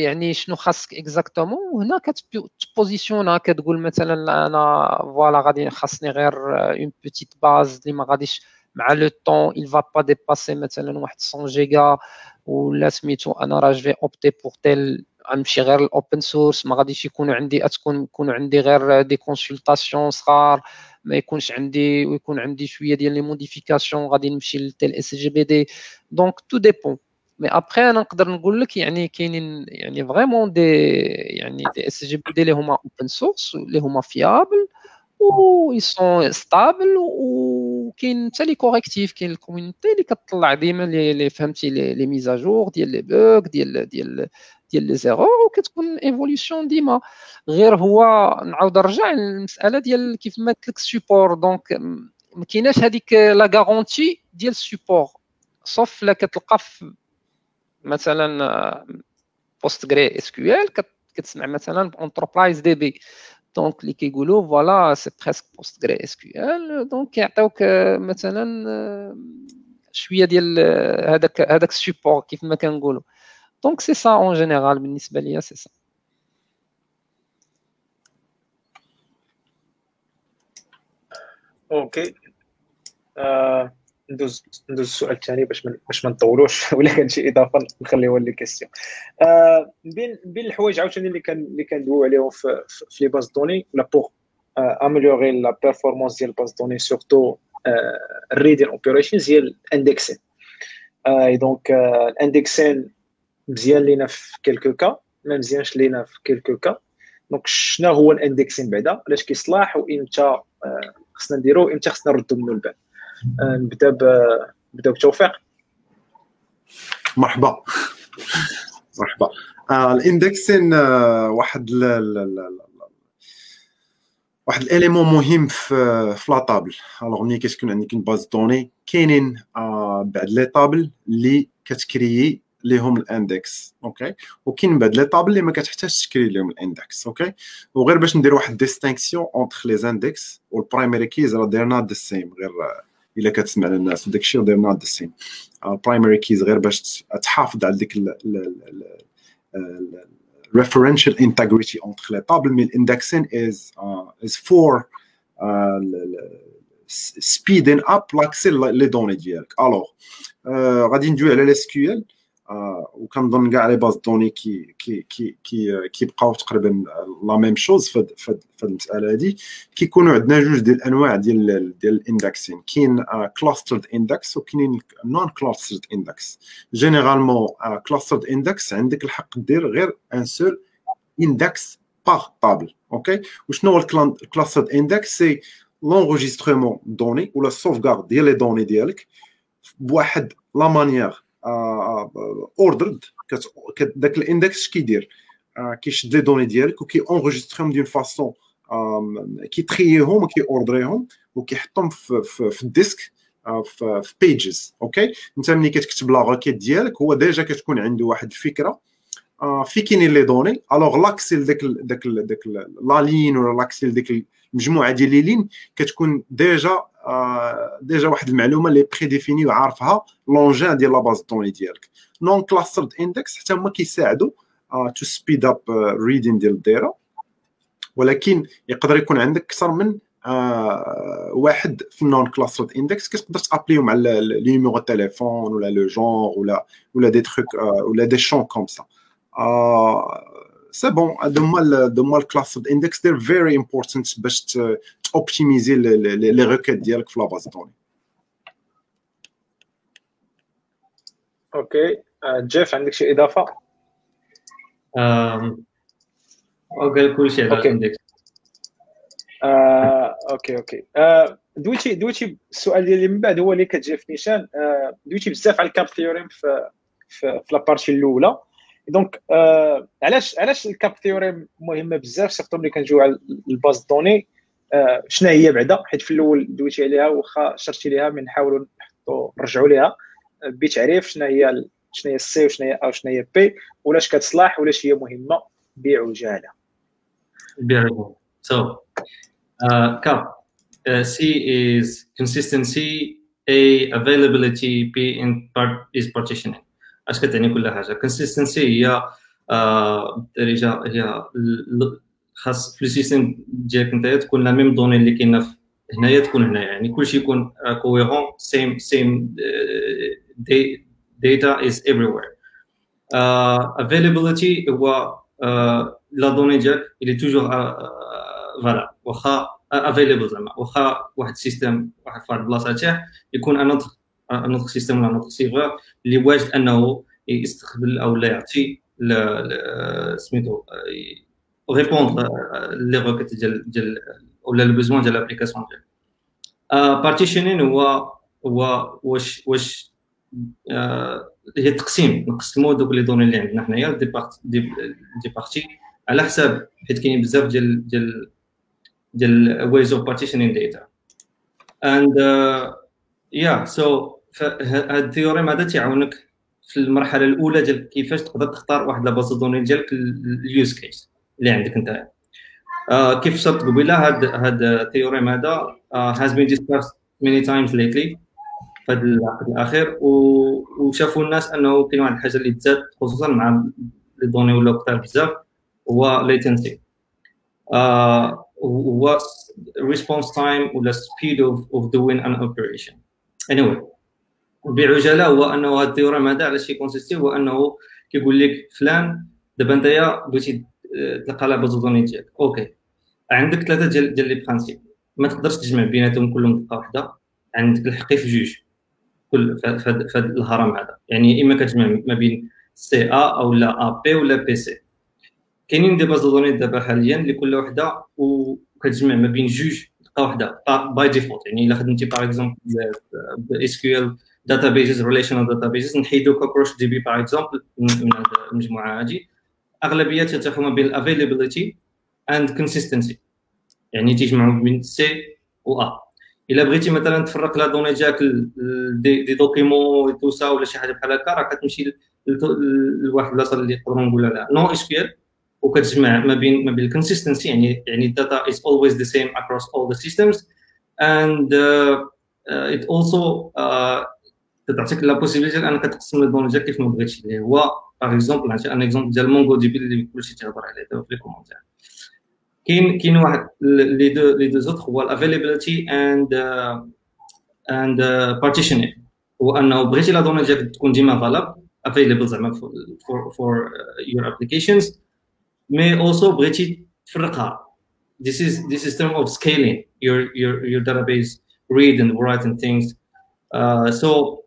يعني شنو خاصك اكزاكتومون وهنا كتبوزيسيون كتقول مثلا انا فوالا غادي خاصني غير اون بوتيت باز اللي ما غاديش مع لو طون il va pas dépasser مثلا واحد 100 جيجا ولا سميتو انا راه جو اوبتي بور تيل غنمشي غير الاوبن سورس ما غاديش يكونوا عندي تكون يكونوا عندي غير دي كونسلطاسيون صغار ما يكونش عندي ويكون عندي شويه ديال لي موديفيكاسيون غادي نمشي لتيل اس جي بي دي دونك تو ديبون مي ابخي أنا نقدر نقول لك يعني كاينين يعني vraiment des يعني des SGBD اللي هما open source اللي هما fiables و sont stables وكاين حتى les correctifs كاين ال community اللي كتطلع ديما les فهمتي les mises à jour ديال les bugs ديال ديال ديال les erreurs وكتكون évolution ديما غير هو نعاود نرجع للمساله ديال كيف ما قلت لك السيبور دونك ما كايناش هذيك لا غارونتي ديال السيبور صوف لا كتلقى في مثلا بوست غري اس كيو ال كتسمع مثلا انتربرايز دي بي دونك اللي كيقولوا فوالا سي بريسك بوست غري اس كيو ال دونك كيعطيوك مثلا شويه ديال هذاك هذاك السيبور كيف ما كنقولوا دونك سي سا اون جينيرال بالنسبه ليا سي سا اوكي ندوز ندوز السؤال الثاني باش من باش ما نطولوش. ولا كان شي إضافة نخليوها les questions. آه بين بين الحوايج عاوتاني اللي كان اللي كندويو عليهم في في les bases de données ولا pour améliorer la performance ديال ال base de données surtout ال reading operations هي ال indexing donc ال indexing مزيان لينا في quelques cas ما مزيانش لينا في quelques cas donc شنو هو ال indexing بعدا؟ علاش كيصلاح وإمتى خصنا نديرو؟ إمتى خصنا نردو منه البال نبدا نبدا بتوفيق مرحبا. مرحبا. آه ال indexing آه واحد ل... ل... ل... واحد ال élément مهم في في la table. Alors ملي كتكون عندك base de données كاينين آه بعد les tables اللي كت créer ليهم ال index. أوكي وكاين بعد les tables اللي ما كتحتاجش ت créer لهم ال index. أوكي وغير باش ندير واحد distinction entre les index وال primary keys راه دايرنا the same غير الا كتسمع للناس وداك الشيء دايرنا the same ال primary keys غير باش تحافظ على ديك referential integrity entre les tables mais l'indexing is uh, is for uh, speeding up l'accès les données ديالك uh, غادي ندوي على ال SQL وكنظن كاع les bases de données كي كي كي كي كيبقاو تقريبا la même chose في هاد المسألة هادي. كيكونوا عندنا جوج ديال الأنواع ديال ديال ال indexing. كاين clustered index وكاينين non clustered index généralement clustered index عندك الحق دير غير un seul index par table أوكي وشنو هو ال clustered index c'est l'enregistrement de données ولا ال sauvegarde ديال les données ديالك بواحد la manière ordered داك ال index كيدير كيشد les données ديالك وكي enregistrer هم d'une façon كي trier هم وكي ordrer هم وكيحطهم في, في, ال disque في, pages أوكي انت ملي كتكتب la requête ديالك هو déjà كتكون عنده واحد الفكرة في كاينين لي دوني. الوغ لاكسي لداك داك داك لا لين ولا لاكسي لديك المجموعه ديال لي لين كتكون ديجا ديجا واحد المعلومة اللي بري ديفيني وعارفها لونجين ديال لا باز دوني ديالك. نون كلاسترد اندكس حتى هما كيساعدوا تو سبيد اب ريدين ديال الدايره ولكن يقدر يكون عندك أكثر من آه واحد في النون كلاسترد اندكس كتقدر تابليو مع النيميرو تيليفون ولا لو جونغ ولا ولا دي تروك آه ولا دي شون كوم سا سي بون هادو هما هادو هما الكلاسترد اندكس دير فيري امبورتنت باش اوبتيميزي لي ريكيت ديالك في لاباز دوني اوكي جيف عندك شي اضافه او قال كل شيء على الاندكس اوكي اوكي دويتي دويتي السؤال ديالي من بعد هو اللي كتجي في نيشان دويتي بزاف على الكاب ثيوريم في في, في لابارتي الاولى donc علاش علاش ال CAP theorem مهمة بزاف surtout ملي كنجيو على ال base de données آه شنو هي بعدا حيت في الأول دويتي عليها واخا أشرتي ليها من نحاولوا نحطوا نرجعوا ليها بتعريف شنو هي شنو هي ال C وشنو هي A وشنو هي P ولاش كتصلح ولاش هي مهمة بعجالة Beautiful. So, uh, CAP, uh, C is consistency, A availability, P in part is partitioning. اش كتعني كل حاجة. Consistency هي الدارجه هي خاص في ال système ديالك أنت تكون la même donnée اللي كاينة هنايا تكون هنايا. يعني كلشي يكون cohérent same same data is everywhere. uh, availability هو لا دوني ديالك اللي توجور فوالا واخا افيليبل زعما. واخا واحد السيستم واحد في واحد البلاصه تاعه يكون ان اوتر ان اوتر سيستم ولا ان اوتر سيرفر اللي واجد انه يستقبل أو لا يعطي سميتو ريبوندر لي روكيت ديال ديال ولا البيزوان ديال لابليكاسيون ديالك بارتيشنين هو هو واش واش هي التقسيم نقسموا دوك les données اللي عندنا حنايا des parties des parties على حساب حيت كاينين بزاف ديال ديال ديال ways of partitioning data. And yeah so هاد ال théorème هذا تيعاونك في المرحلة الأولى ديال كيفاش تقدر تختار واحد la base données ديالك ال use case اللي عندك أنت؟ uh, كيف شرط قبيلة؟ هاد هاد ال théorème هذا has been discussed many times lately في هذا العقد الأخير وشافوا الناس أنه كاين واحد الحاجة اللي تزاد خصوصا مع les données ولاو كثار بزاف هو latency آه هو response time ولا speed of doing an operation anyway بعجاله هو انه هذا ال théorème هذا علاش كي consister؟ هو انه كيقول لك فلان دابا انت بغيتي تلقى la base données ديالك okay. عندك ثلاثة ديال ديال les principes ما تقدرش تجمع بيناتهم كلهم دقة واحدة. عندك الحقي في جوج. كل في هذا الهرم هذا. يعني إما كتجمع ما بين C A أو لا A P ولا P C. كاينين des bases données دابا حاليا لكل وحدة وكتجمع ما بين جوج دقه وحده by default يعني إلا خدمتي par exemple اس كيو ال داتا بيزز ريليشنال داتا بيزز نحيدو كوكروش دي بي باغ اكزومبل من المجموعة هذه اغلبيه ما بين ال availability and consistency يعني تيجمعوا بين C و A إلا بغيتي مثلا تفرق la donnée ديالك des, documents tout ça ولا شي حاجة بحال هكا راه كتمشي لواحد البلاصة اللي نقدروا نقولوا لها. NoSQL وكتجمع ما بين ما بين ال consistency يعني يعني ال data is always the same across all the systems. And uh, uh, it also تعطيك la possibilité انك تقسم ال données ديالك كيف ما بغيتي. اللي هو par exemple نعطي un exemple ديال MongoDB اللي كلشي تيهضر عليه دابا في les commentaires كاين كاين واحد les deux les deux autres هو ال availability and and partitioning هو أنه بغيتي la donnée ديالك تكون ديما فالاب available زعما for your applications مي اولسو بغيتي تفرقها this is this is term of scaling your your your database read and write and things uh, so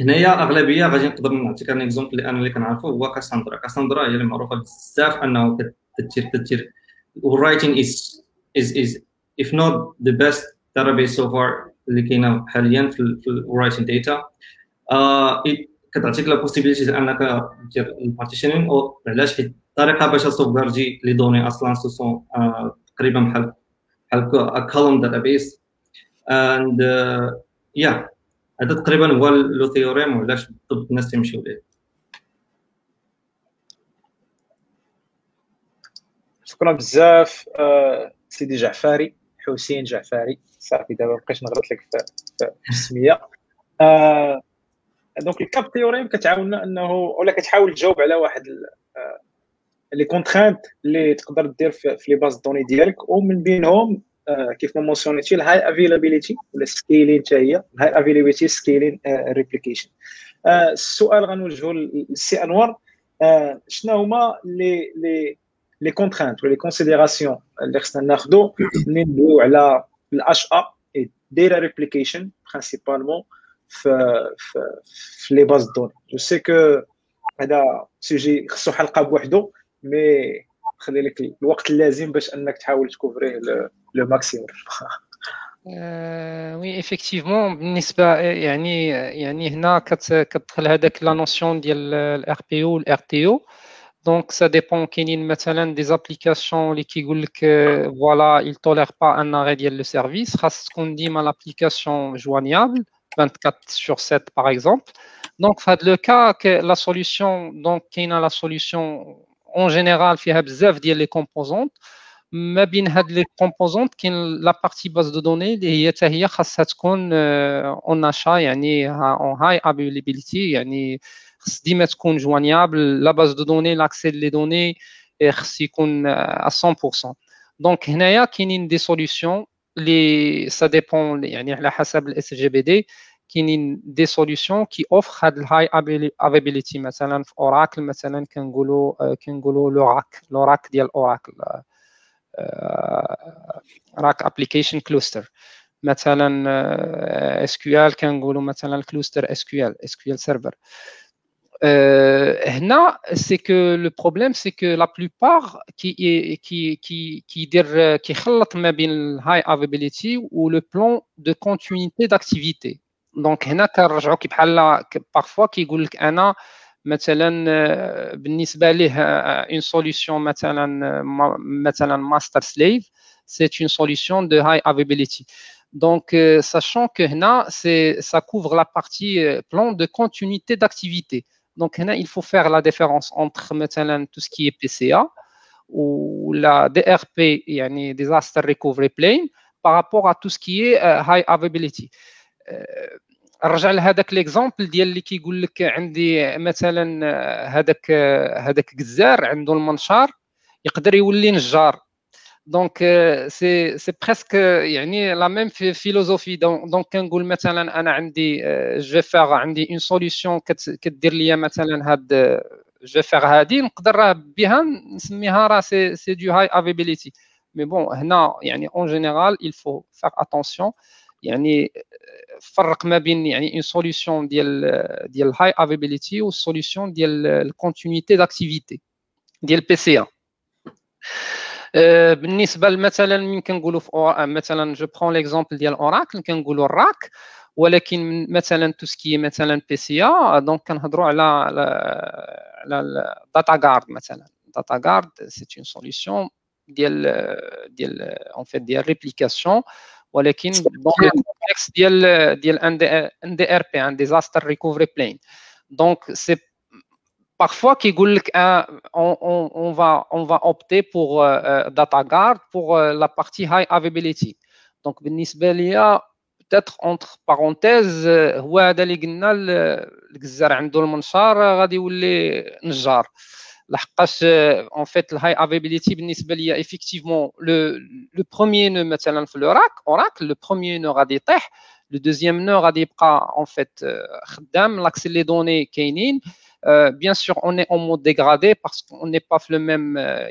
هنايا اغلبيه غادي نقدر نعطيك ان اكزومبل اللي انا اللي كنعرفو هو كاساندرا كاساندرا هي اللي معروفه بزاف انه كدير كدير writing is is is if not the best database so far اللي كاينه حاليا في في writing data uh, كتعطيك لا بوسيبيليتي انك دير البارتيشنين او علاش حيت الطريقة باش ت sauvegarder les données أصلا ce sont تقريبا بحال بحال column database and yeah هذا تقريبا هو le théorème وعلاش بالضبط الناس تيمشيو ليه. شكرا بزاف آه، سيدي جعفاري حسين جعفاري. صافي دابا بقيت نغلط لك في السميه آه، donc ال CAP théorème كتعاوننا انه ولا كتحاول تجاوب على واحد آه، les contraintes اللي تقدر دير في les bases données ديالك ومن بينهم كيف ما mentionner تي ال high availability ولا scaling حتى هي ال high availability scaling replication السؤال غنوجهه للسي أنور شنو هما les les les contraintes ولا les considérations اللي خصنا ناخذو ملي ندويو على ال HA data replication principalement في في في لي باز دوني. جو سي كو هذا سوجي خصو حلقة بوحدو. مي خلي لك الوقت اللازم باش انك تحاول تكوفريه لو ماكسيموم وي افكتيفمون بالنسبه يعني يعني هنا كتدخل هذاك لا نوسيون ديال الار بي او والار تي او دونك سا ديبون كاينين مثلا دي زابليكاسيون اللي كيقول لك فوالا il tolère pas ان arrêt ديال لو سيرفيس خاص تكون ديما لابليكاسيون جوانيابل 24 sur 7 par exemple donc في هذا لو كا لا سوليوشن دونك كاينه لا سوليوشن اون جينيرال فيها بزاف ديال لي كومبوزونت ما بين هاد لي كومبوزونت كاين لا بارتي باز دو دوني اللي هي حتى هي خاصها تكون اون اشا يعني اون هاي افيلابيليتي يعني خص ديما تكون جوانيابل لا باز دو دوني لاكسي لي دوني خص يكون 100% دونك هنايا كاينين دي سوليوشن اللي سا ديبون يعني على حسب الاس جي بي دي كاينين دي سوليوشن كي اوفر هاد الهاي افيبيليتي مثلا في اوراكل مثلا كنقولوا كنقولوا لوراك لوراك ديال اوراكل راك ابليكيشن كلوستر مثلا اس كيو ال كنقولوا مثلا كلوستر اس كيو ال اس كيو ال سيرفر هنا سي كو لو بروبليم سي كو لا بلوبار كي كي كي كيدير كيخلط ما بين الهاي افيبيليتي و لو بلان دو كونتينيتي داكتيفيتي دونك هنا كنرجعوا كي بحال بارفوا كيقول لك انا مثلا بالنسبه ليه اون سوليوشن مثلا مثلا ماستر سليف سي اون سوليوشن دو هاي افيبيليتي Donc, euh, sachant que هنا, ça couvre la partie euh, plan de continuité d'activité. Donc, هنا, il faut faire la différence entre مثلا, tout ce qui est PCA ou la DRP, يعني Disaster Recovery Plane, par rapport à tout ce qui est uh, High Availability. نرجع لهذاك l'exemple ديال اللي كيقول لك عندي مثلا هذاك هذاك جزار عنده المنشار يقدر يولي نجار. donc c'est c'est presque يعني la même philosophie donc كنقول مثلا أنا عندي je vais عندي une solution كدير ليا مثلا هاد je vais هادي نقدر بها نسميها راه c'est c'est de high availability mais bon هنا يعني en général il faut faire attention. يعني فرق ما بين يعني اون سوليسيون ديال ديال هاي افيبيليتي والسوليسيون ديال الكونتينيتي داكتيفيتي ديال بي سي بالنسبه مثلا من كنقولوا في مثلا جو برون ليكزومبل ديال اوراكل كنقولوا الراك ولكن مثلا تو سكي مثلا بي سي ا دونك كنهضروا على على داتا جارد مثلا داتا جارد سي اون سوليسيون ديال ديال اون فيت ديال ريبليكاسيون ولكن دون الكونتكست ديال ديال ان دي ار بي ان ديزاستر ريكوفري بلين دونك سي parfois qui euh, on, on, on, va, on va opter pour euh, euh DataGuard pour euh, la partie High Availability. Donc, peut-être entre parenthèses هو هذا اللي قلنا الجزار عنده المنشار غادي يولي نجار لحقاش Parce en fait, la high availability, effectivement, le, le premier nœud, oracle, le premier nœud raditech, le deuxième nœud radipra, en fait, euh, l'accès des données kainin. Euh, bien sûr, on est en mode dégradé parce qu'on n'est pas le même, euh,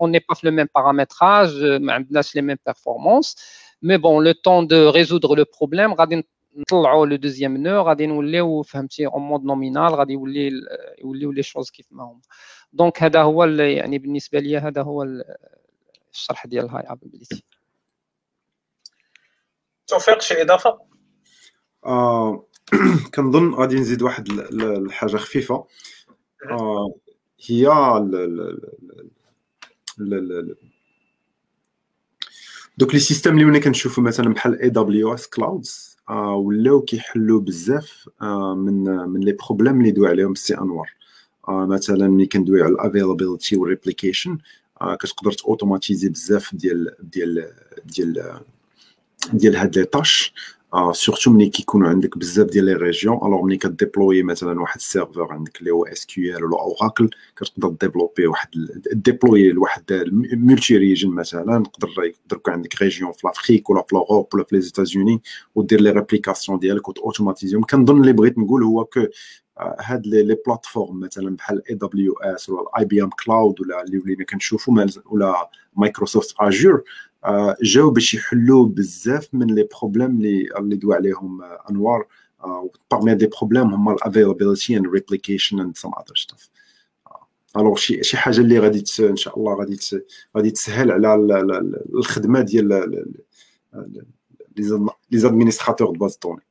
on n'est pas le même paramétrage, on les mêmes performances. Mais bon, le temps de résoudre le problème, غادين نطلعوا le deuxième nœud غادي نوليو فهمتي en mode nominal غادي يولي يوليو les choses كيف ما هما. donc هذا هو يعني بالنسبة لي هذا هو الشرح ديال ال high availability توفيق شي إضافة؟ آه كنظن غادي نزيد واحد الحاجة خفيفة. آه هي دوك les systèmes اللي ولينا كنشوفوا مثلا بحال AWS clouds ولاو كيحلوا بزاف آه من من les problèmes اللي دوي عليهم السي انوار. آه مثلا ملي كندوي على ال availability وال replication آه كتقدر automatiser بزاف ديال ديال ديال ديال هاد les tâches. surtout ملي كيكونوا عندك بزاف ديال les régions alors ملي ك déployer مثلا واحد ال serveur عندك اللي هو SQL ولا اوراكل كتقدر développer واحد déploiement لواحد multi region مثلا تقدر يقدر يكون عندك région في l'Afrique ولا في l'Europe ولا في les États-Unis ودير les réplications ديالك وتautomatiser هم كنظن اللي بغيت نقول هو que هاد les plateformes مثلا بحال AWS ولا ال IBM Cloud ولا اللي ولينا كنشوفوا ولا Microsoft Azure جاو باش يحلوا بزاف من les problèmes اللي اللي دوا عليهم أنوار parmi des problèmes هما ال availability and replication and some other stuff alors شي شي حاجة اللي غادي إن شاء الله غادي غادي تسهل على الخدمة ديال les administrateurs de bases de données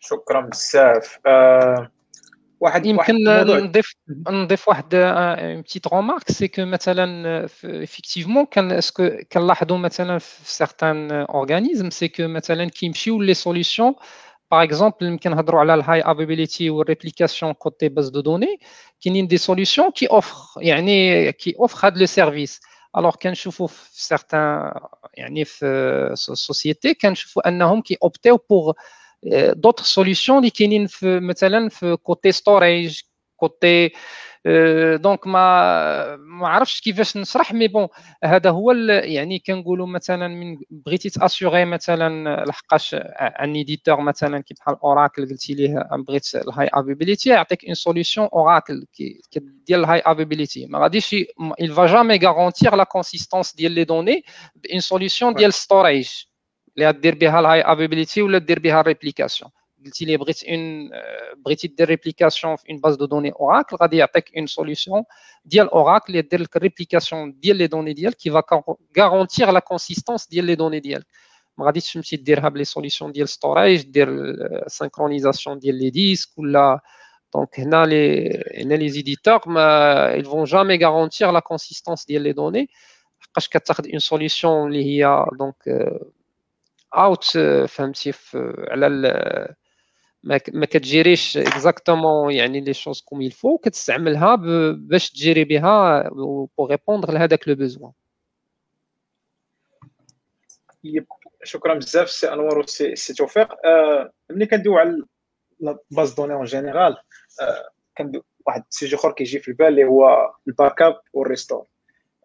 شكرا بزاف. آه واحد يمكن نضيف نضيف واحد بتيت رومارك سي كو مثلا افيكتيفمون كان اسكو كنلاحظوا مثلا في سيغتان اورغانيزم سي كو مثلا كيمشيو لي سوليسيون باغ اكزومبل يمكن نهضروا على الهاي افيبيليتي والريبليكاسيون كوتي باز دو دوني كاينين دي سوليسيون كي اوفر يعني كي اوفر هاد لو سيرفيس الوغ كنشوفوا في سيغتان يعني في سوسيتي كنشوفوا انهم كي اوبتيو بوغ دوطخ سوليسيون اللي كاينين في مثلا في كوتي ستوريج كوتي دونك ما ما عرفتش كيفاش نشرح مي بون هذا هو يعني كنقولوا مثلا من بغيتي تاسيغي مثلا لحقاش ان ايديتور مثلا كي بحال اوراكل قلتي ليه بغيت الهاي افيبيليتي يعطيك اون سوليسيون اوراكل ديال الهاي افيبيليتي ما غاديش il va jamais garantir la consistance ديال لي دوني بان سوليسيون ديال ستوريج اللي غدير بها الهاي ابيبيليتي ولا دير بها الريبليكاسيون قلتي لي بغيت اون بغيتي دير ريبليكاسيون في اون باز دو دوني اوراكل غادي يعطيك اون سوليوشن ديال اوراكل اللي دير لك الريبليكاسيون ديال لي دوني ديالك كي فا غارونتيغ لا كونسيستونس ديال لي دوني ديالك ما غاديش تمشي ديرها بلي سوليوشن ديال ستوريج دير سينكرونيزاسيون ديال لي ديسك ولا دونك هنا لي هنا لي زيديتور ما ils vont jamais garantir la consistance ديال لي دوني حقاش كتاخذ اون سوليوشن اللي هي دونك اوت فهمتي على ما كتجيريش اكزاكتومون يعني لي شوز كوم يلفو كتستعملها باش تجيري بها بو ريبوندر لهذاك لو بوزوان شكرا بزاف سي أنوار وسي سي توفيق. آه ملي كندويو على باز دوني اون جينيرال واحد السيجي أخر كيجي في البال اللي هو الباك أب والريستور.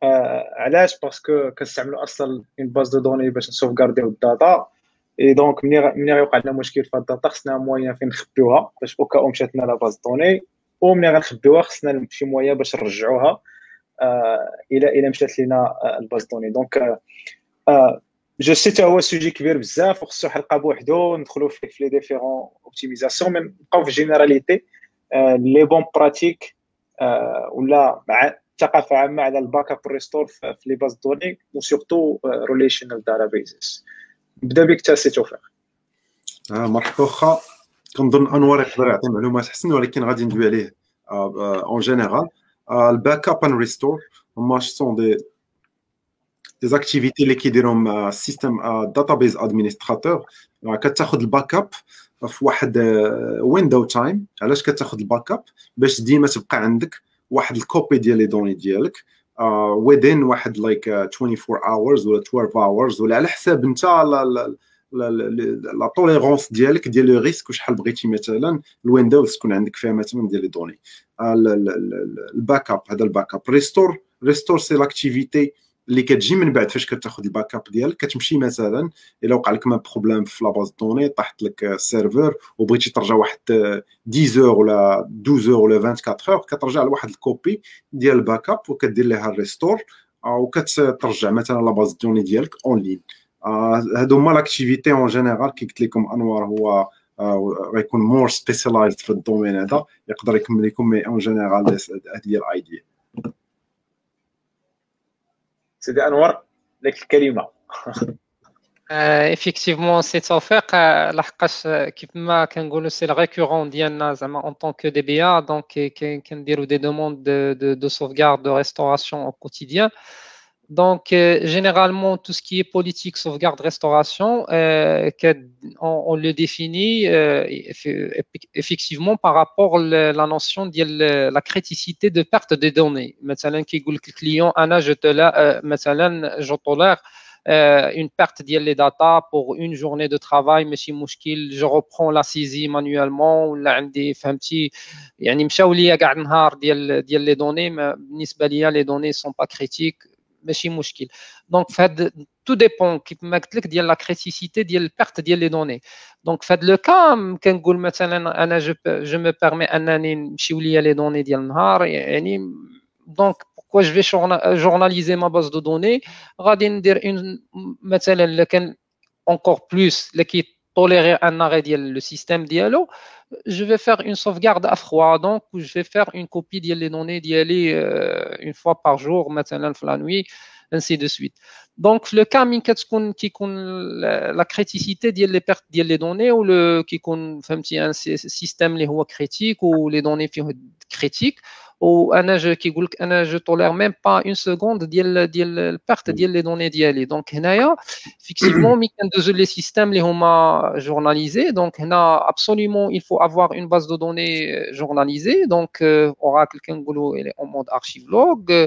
علاش parce que كنستعملوا أصلا une base de données باش نsauvegarder ال data et donc ملي ملي غيوقع لنا مشكل في الداتا خصنا moyen فين نخبيوها باش au cas où مشات لنا la base de données و ملي غنخبيوها خصنا شي moyen باش نرجعوها إلى إلى مشات لنا ال base de données donc je sais هو sujet كبير بزاف وخصو حلقه بوحدو ندخلوا فيه في les différentes optimisations من نبقاو في généralités les bonnes pratiques ولا ثقافه عامه على ال backup restore في les bases de données و surtout relational databases نبدأ بك تا سي توفيق. آه مرحبا واخا كنظن انوار يقدر يعطي معلومات أحسن ولكن غادي ندوي عليه en général ال backup and restore هما sont des des activités اللي كيديرهم system database administrator كتاخذ ال backup في واحد window time علاش كتاخذ ال backup باش ديما تبقى عندك واحد ال copie ديال les données ديالك ويدين واحد like 24 hours ولا 12 hours ولا على حساب انت la tolérance ديالك ديال le risque وشحال بغيتي مثلا ال windows تكون عندك فيها مثلا ديال les données ال backup هذا ال backup restore restore c'est l'activité اللي كتجي من بعد فاش كتاخذ ال backup ديالك كتمشي مثلا إلا وقع لك ما problème في la base de données طاحت لك ال serveur وبغيتي ترجع واحد 10 أور ولا 12 أور ولا 24 أور كترجع لواحد ال copie ديال ال backup وكدير ليها ال restore وكترجع مثلا la base de données ديالك en ligne هادو هما l'activité en général كي قلت لكم انوار هو غيكون more specialized في ال domaine هذا يقدر يكمل لكم mais en général هذه هي الايديا سيدي انور لك الكلمه ايفيكتيفمون سي توفيق لحقاش كيف ما كنقولوا سي ريكورون ديالنا زعما اون طون كو دي بي ا دونك كنديروا دي دوموند دو دو sauvegarde دو ريستوراسيون او كوتيديان Donc, euh, généralement, tout ce qui est politique, sauvegarde, restauration, euh, on, on, le définit euh, effectivement par rapport à la notion de la criticité de perte des données. Maintenant, qui le client, Anna, je te la, je tolère une perte des data pour une journée de travail, mais si je reprends la saisie manuellement, ou là, عندي فهمتي يعني مشاو ليا كاع النهار ديال ديال لي دوني بالنسبه ليا لي دوني سون با كريتيك ماشي مشكل دونك فهاد تو ديبون كيف ما قلت لك ديال لا كريتيسيتي ديال البيرت ديال لي دوني دونك فهاد لو كا كنقول مثلا انا جو جو مو بيرمي انني نمشيو ليا لي دوني ديال النهار يعني دونك بوكوا جو في جورناليزي ما باز دو دوني غادي ندير اون مثلا اللي كان encore plus اللي كي tolérer un arrêt le système dialo, je vais faire une sauvegarde à froid. Donc, je vais faire une copie des données dialé euh, une fois par jour, maintenant, la nuit, ainsi de suite. Donc, le cas qui la criticité des pertes des données ou le qui un système les critique ou les données critiques وانا جو كيقول لك انا جو تولير ميم با اون سكوند ديال ديال البارت ديال لي دوني ديالي دونك هنايا فيكتيفمون ملي كندوزو لي سيستيم اللي هما جورناليزي دونك هنا ابسوليومون il faut avoir une base de données journalisée donc اوراكل كنقولوا الي اون مود ارشيف لوغ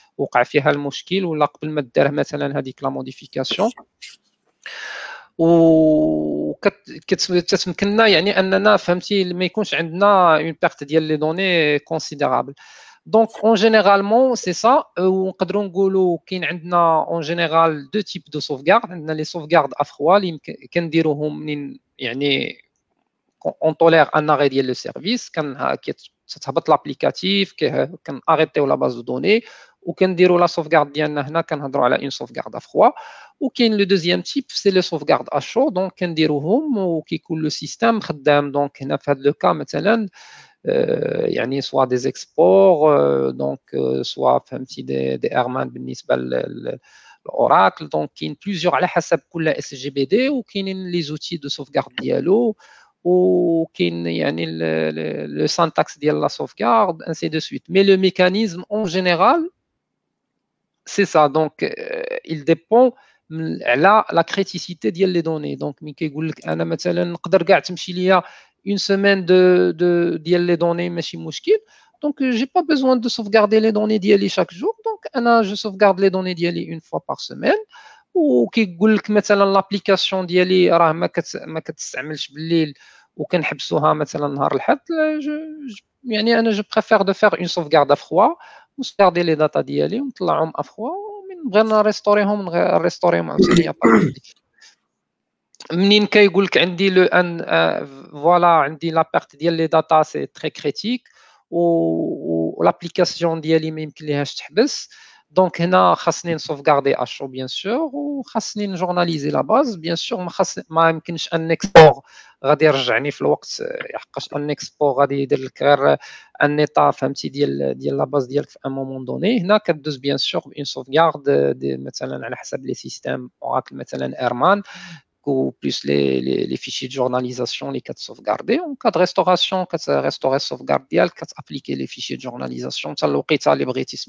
وقع فيها المشكل ولا قبل ما دار مثلا هذيك لا موديفيكاسيون و كتمكننا يعني اننا فهمتي ما يكونش عندنا اون بيرت ديال لي دوني كونسيديرابل دونك اون جينيرالمون سي سا ونقدروا نقولوا كاين عندنا اون جينيرال دو تيب دو سوفغارد عندنا لي سوفغارد افخوا اللي كنديروهم منين يعني اون طولير ان اغي ديال لو سيرفيس كان تتهبط لابليكاتيف كان اريتيو لا باز دو دوني وكنديروا لا سوفغارد ديالنا هنا كنهضروا على اون سوفغارد افخوا وكاين لو دوزيام تيب سي لي سوفغارد اشو دونك كنديروهم وكيكون لو سيستيم خدام دونك هنا في هذا لو كا مثلا يعني سوا دي زيكسبور دونك سوا فهمتي دي, دي ارمان بالنسبه الاوراكل دونك كاين بليزيور على حسب كل اس جي بي دي وكاينين لي زوتي دو سوفغارد ديالو وكاين يعني لو سانتاكس ديال لا سوفغارد انسي دو سويت مي لو ميكانيزم اون جينيرال سي سا دونك il dépend على لا كريتيسيتي ديال لي دوني دونك ملي كيقول لك انا مثلا نقدر كاع تمشي ليا une semaine de, de, les données, ماشي مشكل. Donc, j'ai pas besoin de sauvegarder les données d'IALI chaque jour. Donc, أنا je sauvegarde les données d'IALI une fois par semaine. وكيقول لك مثلا لابليكاسيون ديالي راه ما كت ما كتستعملش بالليل وكنحبسوها مثلا نهار الحد يعني انا جو بريفير دو فير اون سوفغارد افخوا وسكاردي لي داتا ديالي ونطلعهم افخوا ومن بغينا نريستوريهم نريستوريهم عاوتاني منين كيقول لك عندي لو ان فوالا عندي لا بيرت ديال لي داتا سي تري كريتيك و لابليكاسيون ديالي ما يمكن ليهاش تحبس دونك هنا خاصني نسوفغاردي اشو بيان سور وخاصني نجورناليزي لا باز بيان سور ما خاص ما يمكنش ان اكسبور غادي يرجعني في الوقت حقاش ان اكسبور غادي يدير لك غير ان ايتا فهمتي ديال ديال لا باز ديالك في ان مومون دوني هنا كدوز بيان سور اون سوفغارد مثلا على حسب لي سيستيم اوراكل مثلا ايرمان ou plus les, les, les, fichiers de journalisation, les cas de sauvegarder. En cas de restauration, quand restaurer sauvegarder, quand appliquer les fichiers de journalisation, ça l'oqita libritis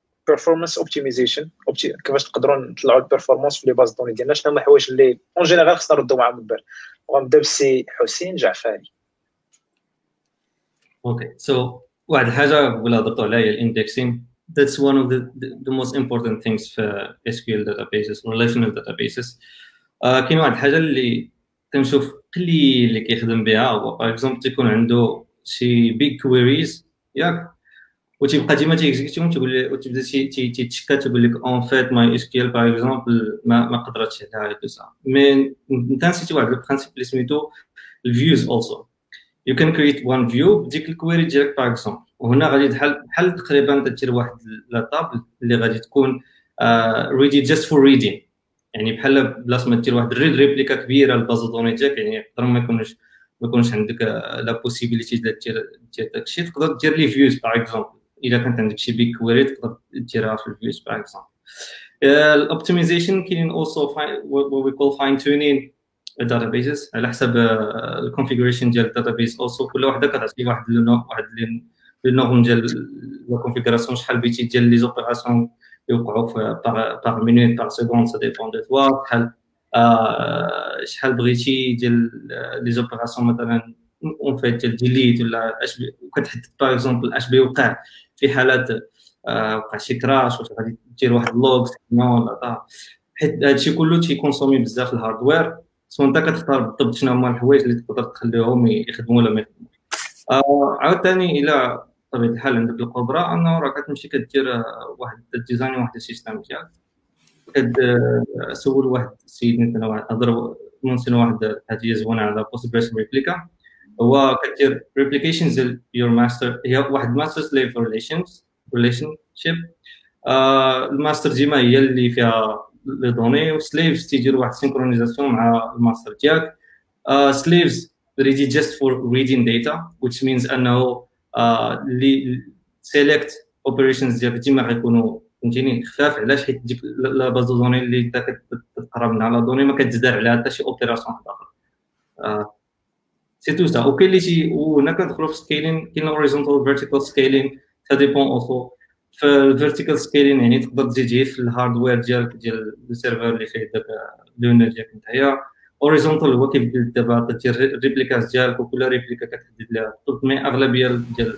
بيرفورمانس اوبتيميزيشن كيفاش نقدروا نطلعوا ال performance في les bases de données ديالنا؟ شنو هما الحوايج اللي en général خصنا نردوا معاهم البال وغنبدا بالسي حسين جعفاري okay so واحد الحاجة ولا هضرتوا عليها هي ال indexing that's one of the, the, the most important things في SQL databases relational databases. uh, كاين واحد الحاجة اللي كنشوف قليل اللي كيخدم بها. هو par exemple تيكون عنده شي big queries ياك وتيبقى ديما تيكزيكتيهم تقول وتبدا تيتشكى تقول لك أون فيت ماي إس كيو إل باغ اكزومبل ما ما قدرتش عليها دو سا مي انت نسيتي واحد البرانسيب اللي سميتو الفيوز اولسو يو كان كريت وان فيو بديك الكويري ديالك باغ اكزومبل وهنا غادي بحال بحال تقريبا دير واحد لا طابل اللي غادي تكون ريدي جاست فور ريدين يعني بحال بلاصة ما دير واحد الريد ريبليكا كبيرة للباز دوني ديالك يعني يقدر ما يكونش ما يكونش عندك la possibilité دير دير داكشي تقدر دير les views par exemple الا كانت عندك شي big query تقدر ديرها في ال views par exemple ال optimization كاينين also what we call fine tuning databases. على حسب ال configuration ديال ال database also كل وحدة كتعطي واحد واحد les normes ديال la configuration شحال بغيتي ديال les opérations يوقعوا par minute par seconde ça dépend de toi شحال شحال بغيتي ديال les opérations مثلا en fait ديال delete ولا اش كتحدد par exemple اش بيوقع في حالات وقع شي crash واش غادي دير واحد ال log ولا حيت هادشي كله تي consommer بزاف ال hardware so انت كتختار بالضبط شنو هما الحوايج اللي تقدر تخليهم يخدموا ولا ما يخدموش. عاوتاني إلى بطبيعة الحال عندك القدره انه راك كتمشي كدير واحد design واحد ال system ديالك كتسول واحد السيد مثلا واحد هضر منسن واحد هذه زوينة على بوست جريس ريبليكا هو كدير ريبليكيشنز يور ماستر هي واحد ماستر سليف ريليشنز ريليشن شيب الماستر ديما هي اللي فيها لي دوني وسليفز تيدير واحد سينكرونيزاسيون مع الماستر ديالك. سليفز ريدي جاست فور ريدين داتا which means أنه اللي select operations ديالك ديما غيكونوا فهمتيني؟ خفاف علاش؟ حيت ديك la base de données اللي انت كتقرا منها la donnée ما كتزداد عليها حتى شي opération واحد اخر c'est tout ça وكاين اللي تي وهنا كندخلوا في scaling كاين horizontal vertical scaling ça dépend aussi في ال vertical scaling يعني تقدر تزيد في ال hardware ديالك ديال ال server اللي فيه دابا لونا ديالك نتايا horizontal هو كيف قلت دابا تدير ال replicas ديالك وكل replica كتحدد لها الطب mais اغلبيه ديال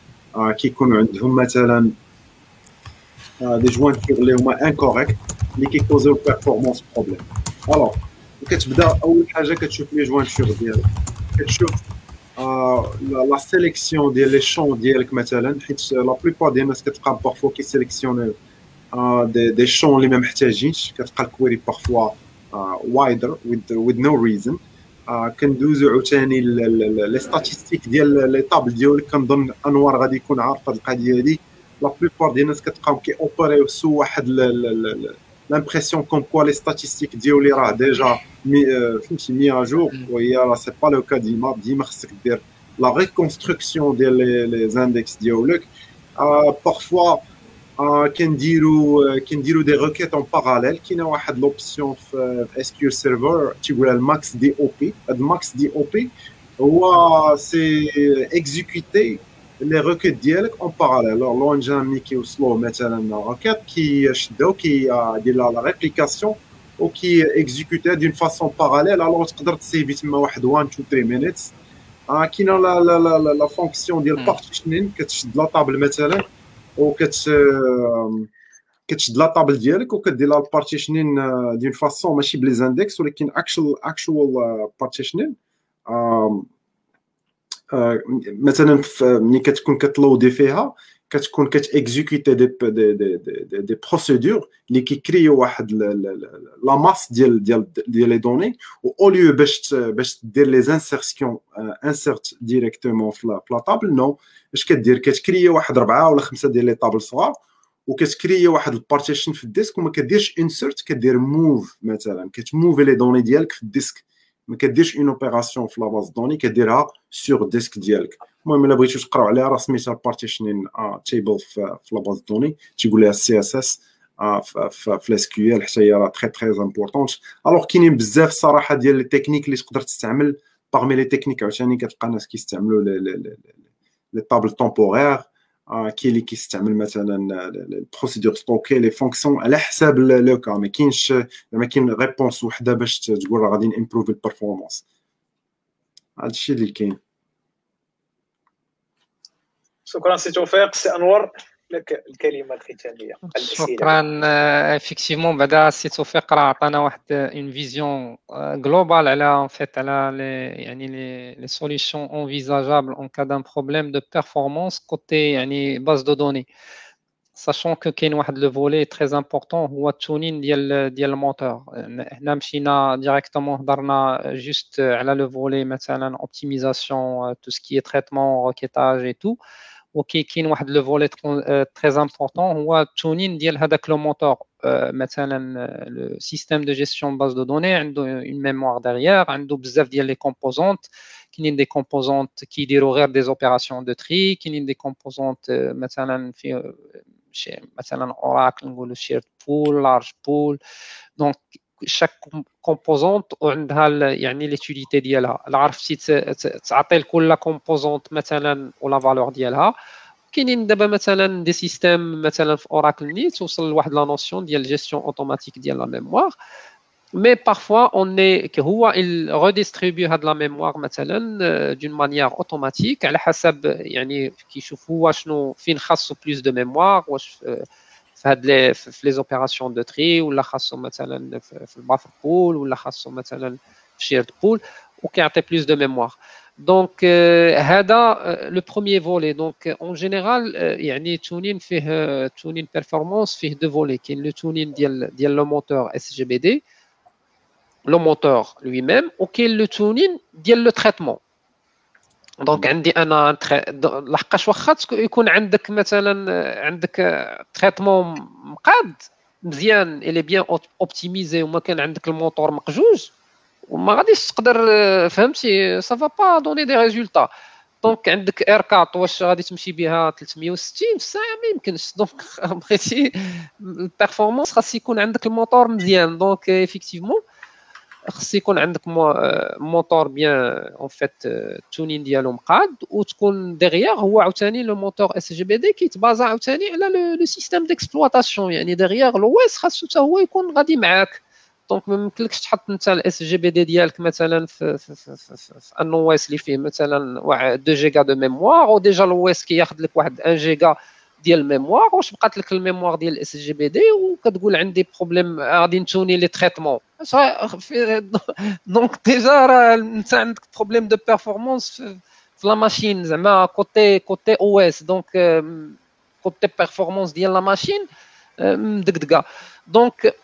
انيسيسير كيكونوا عندهم مثلا دي جوانتور اللي هما انكوريكت اللي كيكوزيو بيرفورمانس بروبليم الوغ كتبدا اول حاجه كتشوف لي جوانتور ديالك كتشوف لا سيليكسيون ديال لي شون ديالك مثلا حيت لا بلوبار ديال الناس كتلقى بارفوا كيسيليكسيوني دي, دي شون اللي ما محتاجينش كتلقى الكويري بارفوا وايدر with no reason كندوزو عاوتاني لي ستاتيستيك ديال لي طابل ديالك كنظن انوار غادي يكون عارف هاد القضيه هادي لا بلوبار ديال الناس كتلقاهم كي اوبريو سو واحد لامبرسيون كوم كوا لي ستاتيستيك ديالي راه ديجا فهمتي مي جور وهي راه سي با لو كا ديما ديما خصك دير لا ريكونستركسيون ديال لي زاندكس ديالك بارفوا كنديروا كنديروا دي روكيت اون باراليل كاينه واحد لوبسيون في اس كيو سيرفر تيقول الماكس دي او بي هاد ماكس دي او بي هو سي اكزيكوتي لي روكيت ديالك اون باراليل لو انجان ملي كيوصلوا مثلا روكيت كيشدو كيدير لا ريبليكاسيون وكي اكزيكوتي دون فاسون باراليل الوغ تقدر تسيفي تما واحد 1 2 3 مينيتس كاينه لا لا لا لا فونكسيون ديال بارتيشنين كتشد لا طابل مثلا وكت كتشد la table ديالك وكدير لها ال partitioning d'une façon ماشي بلي index ولكن actual actual partitioning مثلا ملي كتكون كتلودي فيها كتكون كت exécuter des des des des, procédures اللي كي créer و واحد la masse ديال ديال ديال les données و au lieu باش باش دير les insertions insert directement في la table non اش كدير؟ كت créer واحد اربعه ولا خمسة ديال les tables صغار وكت créer واحد ال partition في ال disque وما كديرش insert كدير move مثلا. كت mover les données ديالك في ال disque. ما كديرش une opération في la base de données كديرها sur disque ديالك. المهم إلا بغيتو تقراو عليها راه سميتها partitioning table في la base de données. تيقول لها CSS في ال SQL حتى هي راه très très importante الوغ كاينين بزاف صراحة ديال les techniques اللي تقدر تستعمل parmi les techniques عاوتاني كتلقى ناس كيستعملوا les tables temporaires كاين اللي كيستعمل مثلا ال procédures stockées les fonctions على حساب le cas ما كاينش ما كاين réponse وحدة باش تقول راه غادي ن improver ال performance هادشي اللي كاين. شكرا سي توفيق. سي أنور. لك الكلمه الختاميه شكرا افيكتيفمون بعدا سي توفيق راه عطانا واحد اون فيزيون جلوبال على ان فيت على لي يعني لي لي سوليوشن انفيزاجابل ان كا دان بروبليم دو بيرفورمانس كوتي يعني باز دو دوني ساشون كو كاين واحد لو فولي تري امبورطون هو التونين ديال ديال الموتور هنا مشينا ديريكتومون هضرنا جوست على لو فولي مثلا اوبتيميزاسيون تو سكي تريتمون روكيتاج اي تو وكاين واحد لو فولي تري امبورطون هو التونين ديال هذاك لو موتور مثلا لو سيستيم دو جيستيون باز دو دوني عنده اون ميموار ديغيير عنده بزاف ديال لي كومبوزونت كاينين دي كومبوزونت كيديروا غير دي زوبيراسيون دو تري كاينين دي كومبوزونت مثلا في مثلا اوراكل نقولوا شيرد بول لارج بول دونك شاك كومبوزونت وعندها يعني ليتيليتي ديالها الا عرفتي تعطي لكل كومبوزونت مثلا ولا فالور ديالها كاينين دابا مثلا دي سيستيم مثلا في اوراكل نيت توصل لواحد لا نوسيون ديال جيستيون اوتوماتيك ديال لا ميموار مي بارفوا اون اي هو il redistribue هاد لا ميموار مثلا دون مانيير اوتوماتيك على حسب يعني كيشوفوا واشنو فين خاصو بلوس دو ميموار واش في هاد لي في لي زوبيراسيون دو تري ولا خاصو مثلا في البافر بول ولا خاصو مثلا في شيرد بول وكيعطي بلوس دو ميموار دونك هذا لو بروميي فولي دونك اون جينيرال يعني تونين فيه تونين بيرفورمانس فيه دو فولي كاين لو تونين ديال ديال لو موتور اس جي بي دي لو موتور لوي ميم وكاين لو تونين ديال لو تريتمون دونك عندي أنا لحقاش واخا يكون عندك مثلا عندك traitement مقاد مزيان il est bien optimisé وما كان عندك الموتور مقجوج وما غاديش تقدر فهمتي ça va pas donner des résultats donc عندك R4 واش غادي تمشي بها 360 في الساعة ما يمكنش. donc بغيتي ال performance خاص يكون عندك الموتور مزيان. donc effectivement خص يكون عندك moteur bien en fait tuning ديالو مقاد وتكون ديغيغ هو عاوتاني le moteur SGBD كيت baser عاوتاني على le système d'exploitation يعني d'ailleurs l'OS خاصو حتى هو يكون غادي معاك. donc ما يمكنلكش تحط انت ال SGBD ديالك مثلا في في في, في, في, un OS اللي فيه مثلا واحد 2 giga de mémoire و déjà ال OS كياخذ لك واحد 1 جيجا ديال ال mémoire واش بقات لك ال mémoire ديال ال SGBD وكتقول عندي problème غادي نتوني لي تريتمون دونك ديجا راه انت عندك بروبليم دو بيرفورمانس في لا ماشين زعما كوتي كوتي او اس دونك كوتي بيرفورمانس ديال لا ماشين مدقدقه دونك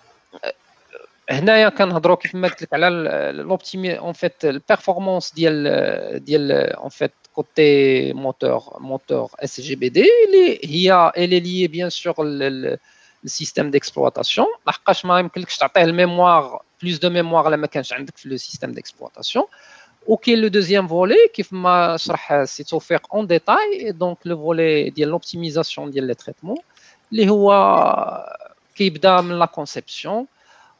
هنايا كنهضروا كيف ما قلت لك على لوبتيمي اون فيت البيرفورمانس ديال ديال اون فيت كوتي موتور موتور اس جي بي دي اللي هي الي لي بيان سور السيستيم ديكسبلوطاسيون لحقاش ما يمكنلكش تعطيه الميموار plus de mémoire à la là le système d'exploitation. Ok, le deuxième volet, qui c'est offert en détail, et donc le volet de l'optimisation des traitements, les qui la conception,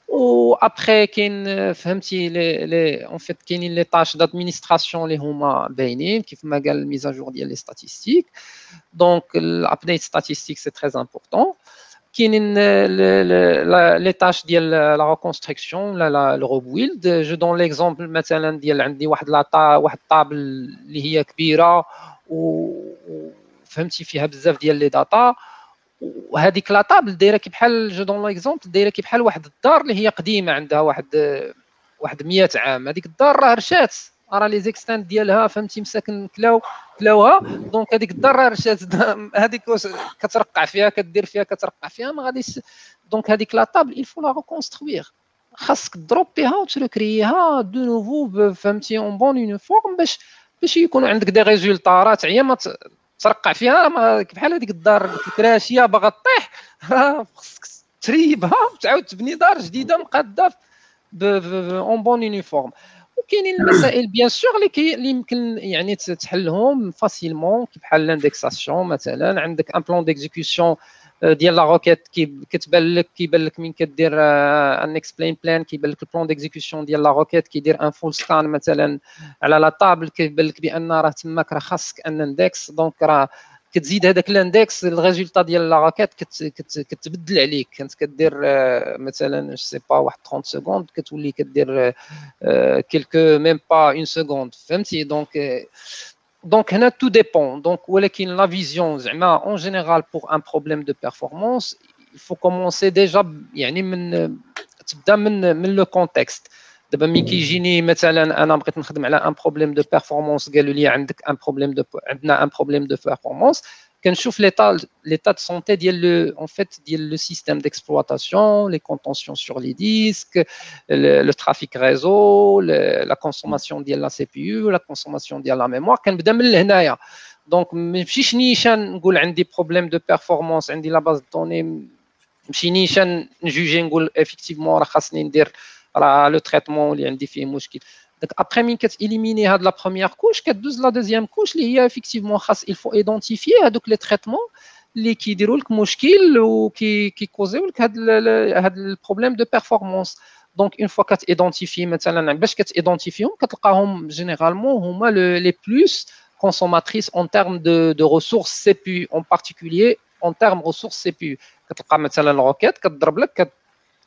ou après qu'il les en fait les tâches d'administration les qui font la mise à jour des statistiques. Donc l'update statistique c'est très important. كاينين les tâches ديال la reconstruction la le rebuild je donne l'exemple مثلا ديال عندي واحد la واحد ال table اللي هي كبيره و فهمتي فيها بزاف ديال les data وهذيك la table دايره كي بحال je donne l'exemple دايره كي بحال واحد الدار اللي هي قديمه عندها واحد واحد 100 عام هذيك الدار راه رشات راه les extents ديالها فهمتي مساكن كلاو كلاوها donc هذيك الدار رشات هذيك كترقع فيها كدير فيها كترقع فيها ما غاديش donc هذيك la table il faut la reconstruire. خاصك تدروبيها وتركريها دو نوفو فهمتي en bonne et due forme باش باش يكونوا عندك des résultats راه تعيا ما ترقع فيها ما بحال هذيك الدار قلت لك راشيه باغا طيح راه خصك تريبها وتعاود تبني دار جديده مقاده en bonne et due forme وكاينين المسائل bien sûr اللي اللي يمكن يعني تحلهم facilement بحال l'indexation مثلا. عندك un plan d'exécution ديال la requête كتبان لك كيبان لك من كدير un explain plan كيبان لك ال plan d'exécution ديال la requête كيدير un full scan مثلا على لا طابل كيبان لك بأن راه تماك راه خاصك أن اندكس دونك راه كتزيد هذاك الاندكس الريزولتا ديال لا راكيت كتبدل عليك كنت كدير مثلا جو سي با واحد 30 سكوند كتولي كدير كيلكو ميم با اون سكوند فهمتي دونك دونك هنا تو ديبون دونك ولكن لا فيزيون زعما اون جينيرال بور ان بروبليم دو بيرفورمانس il faut commencer déjà يعني من تبدا من من لو كونتكست دابا ملي كيجيني مثلا انا بغيت نخدم على ان بروبليم دو بيرفورمانس قالوا لي عندك ان بروبليم دو عندنا ان بروبليم دو بيرفورمانس كنشوف ليتا ليتا دو سونتي ديال لو اون فيت ديال لو سيستيم ديكسبلوطاسيون لي كونتونسيون سور لي ديسك لو ترافيك ريزو لا كونسوماسيون ديال لا سي بي يو لا كونسوماسيون ديال لا ميموار كنبدا من لهنايا دونك ما نمشيش نيشان نقول عندي بروبليم دو بيرفورمانس عندي لا باز دوني نمشي نيشان نجوجي نقول افيكتيفمون راه خاصني ندير راه لو تريتمون اللي عندي فيه مشكل دونك ابخي من كتاليميني هاد لا بروميير كوش كدوز لا دوزيام كوش اللي هي افيكتيفمون خاص الفو ايدونتيفي هادوك لي تريتمون اللي كيديروا لك مشكل وكي كيكوزيو لك هاد هاد البروبليم دو بيرفورمانس دونك اون فوا كتايدونتيفي مثلا باش كتايدونتيفيهم كتلقاهم جينيرالمون هما لي بلوس consommatrices en termes de, de ressources CPU, en particulier en termes ressources CPU. كتلقى مثلا الروكيت كتضرب لك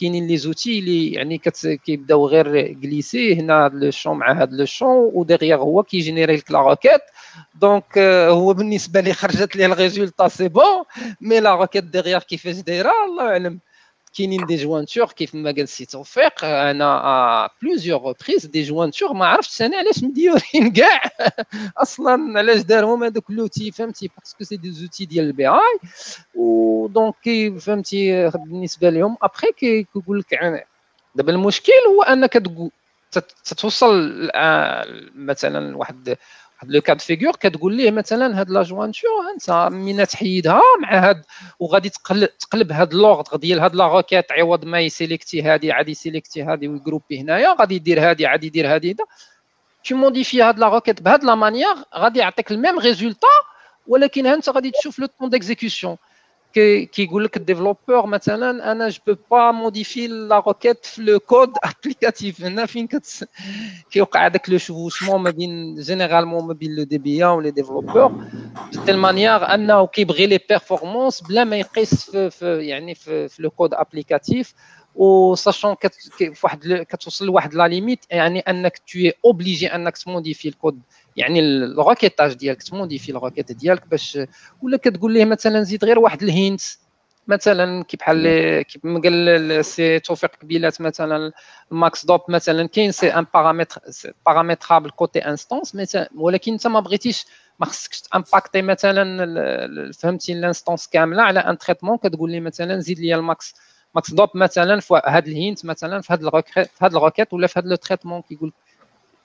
كاينين les outils اللي يعني كيبداو غير glisser هنا هاد le champ مع هاد le champ و derrière هو كي générer لك la requête donc هو بالنسبة لي خرجت لي ال résultat c'est bon mais la requête derrière كيفاش دايره الله أعلم. كاينين des jointures كيف ما قال سي توفيق أنا plusieurs reprises des jointures ما عرفتش أنا علاش مديورين كاع. أصلا علاش دارهم هذوك l'outil فهمتي؟ parce que c'est des outils ديال ال BI و donc فهمتي بالنسبة لهم ابخي كيقول لك دابا المشكل هو أنك تتوصل مثلا واحد واحد le cas de figure كتقول ليه مثلا هاد la jointure انت من تحيدها مع هاد وغادي تقلب تقلب هاد لوغد ديال هاد la requête عوض ما ي sélecter هادي غادي ي sélecter هادي وي grouper هنايا غادي يدير هادي غادي يدير هادي tu modifies هاد la requête بهاد la manière غادي يعطيك ال même résultat ولكن انت غادي تشوف لو طون ديكزيكسيون qui dit que le développeur, maintenant, je ne peux pas modifier la requête, le code applicatif. Qui est avec le chevauchement, généralement, mobile, le DBA ou les développeurs, de telle manière qu'on brille les performances, bla mais le code applicatif. Ou sachant que la limite, tu es obligé de modifier le code. يعني ال requêtage ديالك ت modifier ال requête ديالك باش ولا كتقول ليه مثلا زيد غير واحد ال hint مثلا كي بحال كيف ما قال سي توفيق قبيلات مثلا ال MAXDOP مثلا كاين c'est un paramètre paramétrable côté instance ولكن انت ما بغيتيش ما خصكش ت impacter مثلا فهمتي ال instance كاملة على un traitement كتقول لي مثلا زيد لي ال max MAXDOP مثلا في هذا ال hint مثلا في هذا ال requête في هذا ال requête ولا في هذا le traitement كيقول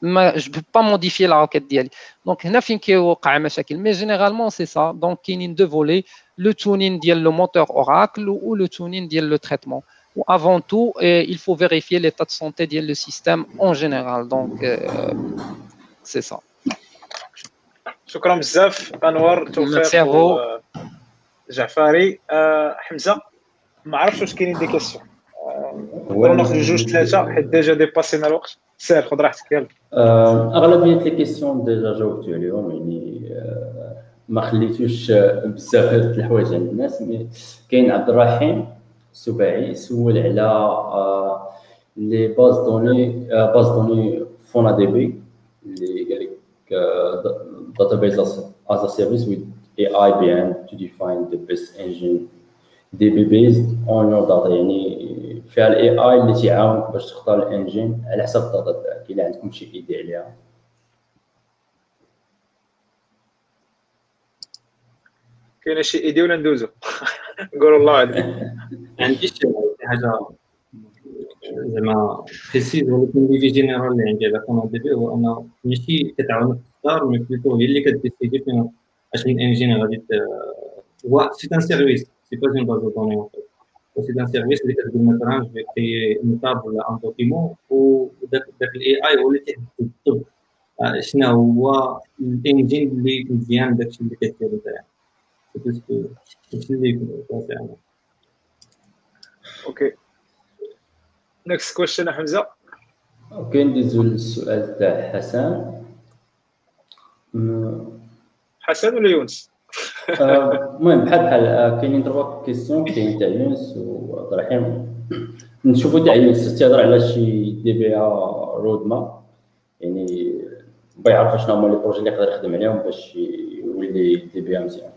ما جو بو با موديفي لا روكيت ديالي دونك هنا فين كيوقع مشاكل مي جينيرالمون سي سا دونك كاينين دو فولي لو تونين ديال لو موتور اوراكل و لو تونين ديال لو تريتمون و avant tout il faut vérifier l'état de santé ديال لو سيستيم en général donc c'est ça شكرا بزاف انور توفيق جعفري حمزه ما عرفتش واش كاينين دي كيسيون نقدروا ناخذ جوج ثلاثه حيت ديجا ديباسينا الوقت سير خذ راحتك يلا اغلبيه لي كيسيون ديجا جاوبتو عليهم يعني ما خليتوش بزاف هاد الحوايج عند الناس مي كاين عبد الرحيم السباعي سول على لي باز دوني باز دوني فونا دي بي اللي قال لك database as, a with AI behind to define the best engine. دي بي بيزد اون يور داتا يعني فيها ال AI اللي تيعاونك باش تختار ال engine على حسب ال data تاعك إلا عندكم شي idée عليها. كاينة شي idée ولا ندوزو؟ نقول الله اعلم عندي شي حاجة. زعما précise ولكن اللي en général اللي عندي على كون DB هو ان ماشي كتعاونك تختار mais plutôt هي اللي ك décider فين اش من engine غادي هو c'est un service c'est pas une base de C'est un service اللي كتقول مثلا je crée une table ولا un document وداك داك ال AI هو اللي كيحدد بالضبط شنو هو ال engine اللي مزيان داكشي اللي كديرو تاعي هادشي اللي okay next question حمزه okay ندوزو للسؤال تاع حسن حسن ولا يونس المهم بحال بحال كاينين trois questions كاين تاع يونس وعبد الرحيم. نشوفوا تاع يونس تيهضر على شي DBA roadmap يعني بغا يعرف شنو هما les projets اللي يقدر يخدم عليهم باش يولي DBA مزيان.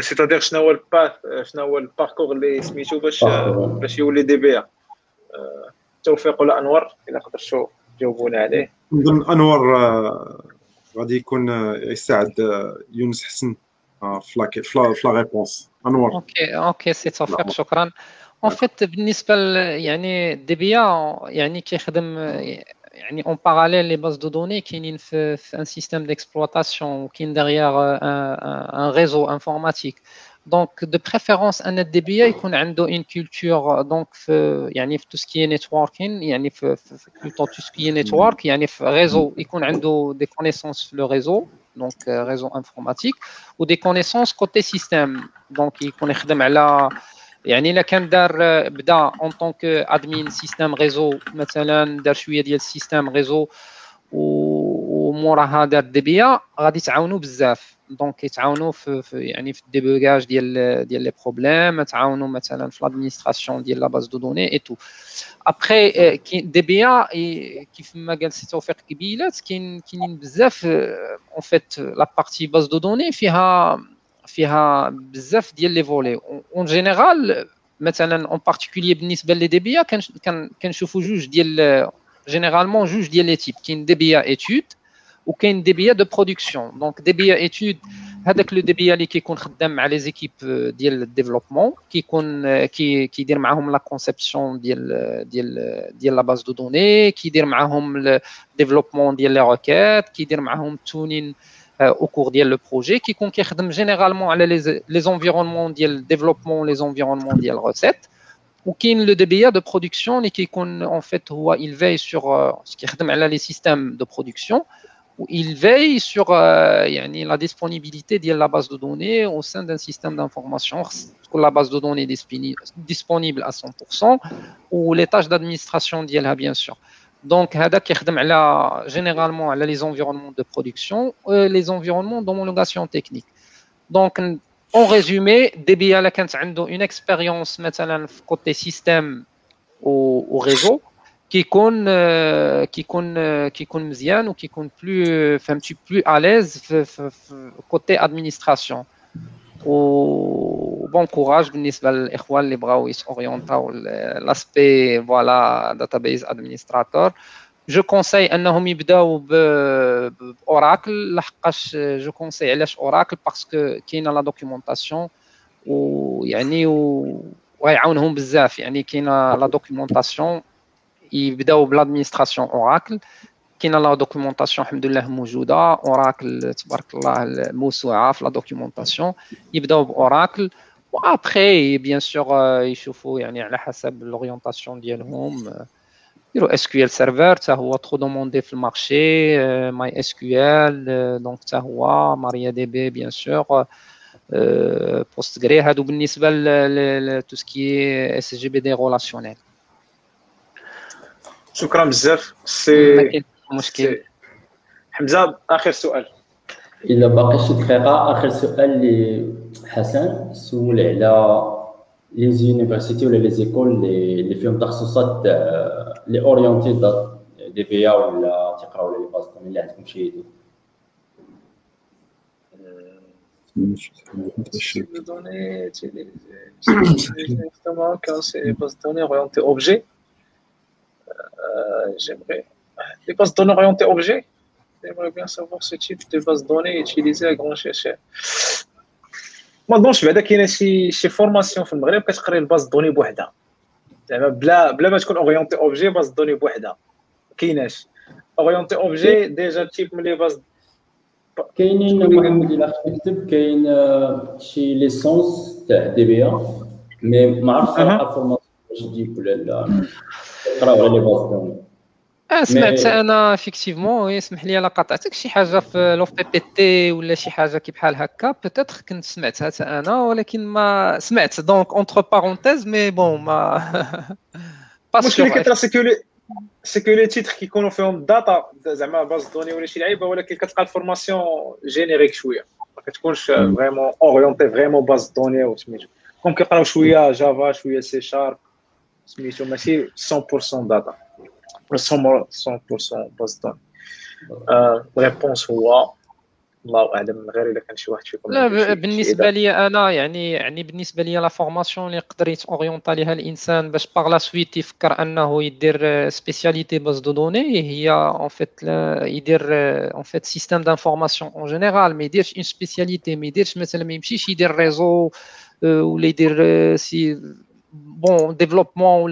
c'est-à-dire شنو هو ال path شنو هو ال parcours اللي سميتو باش باش يولي DBA توفيق ولا انور الا قدرتوا تجاوبونا عليه. نظن انور غادي يكون يساعد يونس حسن fais la fais la réponse انور okay okay سي توفيق شكرا. en fait بالنسبة يعني DBA يعني كيخدم يعني en parallèle les bases de données كاينين في, un système d'exploitation وكاين derrière un réseau informatique دونك دو بريفيرونس ان الدي بي يكون عنده اون كولتور دونك في يعني في تو سكي نيتوركين يعني في بلوتو تو سكي نيتورك يعني في ريزو يكون عنده دي كونيسونس في لو ريزو دونك ريزو انفورماتيك ودي كونيسونس كوتي سيستيم دونك يكون يخدم على يعني الا كان دار بدا اون طونك ادمين سيستيم ريزو مثلا دار شويه ديال السيستيم ريزو وموراها دار دي بي غادي تعاونوا بزاف دونك يتعاونوا في, في يعني في الديبوغاج ديال ديال لي بروبليم تعاونوا مثلا في لادمينستراسيون ديال لا باز دو دوني اي تو ابخي دي بي كيف ما قال سي توفيق قبيلات كاين كاينين بزاف اون فيت لا بارتي باز دو دوني فيها فيها بزاف ديال لي فولي اون جينيرال مثلا اون بارتيكولي بالنسبه لي دي بي كنشوفوا جوج ديال جينيرالمون جوج ديال لي تيب كاين دي بي ايتود وكاين دي بي دو برودكسيون دونك دي بي ايتود هذاك لو دي بي اللي كيكون خدام مع لي زيكيب ديال الديفلوبمون كيكون كي كيدير معاهم لا كونسيبسيون ديال ديال ديال لا باز دو دوني كيدير معاهم الديفلوبمون ديال لي روكيت كيدير معاهم تونين او كور ديال لو بروجي كيكون كيخدم جينيرالمون على لي زونفيرونمون ديال ديفلوبمون لي زونفيرونمون ديال روسيت وكاين لو دي بي دو برودكسيون اللي كيكون اون فيت هو il veille sur كيخدم على لي سيستيم دو برودكسيون il veille sur euh, la disponibilité de la base de données au sein d'un système d'information, que la base de données est disponible à 100%, ou les tâches d'administration d'IELA, bien sûr. Donc, qui généralement les environnements de production et les environnements d'homologation technique. Donc, en résumé, DBA a une expérience côté système au réseau كيكون كيكون كيكون مزيان وكيكون بلو فهمتي بلو اليز في, في, في كوتي ادمينستراسيون و بون كوراج بالنسبه للاخوان اللي بغاو يسوريونتاو لاسبي فوالا داتابيز ادمينستراتور جو كونساي انهم يبداو باوراكل لحقاش جو كونساي علاش اوراكل باسكو كاينه لا دوكيومونطاسيون ويعني وغيعاونهم بزاف يعني كاينه لا دوكيومونطاسيون يبداو بالادمينستراسيون اوراكل كاينه لا دوكيومونطاسيون الحمد لله موجوده اوراكل تبارك الله موسوعه في لا دوكيومونطاسيون يبداو باوراكل وابخي بيان سور يشوفوا يعني على حسب لورينتاسيون ديالهم يديروا اس كيو ال سيرفر حتى هو ترو دوموندي في المارشي ماي اس كيو ال دونك حتى هو ماريا دي بي بيان سور بوست غري هادو بالنسبه ل تو سكي اس جي بي دي رولاسيونيل شكرا بزاف سي مشكل حمزه اخر سؤال الا باقي شي دقيقه اخر سؤال لحسن سول على لي زونيفرسيتي ولا لي زيكول اللي فيهم تخصصات لي اورينتي دي بي ولا تقراو ولا لي باز اللي عندكم شي يدو données, justement, quand c'est base de données orientée objet, Euh, j'aimerais. Les bases de données orientées objets, j'aimerais bien savoir ce type de base de données utilisées à grande échelle. ما نظنش بعدا كاينه شي شي فورماسيون في المغرب كتقري الباز دوني بوحدها زعما بلا بلا ما تكون اورينتي اوبجي باز دوني بوحدها كايناش اورينتي اوبجي ديجا تيب من لي باز كاينين محمد الا تكتب كاين شي ليسونس تاع دي بي مي ما عرفتش الفورماسيون تجيب ولا لا تقراو على لي باز دوني سمعت أنا افيكتيفمون يسمح لي الا قاطعتك شي حاجة في لو بي بي تي ولا شي حاجة كي بحال هكا؟ بوتيتر كنت سمعتها حتى أنا ولكن ما سمعت. دونك اونتر بارونتيز مي بون ما المشكل اللي كيطرا سيكو c'est que les titres كيكونوا فيهم data زعما base de données ولا شي لعيبة ولكن كتلقى ال formation générique شوية. ما كتكونش vraiment orientée vraiment base de données وسميتو كون كيقراو شوية Java شوية C sharp سميتو ماشي 100% داتا 100% باز دون ريبونس هو الله اعلم غير اذا كان شي واحد فيكم لا بالنسبه لي انا يعني يعني بالنسبه لي لا فورماسيون اللي يقدر يتوريونتا ليها الانسان باش باغ لا سويت يفكر انه يدير سبيسياليتي باز دو دوني هي اون فيت يدير اون فيت سيستيم دانفورماسيون اون جينيرال ما يديرش اون سبيسياليتي ما يديرش مثلا ما يمشيش يدير ريزو ولا يدير سي bon développement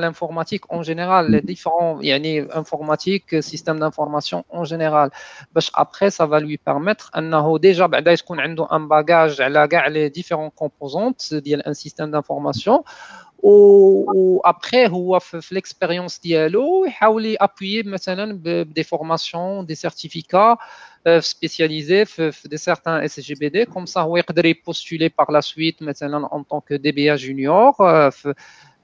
l'informatique en général les différents yani, informatique systèmes d'information en général. Après ça va lui permettre déjà bah, un bagage les différentes composantes d'un système d'information. وابخي هو في l'expérience ديالو يحاول يابويي مثلا بدي فورماسيون دي سيرتيفيكا spécialisé de certains SGBD, comme ça, on peut postuler par la suite maintenant en tant que DBA junior.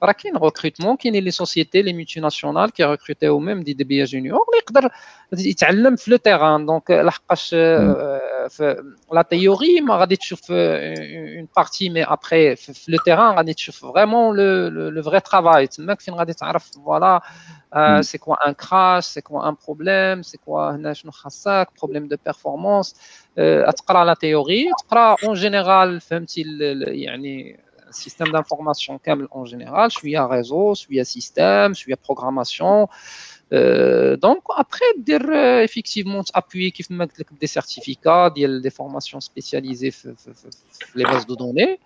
راه كاين ريكروتمون كاينين لي سوسيتي لي مولتي كي ريكروتيو ميم دي دي بي جونيور اللي يقدر يتعلم في لو تيران دونك لحقاش في لا تيوري ما غادي تشوف اون بارتي مي ابخي في لو تيران غادي تشوف فريمون لو فري ترافاي تماك فين غادي تعرف فوالا سي كوا ان كراش سي كوا ان بروبليم سي كوا هنا شنو خاصك بروبليم دو بيرفورمانس تقرا لا تيوري تقرا اون جينيرال فهمتي يعني système d'information en général, je suis à réseau, je suis à système, je suis à programmation. Euh, donc après dire euh, effectivement appuyer qui des certificats des formations spécialisées les bases de données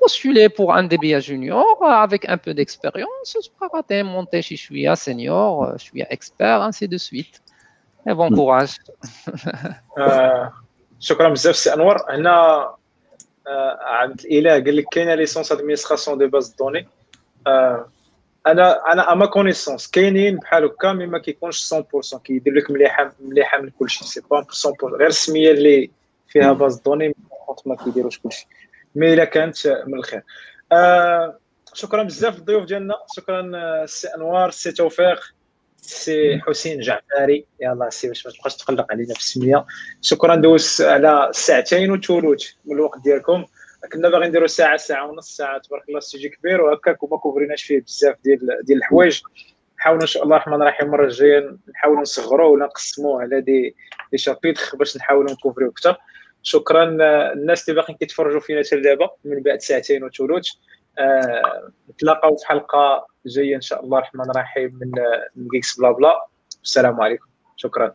postuler pour un DBA junior avec un peu d'expérience je peux monter je suis à senior je suis à expert ainsi de suite et bon courage شكرا بزاف سي انور هنا عند الاله قال لك كاينه ليسونس ادمينستراسيون دي باز دوني أنا أنا à ma connaissance كاينين بحال هكا mais ما كيكونش 100% كيدير لك مليحة مليحة من كل شيء c'est pas 100% غير السمية اللي فيها base de données ما كيديروش كل شيء. mais إلا كانت من الخير. آه شكرا بزاف الضيوف ديالنا شكرا سي أنوار سي توفيق سي حسين جعفاري يلا سي باش ما تبقاش تقلق علينا في السمية. شكرا دوز على ساعتين وثلث من الوقت ديالكم. كنا باغيين نديروا ساعة ساعة ونص ساعة تبارك الله ال sujet كبير وهكاك وما couvriناش فيه بزاف ديال ديال الحوايج. نحاولوا إن شاء الله الرحمن الرحيم المره الجاية نحاولوا نصغروه ولا نقسموه على des des chapitres باش نحاولوا نcouvriو أكثر شكرا الناس اللي باقيين كيتفرجوا فينا حتى دابا من بعد ساعتين وثلث آه، نتلاقاو في حلقة جاية إن شاء الله الرحمن الرحيم من من Geeks Blabla السلام عليكم. شكرا.